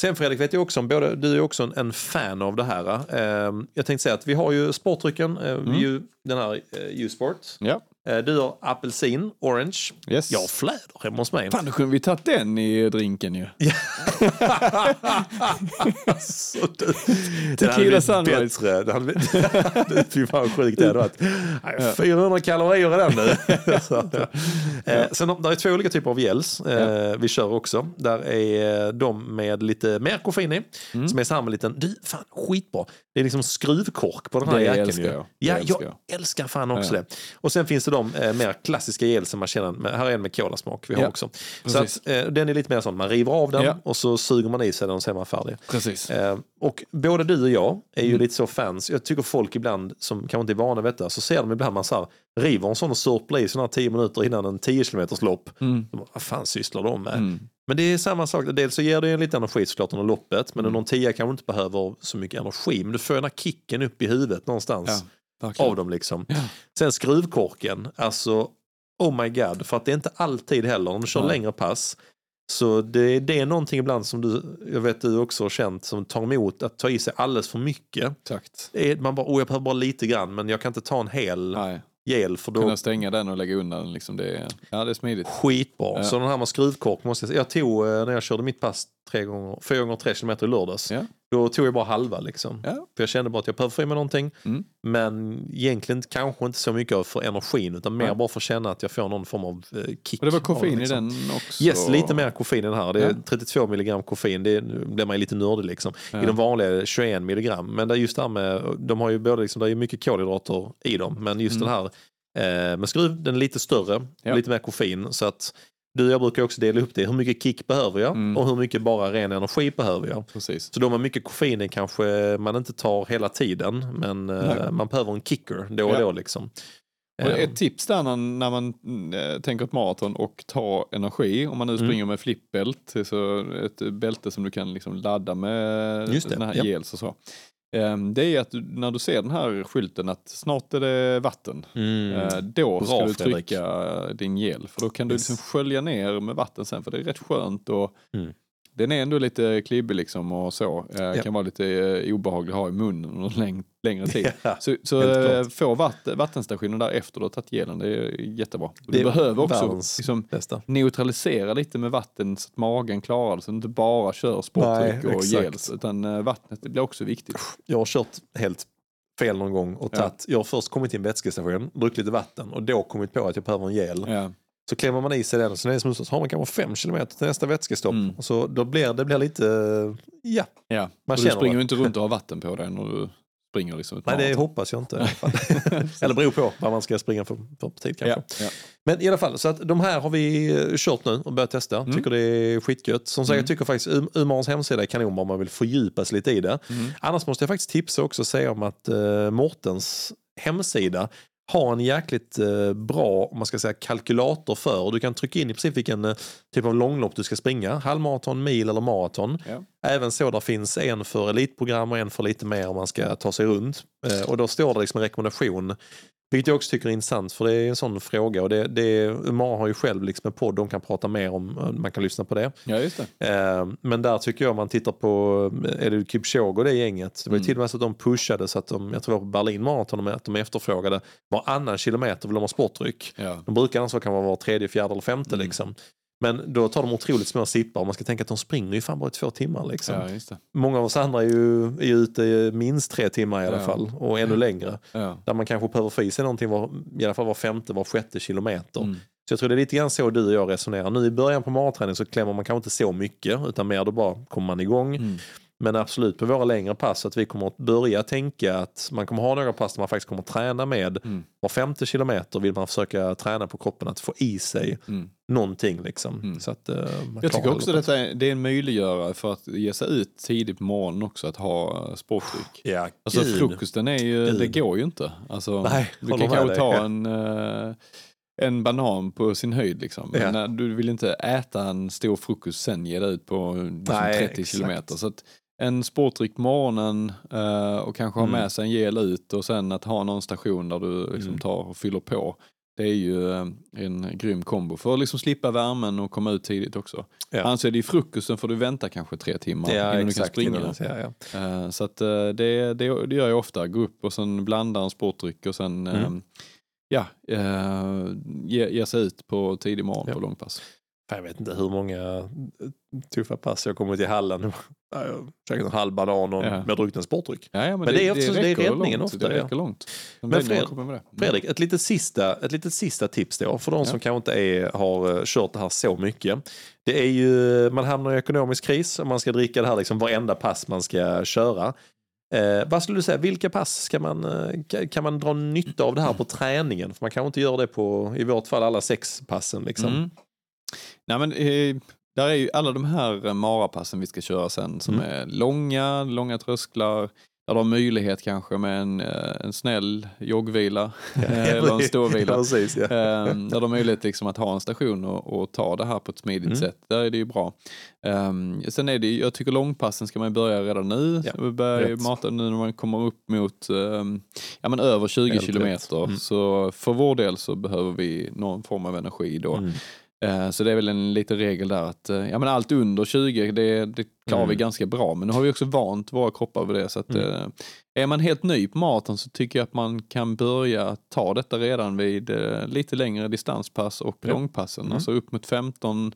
Sen Fredrik vet jag också både, du är också en, en fan av det här. Eh, jag tänkte säga att vi har ju sportdrycken, är ju den här U-sport. Ja, du har apelsin, orange. yes. Jag har fläder hemma hos mig. Fan, då kunde vi tagit den i drinken ju. alltså, du, det Tequila hade blivit bättre. Det hade blivit, fy fan vad sjukt det hade varit. Nej, 400 kalorier den nu. Eh, sen har- där är två olika typer av gels eh, vi kör också. Där är de med lite mer koffein i. Mm. Som är samma liten, du fan skitbra. Det är liksom skruvkork på den här Det jackan. älskar jag. Det Ja, älskar jag jag. älskar fan också Ja. det. Och sen finns det de eh, mer klassiska gelsen man känner, här är en med kolasmak vi har Ja, också. Så att, eh, den är lite mer sån, man river av den Ja. och så suger man i sig den och så är man färdig. Precis. Eh, och både du och jag är ju Mm. lite så fans. Jag tycker folk ibland som kanske inte är vana vid detta så ser de ibland man så här, river en sån och sörplar i sån här 10 minuter innan en 10 km lopp. Mm. Bara, Vad fan sysslar de med? Mm. Men det är samma sak. Dels så ger det ju lite energi såklart under loppet. Men Mm. en 10 kanske inte behöver så mycket energi. Men du får den här kicken upp i huvudet någonstans Ja, verkligen. av dem liksom. Ja. Sen skruvkorken, alltså oh my god. För att det är inte alltid heller om du kör Nej. längre pass. Så det, det är någonting ibland som du, jag vet du också har känt, som tar emot att ta i sig alldeles för mycket. Exakt. Man bara, oh, jag behöver bara lite grann men jag kan inte ta en hel Nej, gel för då kunna stänga den och lägga undan den. Liksom. Det är, ja, det är smidigt. skitbra. Ja. Så den här med skruvkork måste jag. Jag tog, eh, när jag körde mitt pass tre gånger, fyra gånger tre kilometer i lördags. Ja. Då tog jag bara halva liksom. Ja. För jag kände bara att jag behöver få i mig någonting. Mm. Men egentligen kanske inte så mycket för energin utan mer Nej. bara för att känna att jag får någon form av eh, kick. Och det var koffein liksom. i den också. Yes, lite mer koffein i den här. Det är Ja. 32 milligram koffein. Det blir man lite nördig liksom. Ja. I de vanliga är det 21 milligram. Men det är just det här med, de har ju både liksom, det är mycket kolhydrater i dem. Men just Mm. den här eh, med skruv, den är lite större, Ja. lite mer koffein. Så att du och jag brukar också dela upp det. Hur mycket kick behöver jag Mm. och hur mycket bara ren energi behöver jag. Precis. Så då med mycket koffein kanske man inte tar hela tiden. Men eh, Nej. man behöver en kicker då och Ja. då liksom. Och Eh, ett tips där när, man äh, tänker ett maraton och tar energi, om man nu Mm. springer med flipbält, så ett bälte som du kan liksom ladda med Just det, ja. gels och så. Ehm, Det är att när du ser den här skylten att snart är det vatten, mm. eh, då Bra, ska du Fredrik. trycka din gel. För då kan du Yes. liksom skölja ner med vatten sen, för det är rätt skönt och Mm. Den är ändå lite klibbig liksom och så. Eh, Ja. Kan vara lite eh, obehaglig att ha i munnen under läng- längre tid. Ja, Så, så eh, få vatt, vattenstationen där efter du har tagit gelen, det är jättebra. Det Du behöver också liksom, bästa. neutralisera lite med vatten så att magen klarar det. Så att du inte bara kör sporttryck Nej, och gels. Utan eh, vattnet blir också viktigt. Jag har kört helt fel någon gång och Ja. tagit, jag har först kommit till en vätskestation, druckit lite vatten och då kommit på att jag behöver en gel. Så klämmer man i sig den det som så har man kanske fem kilometer till nästa vätskestopp. Mm. Och Så då blir det blir lite, ja, Ja. Man och du springer det. ju inte runt och har vatten på dig när du springer liksom nej det hoppas jag inte. Eller beror på vad man ska springa för, för tid kanske. Ja, ja. Men i alla fall, så att de här har vi eh, kört nu och börjat testa. Mm. Tycker det är skitgött. Som sagt, Mm. jag tycker faktiskt Um- Umarens hemsida är kanon om man vill fördjupa sig lite i det. Mm. Annars måste jag faktiskt tipsa också och säga om att uh, Mortens hemsida har en jäkligt eh, bra om man ska säga, kalkylator för. Du kan trycka in i princip vilken eh, typ av långlopp du ska springa. Halvmaraton, mil eller maraton. Ja. Även så där finns en för elitprogram och en för lite mer om man ska ta sig runt. Eh, och då står det liksom en rekommendation. Vilket jag också tycker är intressant för det är en sån fråga. Och det, det, Umar har ju själv liksom en podd de kan prata mer om. eh, Man kan lyssna på det. ja, just det. Eh, men där tycker jag om man tittar på, eh, är det Kipchoge och det gänget. Det var ju Mm. till och med så att de pushade så att de, jag tror det var på Berlin Marathon, att de efterfrågade varannan kilometer vill de ha sportdryck. Ja. De brukar annars kan vara var tredje, fjärde eller femte Mm. liksom. Men då tar de otroligt små sippar och man ska tänka att de springer ju fan bara i två timmar liksom. ja. Många av oss andra är ju, är ju ute minst tre timmar i alla Ja. fall och ännu längre. Ja. Där man kanske behöver få i sig någonting var, i alla fall var femte, var sjätte kilometer. Mm. Så jag tror det är lite grann så du och jag resonerar. Nu i början på maratträning så klämmer man kanske inte så mycket utan mer då bara kommer man igång. Mm. Men absolut på våra längre pass att vi kommer att börja tänka att man kommer ha några pass där man faktiskt kommer att träna med Mm. var femte kilometer vill man försöka träna på kroppen att få i sig Mm. någonting liksom. Mm. Så att, man Jag tycker också att detta är, det är en möjliggörare för att ge sig ut tidigt på morgonen också, att ha eh, sportdryck. Ja, Alltså gud. frukosten är ju, Gud. det går ju inte. Alltså, Nej, du kan kanske ta en, eh, en banan på sin höjd liksom. Men Ja. du vill inte äta en stor frukost sen ge dig ut på liksom, Nej, 30 exakt. kilometer. Så att en sportdryck på morgonen eh, och kanske ha Mm. med sig en gel ut och sen att ha någon station där du liksom Mm. tar och fyller på. Det är ju eh, en grym kombo för att liksom slippa värmen och komma ut tidigt också. Ja. Annars är det i frukosten får du vänta kanske tre timmar Ja, innan exakt. du kan springa. Ja, ja. Eh, Så att eh, det, det, det gör jag ofta, gå upp och sen blanda en sportdryck och sen Mm. ja, ge, ge sig ut på tidig morgon på långpass. Jag vet inte hur många eh, tuffa pass jag kommer till hallen. Ja, Jag har käkat en halv banan och Ja. med druckit en sportdryck. Ja, ja, Men det är också- det är räddningen långt. ofta, Det ja. räcker långt. Sen Men blir det några Fred- koppar med det. Mm. Fredrik, ett litet sista, ett litet sista tips då för de som Ja. kanske inte är, har eh, kört det här så mycket. Det är ju, man hamnar i ekonomisk kris om man ska dricka det här liksom varenda pass man ska köra. Eh, vad skulle du säga, vilka pass ska man, eh, ka- kan man dra nytta av det här på träningen? För man kan inte göra det på, i vårt fall, alla sex passen. Liksom. Mm. Nej, men, eh, där är ju alla de här eh, marapassen vi ska köra sen som Mm. är långa, långa trösklar. Där du har möjlighet kanske med en, eh, en snäll joggvila eller en ståvila. Ja, precis, ja. Um, där de har möjlighet liksom att ha en station och, och ta det här på ett smidigt Mm. sätt. Där är det ju bra. Um, sen är det jag tycker långpassen ska man börja redan nu. Ja, Vi börjar mata nu när man kommer upp mot um, ja, men över 20 Helt kilometer. Mm. Så för vår del så behöver vi någon form av energi då. Mm. Eh, Så det är väl en liten regel där att eh, ja, men allt under 20 det, det klarar Mm. vi ganska bra. Men nu har vi också vant våra kroppar vid det. Så att, Mm. eh, är man helt ny på maraton så tycker jag att man kan börja ta detta redan vid lite längre distanspass och långpassen. Mm. Alltså upp mot 15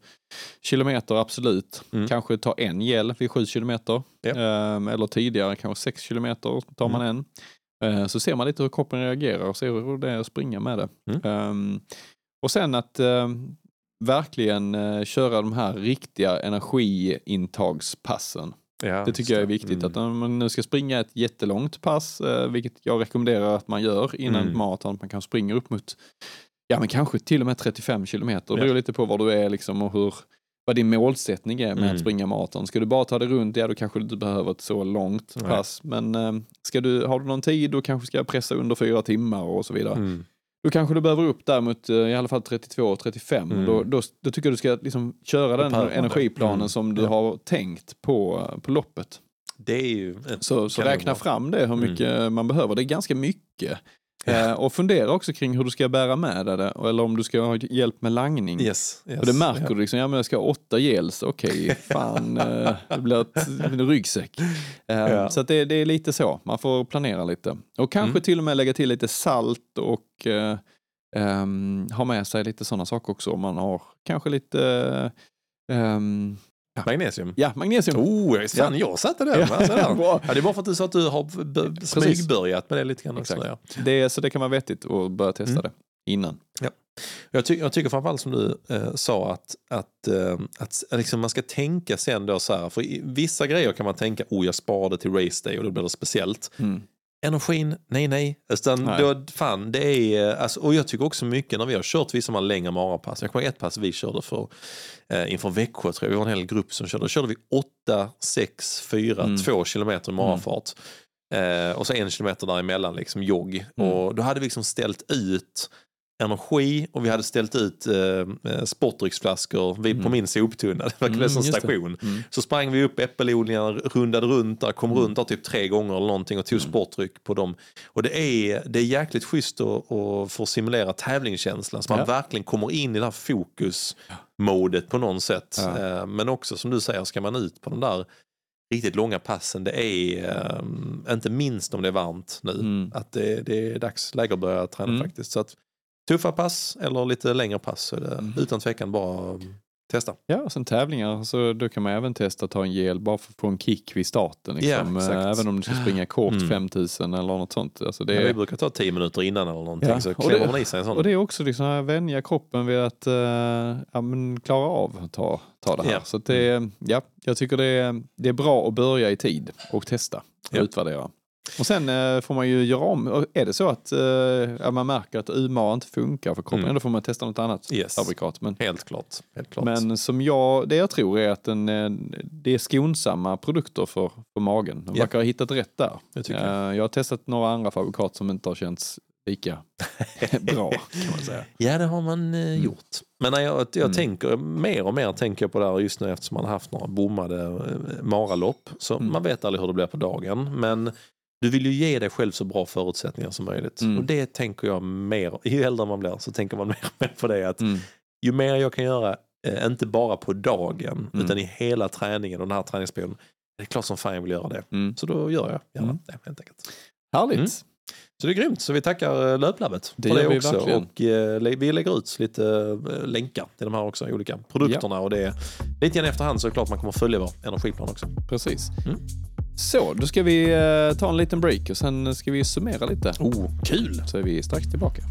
kilometer absolut. Mm. Kanske ta en gel vid 7 kilometer. Ja. Eh, Eller tidigare kanske 6 kilometer tar man en. Eh, Så ser man lite hur kroppen reagerar och ser hur det är att springa med det. Mm. Ehm, och sen att eh, verkligen eh, köra de här riktiga energiintagspassen. Ja, Det tycker jag är viktigt. Mm. Att om man nu ska springa ett jättelångt pass, eh, vilket jag rekommenderar att man gör innan Mm. ett maraton, man kan springa upp mot, ja men kanske till och med 35 kilometer. Det Ja. beror lite på var du är liksom och hur, vad din målsättning är med Mm. att springa maraton. Ska du bara ta det runt, ja då kanske du inte behöver ett så långt Nej. pass. Men eh, ska du, har du någon tid, då kanske ska jag pressa under fyra timmar och så vidare. Mm. Då kanske du behöver upp där mot eh, i alla fall 32-35. Mm. Då, då, då tycker jag du ska liksom köra den energiplanen Mm. som du Ja. har tänkt på, på loppet. Det är ju Så, så räkna fram det hur Mm. mycket man behöver. Det är ganska mycket. Eh, och fundera också kring hur du ska bära med dig det, eller om du ska ha hjälp med langning. Yes, yes. Och det märker du liksom, ja men jag ska ha åtta gels, okej, fan, eh, det blir ett, en ryggsäck. Eh, Ja. Så det, det är lite så, man får planera lite. Och kanske Mm. till och med lägga till lite salt och ehm, ha med sig lite sådana saker också om man har kanske lite ehm, Magnesium. ja, magnesium. Oh, fan, jag satte den. Ja, Alltså, ja, det är bara för att du sa att du har smygbörjat med det lite grann. Också, ja. Det, så det kan vara vettigt att börja testa Mm. det innan. Jag, ty jag tycker framförallt som du eh, sa att, att, eh, att liksom man ska tänka sen då så här, för i vissa grejer kan man tänka, oh jag sparade till race day och då blir det speciellt. Mm. Energin, nej nej. Utan Nej. Då, fan, det är, alltså, och jag tycker också mycket när vi har kört vissa man längre marapass. Jag kommer ett pass vi körde för, eh, inför Växjö, tror jag. vi var en hel grupp som körde. Då körde vi 8, 6, 4, Mm. 2 kilometer i marafart. Eh, och så en kilometer däremellan, liksom jogg. Mm. Och då hade vi liksom ställt ut energi och vi hade ställt ut eh, eh, sportdrycksflaskor vid, på Mm. min soptunna. Det var Mm, det. station. Mm. Så sprang vi upp äppelodlingar, rundade runt där, kom Mm. runt där typ tre gånger eller någonting och tog Mm. sportdryck på dem. Och det är, det är jäkligt schysst att, att få simulera tävlingskänslan så man Ja. verkligen kommer in i det här fokusmodet på något sätt. Ja. Eh, Men också som du säger, ska man ut på de där riktigt långa passen, det är eh, inte minst om det är varmt nu, Mm. att det, det är dags läge att börja träna Mm. faktiskt. Så att tuffa pass eller lite längre pass så är det Mm. utan tvekan bara testa. Ja, och sen tävlingar, så då kan man även testa att ta en gel bara för att få en kick vid starten. Liksom. Eh, även om du ska springa kort Mm. 5000 eller något sånt. Alltså det Ja, vi är, brukar ta tio minuter innan eller någonting Ja, så och klämmer det- man i sig en sån. och det är också liksom att vänja kroppen vid att eh, ja, klara av att ta, ta det här. Ja. Så det, är- ja, jag tycker det är, det är bra att börja i tid och testa och Ja. utvärdera. Och sen eh, får man ju göra om. Och Är det så att eh, man märker att UMA inte funkar för kroppen, Mm. då får man testa något annat Yes. fabrikat. Men Helt klart. Helt klart. Men som jag, det jag tror är att den, eh, det är skonsamma produkter för, för magen. De Ja. verkar ha hittat rätt där. jag. Eh, Jag har testat några andra fabrikat som inte har känts lika bra kan man säga. Ja, det har man eh, Mm. gjort. Men när jag, jag Mm. tänker mer och mer tänker jag på det här just nu eftersom man har haft några bommade eh, maralopp. Så Mm. man vet aldrig hur det blir på dagen. Men du vill ju ge dig själv så bra förutsättningar som möjligt. Mm. Och det tänker jag mer, ju äldre man blir så tänker man mer och mer på det. Att Mm. ju mer jag kan göra, eh, inte bara på dagen, Mm. utan i hela träningen och den här träningsperioden. Det är klart som fan jag vill göra det. Mm. Så då gör jag gärna Mm. det helt enkelt. Härligt. Mm. Så det är grymt. Så vi tackar eh, Löplabbet Det för det också. Och eh, vi lägger ut lite eh, länkar till de här också olika produkterna. Och det är lite grann efterhand så är det klart man kommer följa vår energiplan också. Precis. Mm. Så, då ska vi eh, ta en liten break och sen ska vi summera lite. Oh, kul! Så är vi strax tillbaka.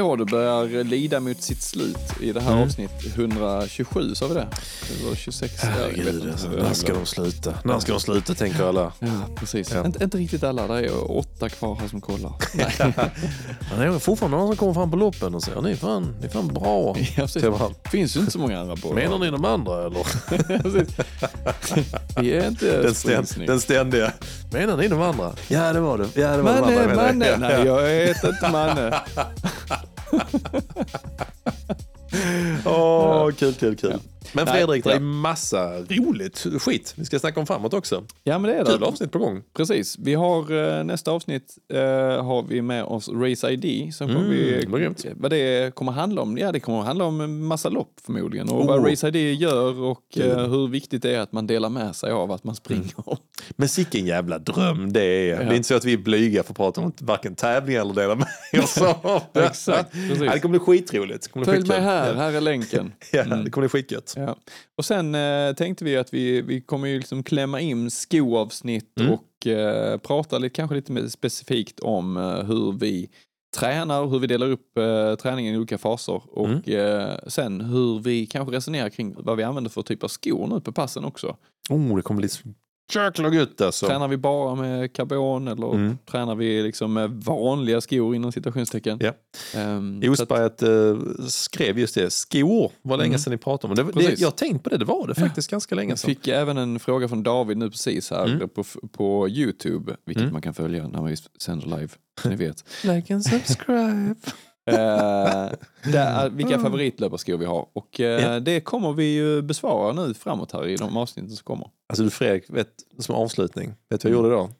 Så, det börjar lida mot sitt slut i det här Mm. avsnitt 127, sa vi det? Det var 26. jag vet inte. alltså, när ska de sluta? När ska de sluta tänker alla. Ja, precis. Ja. Inte, inte riktigt alla, det är åtta kvar här som kollar. Nej. Men det är fortfarande någon som kommer fram på loppen och säger ni är fan, ni är fan bra. Ja. Det finns ju inte så många andra på Menar ni de andra eller? Vi är inte Den, ständ, den ständiga. Menar ni de andra? Ja det var det. Ja, det var de Manne, andra. Manne! Ja, Nej, jag heter inte Manne. Åh, kul, kul, kul. Ja. Men Nej, Fredrik, det är massa roligt skit vi ska snacka om framåt också. Ja, men det är Kul det. avsnitt på gång. Precis. Vi har eh, nästa avsnitt eh, har vi med oss Race ID. Som Mm, vi, vad vad det kommer handla om? Ja, det kommer handla om en massa lopp förmodligen. Och Oh. vad Race ID gör och Kul. eh, hur viktigt det är att man delar med sig av att man springer. Men sicken jävla dröm det är. Ja. Det är inte så att vi är blyga för att prata om varken tävlingar eller dela med oss av. Exakt, precis. Ja, det kommer bli skitroligt. Följ med här, här är länken. Ja, Mm. det kommer bli skitgött. Ja. Och sen eh, tänkte vi att vi, vi kommer ju liksom klämma in skoavsnitt Mm. och eh, prata lite, kanske lite mer specifikt om eh, hur vi tränar, hur vi delar upp eh, träningen i olika faser och Mm. eh, sen hur vi kanske resonerar kring vad vi använder för typ av skor nu på passen också. Oh, det kommer bli Jäkla gött alltså. Tränar vi bara med carbon eller Mm. tränar vi liksom med vanliga skor inom citationstecken? Ja. Ehm, så att- Osberget eh, skrev just det, skor var länge Mm. sedan ni pratade om. Det, det, Precis. jag har tänkt på det, det var det faktiskt ganska länge Jag sedan. fick även en fråga från David nu precis här Mm. på, på Youtube, vilket Mm. man kan följa när vi sänder live, ni vet. Like and subscribe. Eh, där, vilka favoritlöparskor vi har. Och eh, Ja. det kommer vi ju besvara nu framåt här i de avsnitten som kommer. Alltså du Fredrik, vet, som avslutning, vet du vad jag Mm. gjorde då?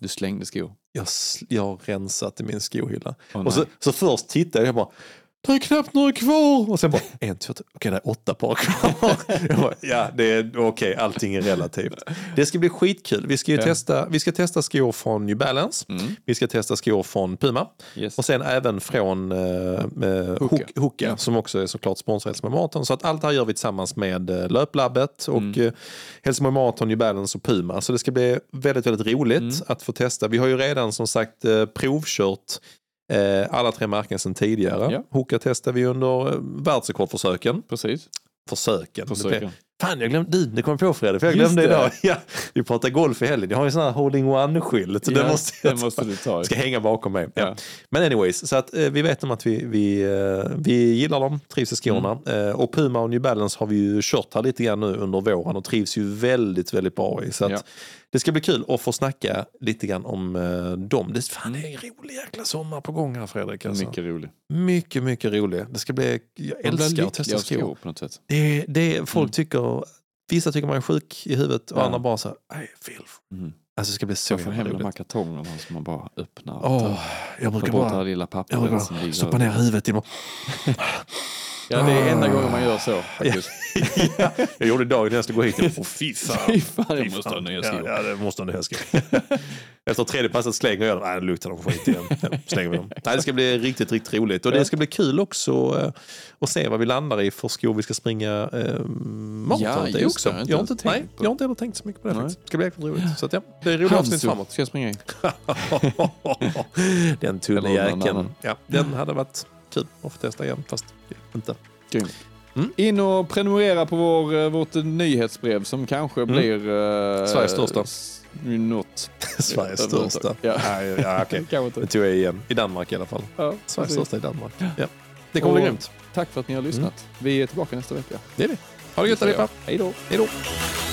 Du slängde skor. Jag, jag har rensat i min skohylla. Åh, och så, så först tittade jag bara, det är knappt några kvar. Och sen bara, en, två, tre, okej det är åtta par kvar. bara, ja, det är okej, allting är relativt. Det ska bli skitkul. Vi ska ju Ja. testa, vi ska testa skor från New Balance. Mm. Vi ska testa skor från Puma. Yes. Och sen även från eh, eh, Hoka. Hoka Ja. som också är såklart sponsrad Hälsingborg Marathon. Så att allt det här gör vi tillsammans med eh, Löplabbet och Mm. eh, Hälsingborg Marathon, New Balance och Puma. Så det ska bli väldigt, väldigt roligt Mm. att få testa. Vi har ju redan som sagt eh, provkört eh, alla tre märken sedan tidigare. Ja. Hoka testade vi under eh, världsrekordförsöken. Precis. Försöken. Försöken. Fan, jag glömde, du, det kom på Fredrik, för jag Just glömde det. idag. Ja, vi pratade golf i helgen. Jag har ju sån här holding one-skylt. så Ja, det måste jag det ta. måste du ta. ska hänga bakom mig. Ja. Men anyways, så att eh, vi vet om att vi, vi, eh, vi gillar dem, trivs i skorna. Mm. Eh, och Puma och New Balance har vi ju kört här lite grann nu under våren och trivs ju väldigt, väldigt bra i. Så att det ska bli kul att få snacka lite grann om eh, dem. Det, fan, det är en rolig jäkla sommar på gång här Fredrik. Alltså. Mycket, rolig. mycket, mycket rolig. Det ska bli, jag älskar att testa av skor. på något sätt. Det, det, folk Mm. tycker, vissa tycker man är sjuk i huvudet och Ja. andra bara så här, nej, filth. Mm. Alltså det ska bli så jävla de här roligt. kartongerna som man bara öppnar. tar- jag brukar bort det här bara jag brukar ligger stoppa ner huvudet i Ja, det är enda gången man gör så faktiskt. ja, jag gjorde dagen när jag skulle gå hit. Åh fy fan. Fy fan, jag Fy måste ha nya ja, skor. ja, det måste ha nya skor. Efter tredje passet slänger jag dem. Nej, det luktar de skit igen. Ja, slänger vi dem. Nej, det ska bli riktigt, riktigt roligt. Och det ska bli kul också eh, att se vad vi landar i för skor vi ska springa eh, maraton. Ja, just också. det. Jag har Jag har inte tänkt nej, på jag har inte heller tänkt så mycket på det. Det ska bli jäkligt roligt. Så att, ja, det är roliga avsnitt framåt. ska jag springa i. den tunna jäkeln. Ja, den hade varit kul att få testa igen. Fast inte. Grymt. Mm. In och prenumerera på vår, eh, vårt nyhetsbrev som kanske blir... eh, Sveriges största. Något. Sveriges Överhuvudtaget. största. Ja. Ja, ja, inte. Det tog jag igen. I Danmark i alla fall. Ja, Sveriges största i Danmark. Ja. Det kommer bli grymt. Tack för att ni har lyssnat. Vi är tillbaka nästa vecka. Det är vi. Ha det gött allihopa. Hej då. Hej då.